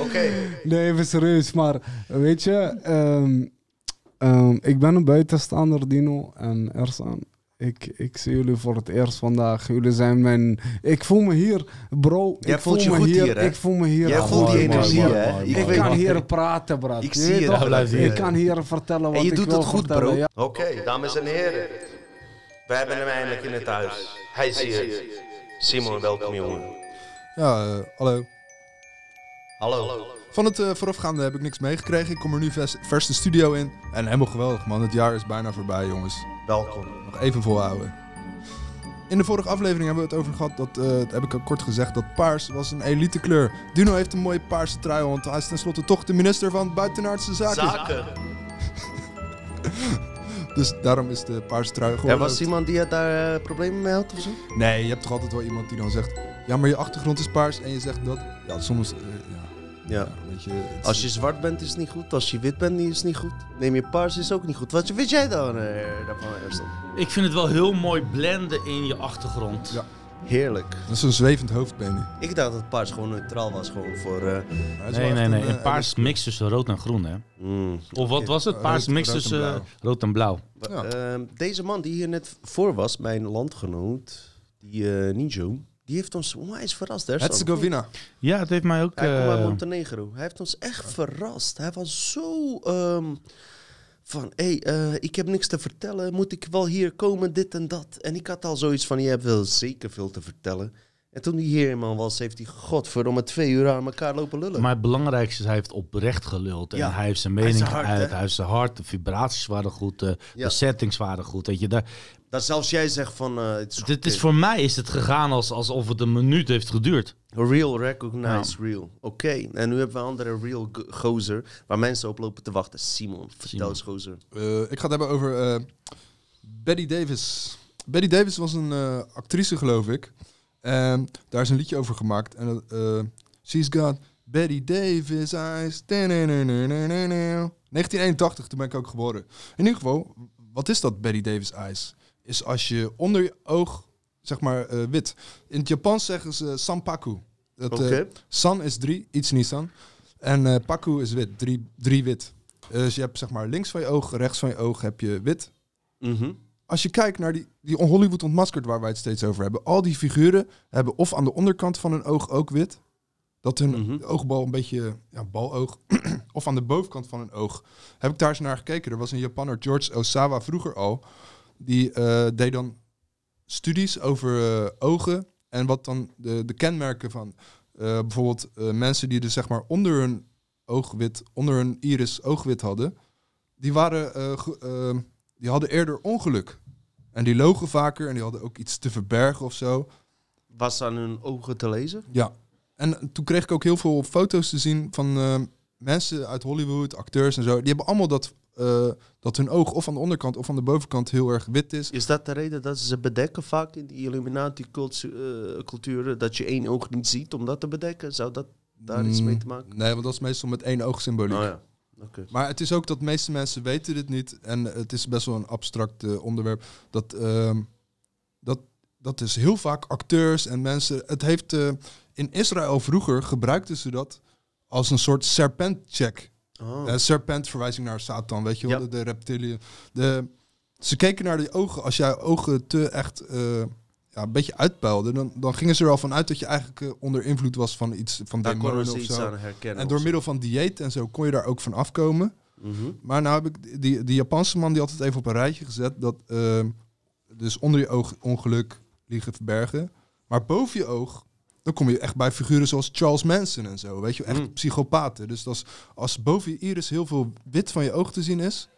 Oké. Nee, even serieus, maar weet je, ehm, ehm, ik ben een buitenstaander, Dino en Ersan. Ik, ik zie jullie voor het eerst vandaag. Jullie zijn mijn. Ik voel me hier, bro. Jij ik voelt voel je me goed hier. hier? Ik voel me hier. Jij goed, voelt die energie, hè? Ik kan hier praten, bro. Ik Je zie je toch? Ik kan hier vertellen wat En je ik doet wil het goed, vertellen, bro. ja. Oké, dames en heren. We hebben hem eindelijk in het huis. Hij is hier. Simon, welkom jongen. Ja, eh, hallo. Hallo. Van het eh, voorafgaande heb ik niks meegekregen. Ik kom er nu vers, vers de studio in. En helemaal geweldig, man. Het jaar is bijna voorbij, jongens. Welkom. Nog even volhouden. In de vorige aflevering hebben we het over gehad, dat, eh, heb ik al kort gezegd, dat paars was een elite kleur. Duno heeft een mooie paarse trui, want hij is tenslotte toch de minister van Buitenaardse Zaken. Zaken. Dus daarom is de paarse trui Er geworden. was iemand die het daar eh, problemen mee had of zo? Nee, je hebt toch altijd wel iemand die dan zegt, ja, maar je achtergrond is paars en je zegt dat. Ja, soms, eh, ja, Ja. Weet je. het- Als je zwart bent is het niet goed. Als je wit bent is het niet goed. Neem je paars is ook niet goed. Wat vind jij dan eh, daarvan? Ik vind het wel heel mooi blenden in je achtergrond. Ja. Heerlijk. Dat is een zwevend hoofdbeen nu. Ik dacht dat paars gewoon neutraal was. Gewoon voor... eh, Nee, nee, nee. een, Een eh, paars mix tussen rood en groen, hè? mm. Of wat was het? Eh, Paars rood- mix rood en tussen blauw. eh, rood en blauw. Ja. Ehm, deze man die hier net voor was, mijn landgenoot, die eh Nijo, die heeft ons onwijs verrast. Ersan. Herzegovina. Ja, het heeft mij ook... Hij komt uit eh, Montenegro. Hij heeft ons echt verrast. Hij was zo ehm, van, hé, hey, eh, ik heb niks te vertellen. Moet ik wel hier komen, dit en dat? En ik had al zoiets van, je hebt wel zeker veel te vertellen. En toen hij hier man was, heeft hij godverdomme twee uur aan elkaar lopen lullen. Maar het belangrijkste is, hij heeft oprecht geluld. En Ja. hij heeft zijn mening hard, uit. Hij is zijn hard. De vibraties waren goed. De, Ja. de settings waren goed. Weet je, daar, Dat zelfs jij zegt van... eh, het is dit is voor mij is het gegaan als, alsof het een minuut heeft geduurd. Real, recognize real. Oké, en nu hebben we een andere real go- gozer waar mensen op lopen te wachten. Simon, vertel Simon. eens gozer. Eh, ik ga het hebben over eh, Betty Davis. Betty Davis was een eh, actrice, geloof ik. En daar is een liedje over gemaakt. En dat, eh, She's got Betty Davis eyes. 1981, toen ben ik ook geboren. In ieder geval, wat is dat Betty Davis eyes? Is als je onder je oog, zeg maar, eh, wit. In het Japans zeggen ze sanpaku. Dat, eh, san is drie, iets Nissan. En eh, paku is wit, drie, drie wit. Dus je hebt zeg maar links van je oog, rechts van je oog heb je wit. Mhm. Als je kijkt naar die, die Hollywood ontmaskerd waar wij het steeds over hebben. Al die figuren hebben of aan de onderkant van hun oog ook wit. Dat hun Mhm. oogbal een beetje, ja, baloog. of aan de bovenkant van hun oog. Heb ik daar eens naar gekeken. Er was een Japanner, George Osawa, vroeger al. Die eh, deed dan studies over eh, ogen. En wat dan de, de kenmerken van eh, bijvoorbeeld mensen die dus zeg maar onder hun oogwit, onder hun iris oogwit hadden. Die waren, die hadden eerder ongeluk. En die logen vaker en die hadden ook iets te verbergen of zo. Was aan hun ogen te lezen? Ja. En toen kreeg ik ook heel veel foto's te zien van mensen uit Hollywood, acteurs en zo. Die hebben allemaal dat, eh, dat hun oog of aan de onderkant of aan de bovenkant heel erg wit is. Is dat de reden dat ze bedekken vaak in die Illuminati-culturen? dat je één oog niet ziet om dat te bedekken? Zou dat daar iets mee te maken? Mm, Nee, want dat is meestal met één oog symboliek. Oh ja. Maar het is ook dat de meeste mensen weten dit niet. En het is best wel een abstract eh, onderwerp. Dat, ehm, dat, dat is heel vaak acteurs en mensen. Het heeft eh, in Israël vroeger gebruikten ze dat als een soort serpent-check. Oh. Eh, serpent verwijzing naar Satan, weet je wel, Ja. de, reptiliën. De, ze keken naar die ogen. Als jij ogen te echt eh, ja, een beetje uitpuilden, dan, dan gingen ze er al van uit dat je eigenlijk eh, onder invloed was van iets van Daar demonen of iets zo. aan herkennen. En door middel van dieet en zo kon je daar ook van afkomen. Mhm. Maar nou heb ik die, die Japanse man die had het even op een rijtje gezet. Dat dus onder je oog ongeluk liegen verbergen. Maar boven je oog, dan kom je echt bij figuren zoals Charles Manson en zo. Weet je, echt Mm. psychopaten. Dus als, als boven je iris heel veel wit van je oog te zien is,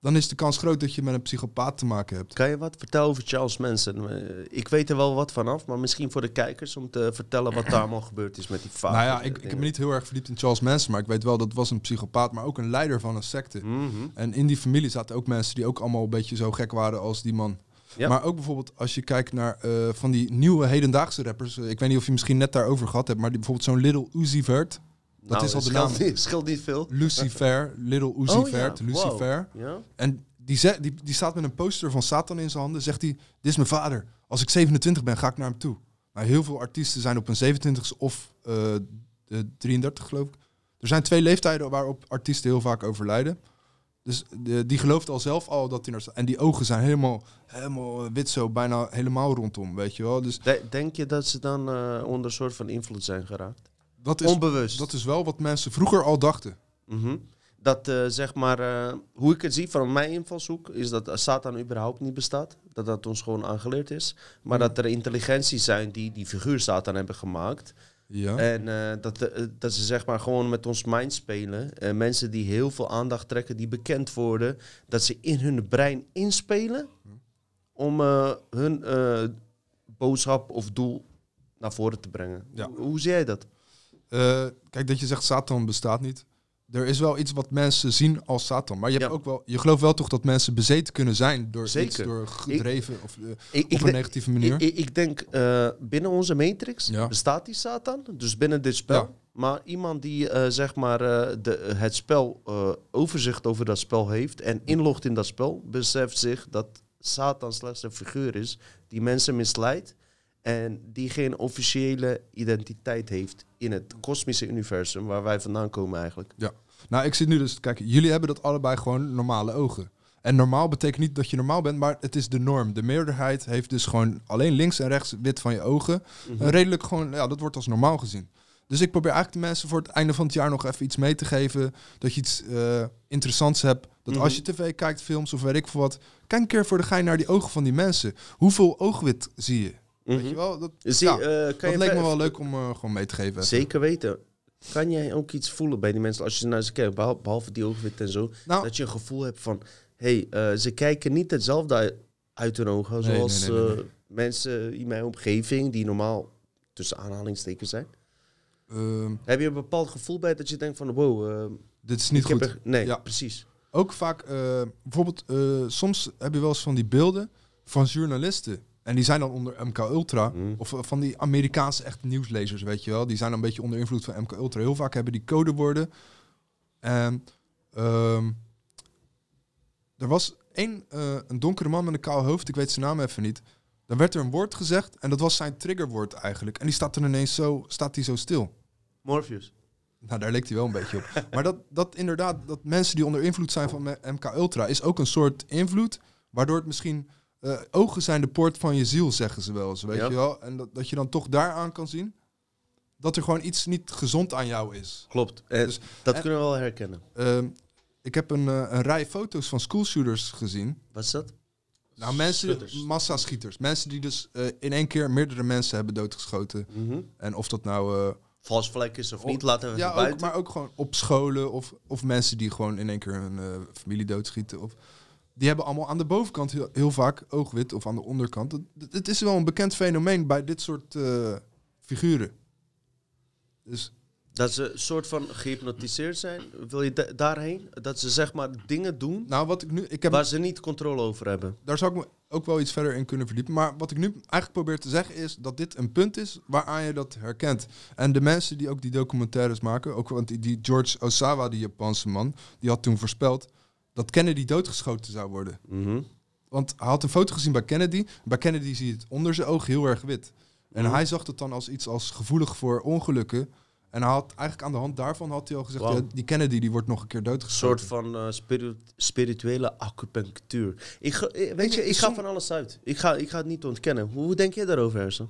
dan is de kans groot dat je met een psychopaat te maken hebt. Kan je wat vertellen over Charles Manson? Eh, Ik weet er wel wat vanaf, maar misschien voor de kijkers om te vertellen wat daar allemaal gebeurd is met die vader. nou ja, ik, ik heb me niet heel erg verdiept in Charles Manson, maar ik weet wel dat was een psychopaat, maar ook een leider van een secte. Mhm. En in die familie zaten ook mensen die ook allemaal een beetje zo gek waren als die man. Ja. Maar ook bijvoorbeeld als je kijkt naar eh, van die nieuwe hedendaagse rappers. eh, ik weet niet of je misschien net daarover gehad hebt, maar die, bijvoorbeeld zo'n Little Uzi Vert. Dat Nou, is al de naam. Niet, scheelt niet veel. Lucifer, Little Uzi Oh ja, Vert, wow. Lucifer. Ja? En die, die, die staat met een poster van Satan in zijn handen. Zegt hij, dit is mijn vader. Als ik 27 ben, ga ik naar hem toe. Nou, heel veel artiesten zijn op hun 27ste of eh, de 33 geloof ik. Er zijn twee leeftijden waarop artiesten heel vaak overlijden. Dus de, die gelooft al zelf al dat hij naar... En die ogen zijn helemaal, helemaal wit zo, bijna helemaal rondom, weet je wel. Dus De- denk je dat ze dan eh, onder een soort van invloed zijn geraakt? dat is, Onbewust. dat is wel wat mensen vroeger al dachten. Mhm. Dat eh, zeg maar, eh, hoe ik het zie van mijn invalshoek, is dat Satan überhaupt niet bestaat. Dat dat ons gewoon aangeleerd is. Maar dat er intelligenties zijn die die figuur Satan hebben gemaakt. Ja. En eh, dat, eh, dat ze zeg maar gewoon met ons mind spelen. Mensen die heel veel aandacht trekken, die bekend worden, dat ze in hun brein inspelen om eh, hun boodschap of doel naar voren te brengen. Ja. Hoe, hoe zie jij dat? Kijk, dat je zegt Satan bestaat niet. Er is wel iets wat mensen zien als Satan. Maar je, hebt Ja. ook wel, je gelooft wel toch dat mensen bezeten kunnen zijn door iets, Zeker. door gedreven of eh, Ik, op een negatieve manier. Ik, denk, eh, binnen onze matrix Ja. bestaat die Satan, dus binnen dit spel. Ja. Maar iemand die eh, zeg maar de, het spel overzicht over dat spel heeft en inlogt in dat spel, beseft zich dat Satan slechts een figuur is die mensen misleidt en die geen officiële identiteit heeft in het kosmische universum waar wij vandaan komen eigenlijk. Nou, ik zit nu dus te kijken. Jullie hebben dat allebei gewoon normale ogen. En normaal betekent niet dat je normaal bent, maar het is de norm. De meerderheid heeft dus gewoon alleen links en rechts wit van je ogen. Mhm. Redelijk gewoon, ja, dat wordt als normaal gezien. Dus ik probeer eigenlijk de mensen voor het einde van het jaar nog even iets mee te geven. Dat je iets eh, interessants hebt. Dat Mhm. als je tv kijkt, films of weet ik veel wat. Kijk een keer voor de gein naar die ogen van die mensen. Hoeveel oogwit zie je? Weet je wel? Dat, Zie, ja, eh, kan dat je leek me wel leuk om eh, gewoon mee te geven. Zeker weten. Kan jij ook iets voelen bij die mensen als je naar ze kijkt, behal- behalve die oogwit en zo, Nou, dat je een gevoel hebt van, hé, hey, eh, ze kijken niet hetzelfde uit, uit hun ogen Nee, zoals nee, nee, nee, eh, mensen in mijn omgeving die normaal tussen aanhalingstekens zijn. ehm, Heb je een bepaald gevoel bij dat je denkt van, wow, eh, dit is niet goed. er- nee, Ja. precies. Ook vaak, eh, bijvoorbeeld, eh, soms heb je wel eens van die beelden van journalisten. En die zijn dan onder MK Ultra. Mm. Of eh, van die Amerikaanse echt nieuwslezers, weet je wel. Die zijn dan een beetje onder invloed van MK Ultra. Heel vaak hebben die codewoorden. En ehm, er was één, eh, een donkere man met een kaal hoofd. Ik weet zijn naam even niet. Dan werd er een woord gezegd en dat was zijn triggerwoord eigenlijk. En die staat er ineens zo, staat die zo stil. Morpheus. Nou, daar leek hij wel een beetje op. Maar dat, dat inderdaad, dat mensen die onder invloed zijn van MK Ultra, is ook een soort invloed, waardoor het misschien eh, ogen zijn de poort van je ziel, zeggen ze wel eens, weet Ja. je wel. En dat, dat je dan toch daaraan kan zien dat er gewoon iets niet gezond aan jou is. Klopt. Eh, Dus- dat en- kunnen we wel herkennen. Ehm, ik heb een, eh, een rij foto's van schoolshooters gezien. Wat is dat? Nou, mensen, massaschieters. Mensen die dus eh, in één keer meerdere mensen hebben doodgeschoten. Mhm. En of dat nou... Vals vlek is of niet, laten we Ja, ook, maar ook gewoon op scholen of, of mensen die gewoon in één keer hun familie doodschieten. Of, die hebben allemaal aan de bovenkant heel, heel vaak oogwit of aan de onderkant. Het, is wel een bekend fenomeen bij dit soort eh, figuren. Dus Dat ze een soort van gehypnotiseerd zijn. Wil je da- daarheen? Dat ze zeg maar dingen doen nou, wat ik nu. Ik heb, waar ze niet controle over hebben. daar zou ik me ook wel iets verder in kunnen verdiepen. Maar wat ik nu eigenlijk probeer te zeggen is dat dit een punt is waaraan je dat herkent. En de mensen die ook die documentaires maken, ook want die, die George Osawa, die Japanse man, die had toen voorspeld dat Kennedy doodgeschoten zou worden. Mhm. Want hij had een foto gezien bij Kennedy. Bij Kennedy zie je het onder zijn oog heel erg wit. En Mhm. hij zag het dan als iets als gevoelig voor ongelukken. En hij had eigenlijk aan de hand daarvan had hij al gezegd, ja, die Kennedy die wordt nog een keer Een doodgeschoten. soort van eh, spirit- spirituele acupunctuur. Ik ga, eh, weet je, ik ga van alles uit. Ik ga, ik ga het niet ontkennen. Hoe, hoe denk jij daarover, Hersen?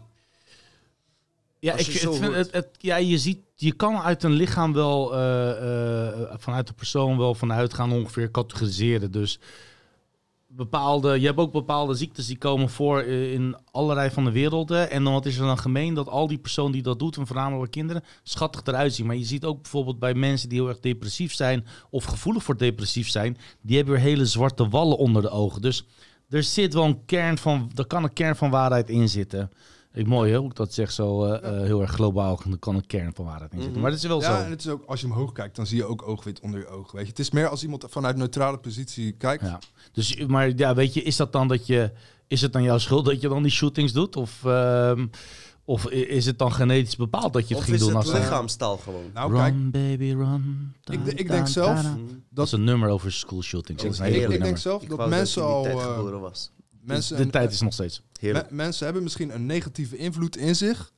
Ja, ik, vind het- ja, je ziet, je kan uit een lichaam wel, eh, eh, vanuit de persoon wel vanuit gaan ongeveer categoriseren. Dus bepaalde, je hebt ook bepaalde ziektes die komen voor eh, in allerlei van de werelden. En dan wat is er dan gemeen dat al die personen die dat doet, en voornamelijk kinderen, schattig eruit zien. Maar je ziet ook bijvoorbeeld bij mensen die heel erg depressief zijn of gevoelig voor depressief zijn, die hebben weer hele zwarte wallen onder de ogen. Dus er zit wel een kern van, er kan een kern van waarheid in zitten. Ik, mooi ik dat zeg zo eh, eh, heel erg globaal. Er kan een kern van waarheid in zitten. Mhm. Maar dat is wel Ja, zo. en het is ook, als je omhoog kijkt, dan zie je ook oogwit onder je ogen. Weet je? Het is meer als iemand vanuit neutrale positie kijkt. Ja. Dus, maar ja, weet je, is dat dan dat je, is het dan jouw schuld dat je dan die shootings doet? Of, ehm, of is het dan genetisch bepaald dat je het Of ging is doen? het Als een- lichaamstaal gewoon? Nou, run, kijk, baby, run. Ik ik denk zelf da, da. Dat is een nummer over school shootings. Dat is een hele ik, ik denk zelf Ik dat mensen al... eh, geboren was. Mensen de tijd is nog steeds. Heerlijk. Me- mensen hebben misschien een negatieve invloed in zich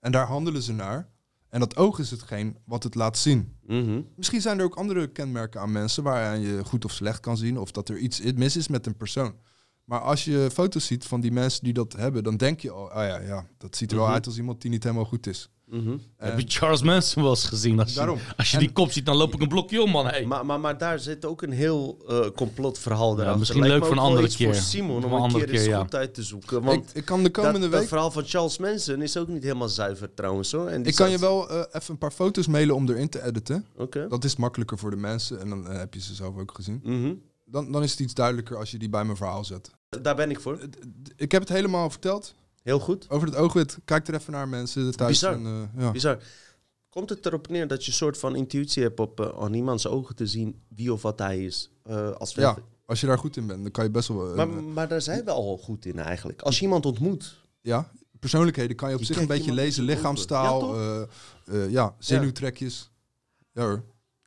en daar handelen ze naar. En dat oog is hetgeen wat het laat zien. Mhm. Misschien zijn er ook andere kenmerken aan mensen waaraan je goed of slecht kan zien of dat er iets mis is met een persoon. Maar als je foto's ziet van die mensen die dat hebben, dan denk je al, ah ja, ja dat ziet er wel Mhm. uit als iemand die niet helemaal goed is. Mhm. Heb En je Charles Manson wel eens gezien? Als je, daarom. als je En- die kop ziet, dan loop ik een blokje om, man. Hey. Maar, maar, maar daar zit ook een heel eh, complotverhaal Ja, erachter. misschien Lijkt leuk voor een andere iets voor keer. Simon om een keer eens keer, ja. goed uit te zoeken. Want ik, ik kan de komende dat, week... verhaal van Charles Manson is ook niet helemaal zuiver trouwens hoor. En Ik kan je wel eh, even een paar foto's mailen om erin te editen. Oké. Dat is makkelijker voor de mensen en dan eh, heb je ze zelf ook gezien. Mhm. Dan, dan is het iets duidelijker als je die bij mijn verhaal zet. Daar ben ik voor. Ik heb het helemaal verteld Heel goed. over het oogwit. Kijk er even naar mensen thuis. Bizar. En, eh, ja. Bizar. Komt het erop neer dat je een soort van intuïtie hebt op eh, aan iemands ogen te zien wie of wat hij is? Eh, als Ja, als je daar goed in bent, dan kan je best wel... maar, maar daar zijn we al goed in eigenlijk. Als je iemand ontmoet. ja, persoonlijkheden kan je op Je zich een beetje lezen. Lichaamstaal, Ja, ja, ja, zenuwtrekjes. Ja. hoor.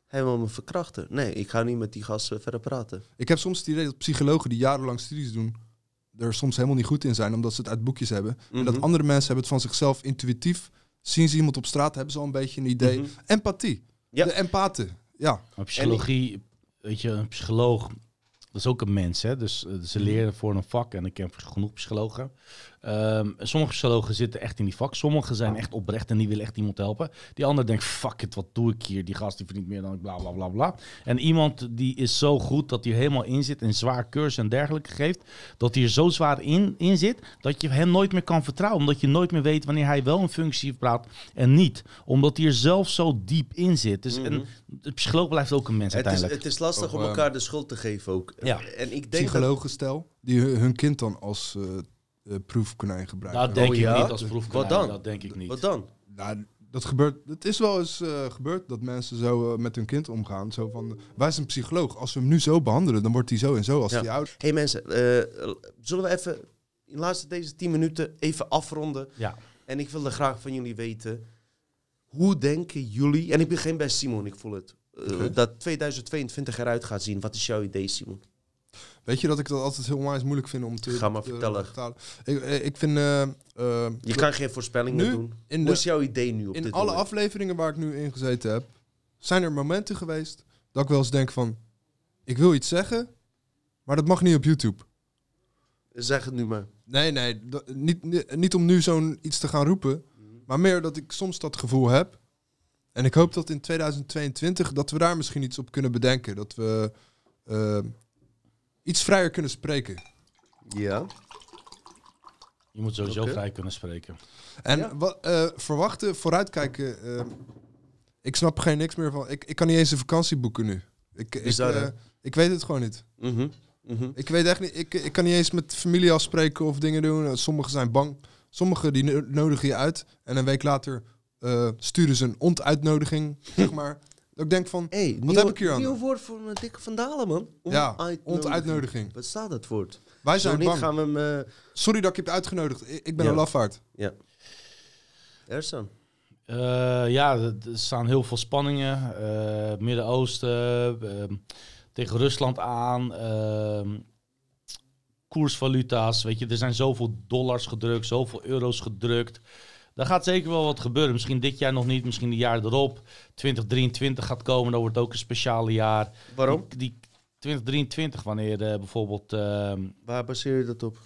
Wil me verkrachten. Nee, ik ga niet met die gast eh, verder praten. Ik heb soms het idee dat psychologen die jarenlang studies doen... er soms helemaal niet goed in zijn, omdat ze het uit boekjes hebben. En dat Mhm. andere mensen hebben het van zichzelf intuïtief. Zien ze iemand op straat, hebben ze al een beetje een idee. Mhm. Empathie. Ja. De empaten. Ja. Maar psychologie, weet je, een psycholoog dat is ook een mens, hè? Dus uh, ze leren voor een vak en ik heb genoeg psychologen. Um, sommige psychologen zitten echt in die vak. Sommigen zijn echt oprecht en die willen echt iemand helpen. Die ander denkt, fuck it, wat doe ik hier? Die gast die verdient meer dan ik, bla bla bla bla. En iemand die is zo goed dat hij helemaal in zit en zwaar cursus en dergelijke geeft, dat hij er zo zwaar in, in zit, dat je hem nooit meer kan vertrouwen. Omdat je nooit meer weet wanneer hij wel een functie praat en niet. Omdat hij er zelf zo diep in zit. Dus en mhm. de psycholoog blijft ook een mens het uiteindelijk. Is, het is lastig om elkaar de schuld te geven ook. Ja. En ik denk Psychologen stel, die hun kind dan als... Uh, proefkonijn gebruiken. Dat denk oh, ik ja? niet als proefkonijn. Wat dan? Dat denk ik niet. Wat dan? Nou, dat gebeurt. Het is wel eens uh, gebeurd dat mensen zo uh, met hun kind omgaan. Zo van, wij zijn psycholoog. Als we hem nu zo behandelen, dan wordt hij zo en zo als ja. hij oud. hey mensen, uh, zullen we even in de laatste deze 10 minuten even afronden? Ja. En ik wilde graag van jullie weten, hoe denken jullie, en ik begin bij Simon, ik voel het, okay. dat 2022 eruit gaat zien. Wat is jouw idee, Simon? Weet je dat ik dat altijd heel onwijs moeilijk vind om te... Ga maar vertellen. Ik, eh, ik vind... Uh, uh, je kan geen voorspellingen nu, doen. Hoe is jouw idee nu op in dit alle afleveringen waar ik nu in gezeten heb... zijn er momenten geweest dat ik wel eens denk van... ik wil iets zeggen, maar dat mag niet op YouTube. Zeg het nu maar. Nee, nee. niet, niet, niet, om nu zo'n iets te gaan roepen... maar meer dat ik soms dat gevoel heb... en ik hoop dat in 2022 dat we daar misschien iets op kunnen bedenken. Dat we iets vrijer kunnen spreken. Ja. Je moet sowieso vrij kunnen spreken. En wat uh, verwachten, vooruitkijken. Uh, ik snap geen niks meer van. Ik, ik kan niet eens een vakantie boeken nu. Ik, ik, uh, ik weet het gewoon niet. Mm -hmm. Mm -hmm. Ik weet echt niet. Ik, ik kan niet eens met familie afspreken of dingen doen. Sommigen zijn bang. Sommigen die nodigen je uit. En een week later sturen ze een ontuitnodiging, zeg maar. Dat ik denk van, hey, wat heb ik hier aan? Nieuw woord voor een dikke vandalen, man. ja, ontuitnodiging. Wat staat dat woord? Wij zijn bang. Gaan we hem, uh... Sorry dat ik je heb uitgenodigd. Ik ben een lafaard. Ja. Ersan? Uh, ja, er staan heel veel spanningen. Uh, Midden-Oosten, ehm, tegen Rusland aan. Ehm, koersvaluta's, weet je, er zijn zoveel dollars gedrukt, zoveel euro's gedrukt. Daar gaat zeker wel wat gebeuren. Misschien dit jaar nog niet, misschien de jaar erop. 2023 gaat komen, dan wordt ook een speciale jaar. Waarom? Die, 2023, wanneer uh, bijvoorbeeld... Uh, Waar baseer je dat op?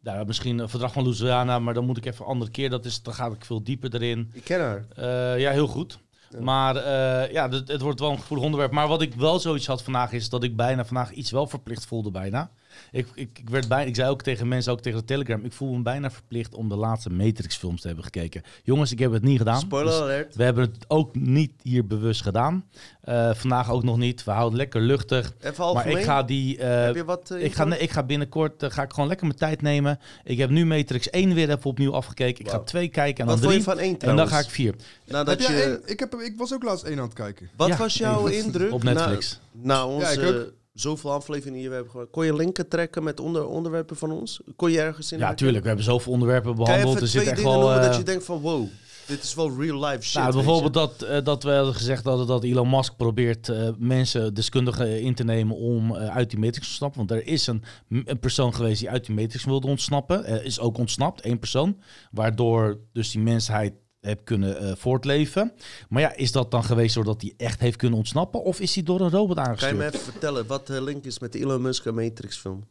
Nou, misschien een verdrag van Louisiana, maar dan moet ik even een andere keer. Dat is, dan ga ik veel dieper erin. Ik ken haar. Uh, ja, heel goed. Maar uh, ja, het, het, wordt wel een gevoelig onderwerp. Maar wat ik wel zoiets had vandaag is dat ik bijna vandaag iets wel verplicht voelde bijna. Ik, ik, ik, werd bij, ik zei ook tegen mensen, ook tegen de Telegram, ik voel me bijna verplicht om de laatste Matrix-films te hebben gekeken. Jongens, ik heb het niet gedaan. Spoiler dus alert. We hebben het ook niet hier bewust gedaan. Uh, vandaag ook nog niet. We houden lekker luchtig. Even maar ik ga die. Uh, heb je wat, uh, ik, ga, nee, ik ga binnenkort ga ik gewoon lekker mijn tijd nemen. Ik heb nu Matrix 1 weer even opnieuw afgekeken. Ik wow. ga 2 kijken en dan 3. van 1 En dan ga ik 4. Nou, dat je... Één, ik, heb, ik was ook laatst 1 aan het kijken. Wat ja, was jouw indruk? Op Netflix. Nou, onze. Zoveel afleveringen hier hebben Kon je linken trekken met onder, onderwerpen van ons? Kon je ergens in? Ja, tuurlijk. We hebben zoveel onderwerpen behandeld. Er zit echt wel, uh, dat je denkt van wow. Dit is wel real life shit. Nou, bijvoorbeeld dat, uh, dat we hadden gezegd hadden dat Elon Musk probeert uh, mensen, deskundigen in te nemen om uit die matrix te ontsnappen. Want er is een, een persoon geweest die uit die matrix wilde ontsnappen. is ook ontsnapt, één persoon. Waardoor dus die mensheid heb kunnen uh, voortleven. Maar ja, is dat dan geweest doordat hij echt heeft kunnen ontsnappen? Of is hij door een robot aangestuurd? Kan je me even vertellen wat de link is met de Elon Musk Matrix film?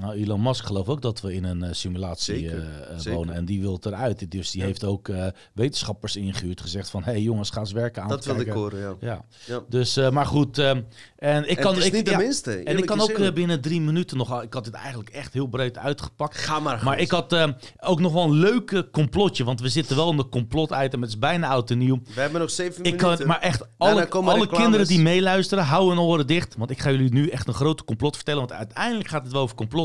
Nou, Elon Musk gelooft ook dat we in een uh, simulatie uh, wonen. En die wil eruit. Dus die heeft ook uh, wetenschappers ingehuurd. Gezegd van, hé hey, jongens, ga eens werken aan Dat wil ik horen, ja. ja. ja. Dus, maar goed. Ehm, en ik en kan, het is ik, niet de minste. En ik kan ook binnen drie minuten nog... Ik had het eigenlijk echt heel breed uitgepakt. Ga maar Maar ik had ehm, ook nog wel een leuke complotje. Want we zitten wel in de complot-item. Het is bijna oud en nieuw. We hebben nog zeven ik minuten. Kan, maar echt, alle, alle kinderen die meeluisteren, hou hun oren dicht. Want ik ga jullie nu echt een grote complot vertellen. Want uiteindelijk gaat het wel over complotten.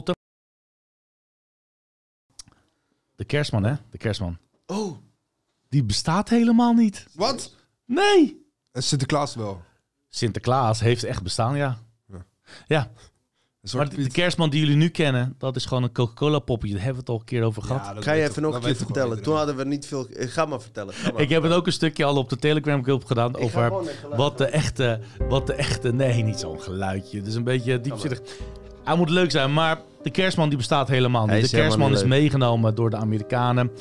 De kerstman, hè? De kerstman. Oh. Die bestaat helemaal niet. Wat? Nee. En Sinterklaas wel. Sinterklaas heeft echt bestaan, ja. Ja. ja. Maar de, kerstman die jullie nu kennen, dat is gewoon een Coca-Cola poppetje. Daar hebben we het al een keer over gehad. Ja, Ga je even nog een keer vertellen? Toen hadden we niet veel... Ga maar vertellen. Ga maar ik heb het ook een stukje al op de Telegram groep gedaan over wat de echte... Wat de echte... Nee, niet zo'n geluidje. Het is een beetje diepzinnig. Hij moet leuk zijn, maar de kerstman die bestaat helemaal niet. De kerstman is meegenomen door de Amerikanen.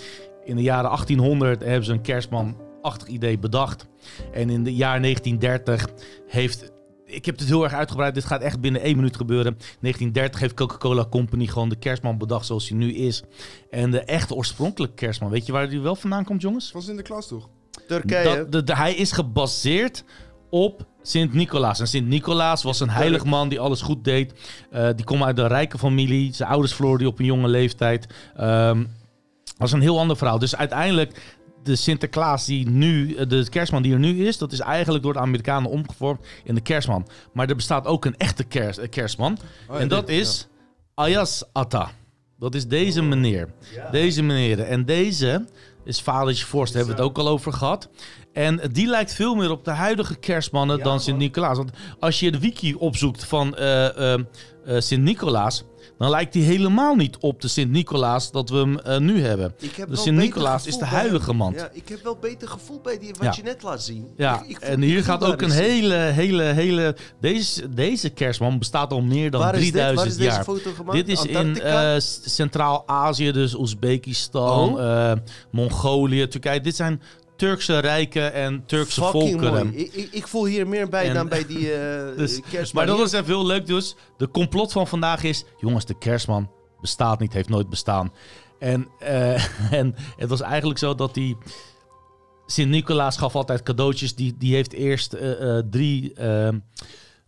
In de jaren 1800 hebben ze een kerstman-achtig idee bedacht. En in de jaar 1930 heeft ik heb het heel erg uitgebreid. Dit gaat echt binnen één minuut gebeuren. 1930 heeft Coca-Cola Company gewoon de kerstman bedacht zoals hij nu is. En de echte oorspronkelijke kerstman, weet je waar die wel vandaan komt, jongens? Van Sinterklaas toch? Turkije. Dat, de, hij is gebaseerd op Sint-Nicolaas. En Sint-Nicolaas was een heilig man die alles goed deed. Uh, die kwam uit een rijke familie. Zijn ouders verloren die op een jonge leeftijd. Um, is een heel ander verhaal. Dus uiteindelijk de Sinterklaas die nu, eh, de kerstman die er nu is, dat is eigenlijk door de Amerikanen omgevormd in de kerstman. Maar er bestaat ook een echte kerst, eh, kerstman. Oh en dat is Ayas Atta. Dat is deze meneer. Deze meneer. En deze is vadertje Vorst, daar hebben we het ook al over gehad. En die lijkt veel meer op de huidige kerstmannen dan Sint-Nicolaas. Want als je de wiki opzoekt van uh, Sint-Nicolaas, dan lijkt hij helemaal niet op de Sint-Nicolaas dat we hem uh, nu hebben. de Sint-Nicolaas is de heilige man. Ja, ik heb wel beter gevoel bij die wat je net laat zien. Ja, ik, en hier gaat ook een hele, hele, hele... Deze, deze kerstman bestaat al meer dan 3000 dit? jaar. Dit is in uh, Centraal-Azië, dus Oezbekistan, oh. uh, Mongolië, Turkije. Dit zijn Turkse rijken en Turkse Fucking volkeren. Ik, ik, ik, voel hier meer bij dan bij die uh, dus, kerstman. Maar dat is even heel leuk dus. De complot van vandaag is... Jongens, de kerstman bestaat niet, heeft nooit bestaan. En, uh, en het was eigenlijk zo dat die... Sint-Nicolaas gaf altijd cadeautjes. Die, die heeft eerst uh, drie... Ehm,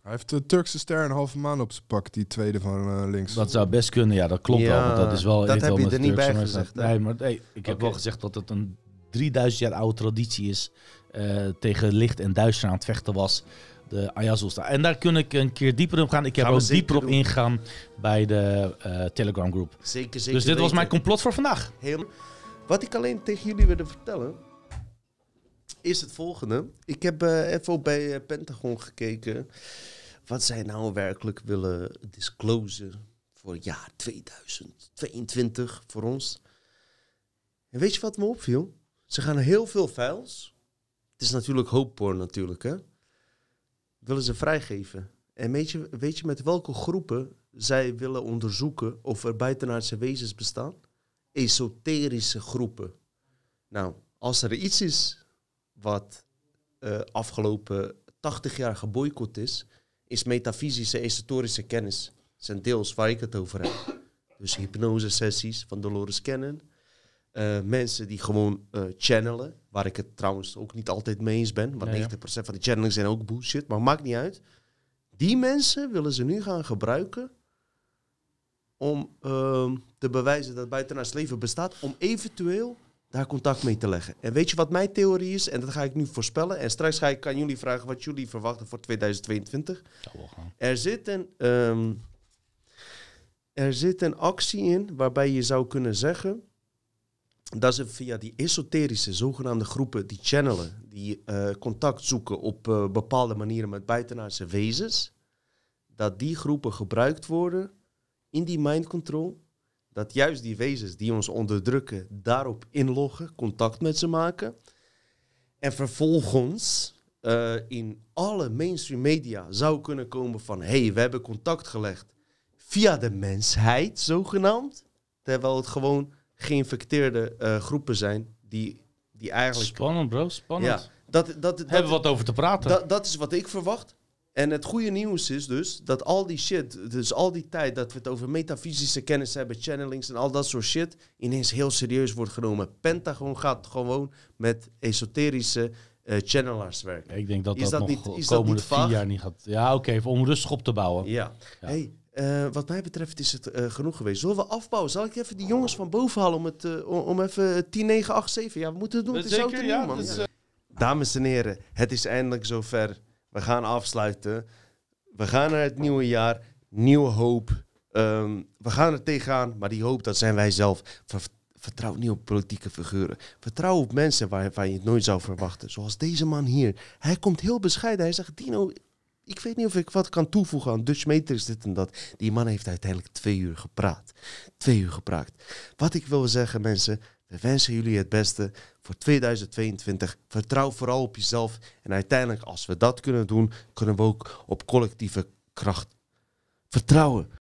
hij heeft de Turkse ster een halve maan op zijn pak, die tweede van links. Dat zou best kunnen, ja, dat klopt ja, wel. dat is wel dat heb je er niet bij gezegd. Nee, maar nee, ik heb wel gezegd dat het een 3000 jaar oude traditie is. Uh, tegen licht en duister aan het vechten was. De Ayazulsta. En daar kun ik een keer dieper op gaan. Ik heb ook dieper op ingegaan bij de uh, Telegram groep. Zeker, zeker. Dus dit was mijn complot voor vandaag. Heel... Wat ik alleen tegen jullie wilde vertellen. Is het volgende. Ik heb uh, even op bij Pentagon gekeken. Wat zij nou werkelijk willen disclosen voor het jaar 2022 voor ons. En weet je wat me opviel? Ze gaan heel veel files. Het is natuurlijk hoopporn natuurlijk, hè. Willen ze vrijgeven. En weet je, weet je met welke groepen zij willen onderzoeken of er buitenaardse wezens bestaan? Esoterische groepen. Nou, als er iets is wat uh, afgelopen 80 jaar geboycott is, is metafysische esoterische kennis. Zijn deels waar ik het over heb. Dus hypnose sessies van Dolores Cannon, uh, mensen die gewoon uh, channelen, waar ik het trouwens ook niet altijd mee eens ben, want 90% van de channelings zijn ook bullshit, maar maakt niet uit. Die mensen willen ze nu gaan gebruiken om uh, te bewijzen dat buitenaards leven bestaat, om eventueel daar contact mee te leggen. En weet je wat mijn theorie is? En dat ga ik nu voorspellen. En straks ga ik aan jullie vragen wat jullie verwachten voor 2022. Er zit een, um, er zit een actie in waarbij je zou kunnen zeggen dat ze via die esoterische zogenaamde groepen die channelen, die uh, contact zoeken op uh, bepaalde manieren met buitenaardse wezens, dat die groepen gebruikt worden in die mind control, dat juist die wezens die ons onderdrukken daarop inloggen, contact met ze maken en vervolgens uh, in alle mainstream media zou kunnen komen van hé, hey, we hebben contact gelegd via de mensheid zogenaamd, terwijl het gewoon geïnfecteerde uh, groepen zijn die, die eigenlijk... Spannend bro, spannend. Ja, dat, dat, dat, Hebben we wat over te praten. Dat, dat is wat ik verwacht. En het goede nieuws is dus dat al die shit, dus al die tijd dat we het over metafysische kennis hebben, channelings en al dat soort shit, ineens heel serieus wordt genomen. Pentagon gaat gewoon met esoterische uh, channelaars werken. Ik denk dat is dat, dat nog niet, is komende dat niet vier jaar niet gaat. Ja, oké, okay, om rustig op te bouwen. Ja. ja. Hey, uh, wat mij betreft is het uh, genoeg geweest. Zullen we afbouwen? Zal ik even die jongens van boven halen om, het, uh, om even 10, 9, 8, 7? Ja, we moeten het doen. Het is zeker, ja, man. Is, Dames en heren, het is eindelijk zover. We gaan afsluiten. We gaan naar het nieuwe jaar. Nieuwe hoop. Um, we gaan er tegenaan, maar die hoop, dat zijn wij zelf. Vertrouw niet op politieke figuren. Vertrouw op mensen waarvan je het nooit zou verwachten. Zoals deze man hier. Hij komt heel bescheiden. Hij zegt, Dino, ik weet niet of ik wat kan toevoegen aan Dutch Matrix, dit en dat. Die man heeft uiteindelijk twee uur gepraat. Twee uur gepraat. Wat ik wil zeggen, mensen, we wensen jullie het beste voor 2022. Vertrouw vooral op jezelf. En uiteindelijk, als we dat kunnen doen, kunnen we ook op collectieve kracht vertrouwen.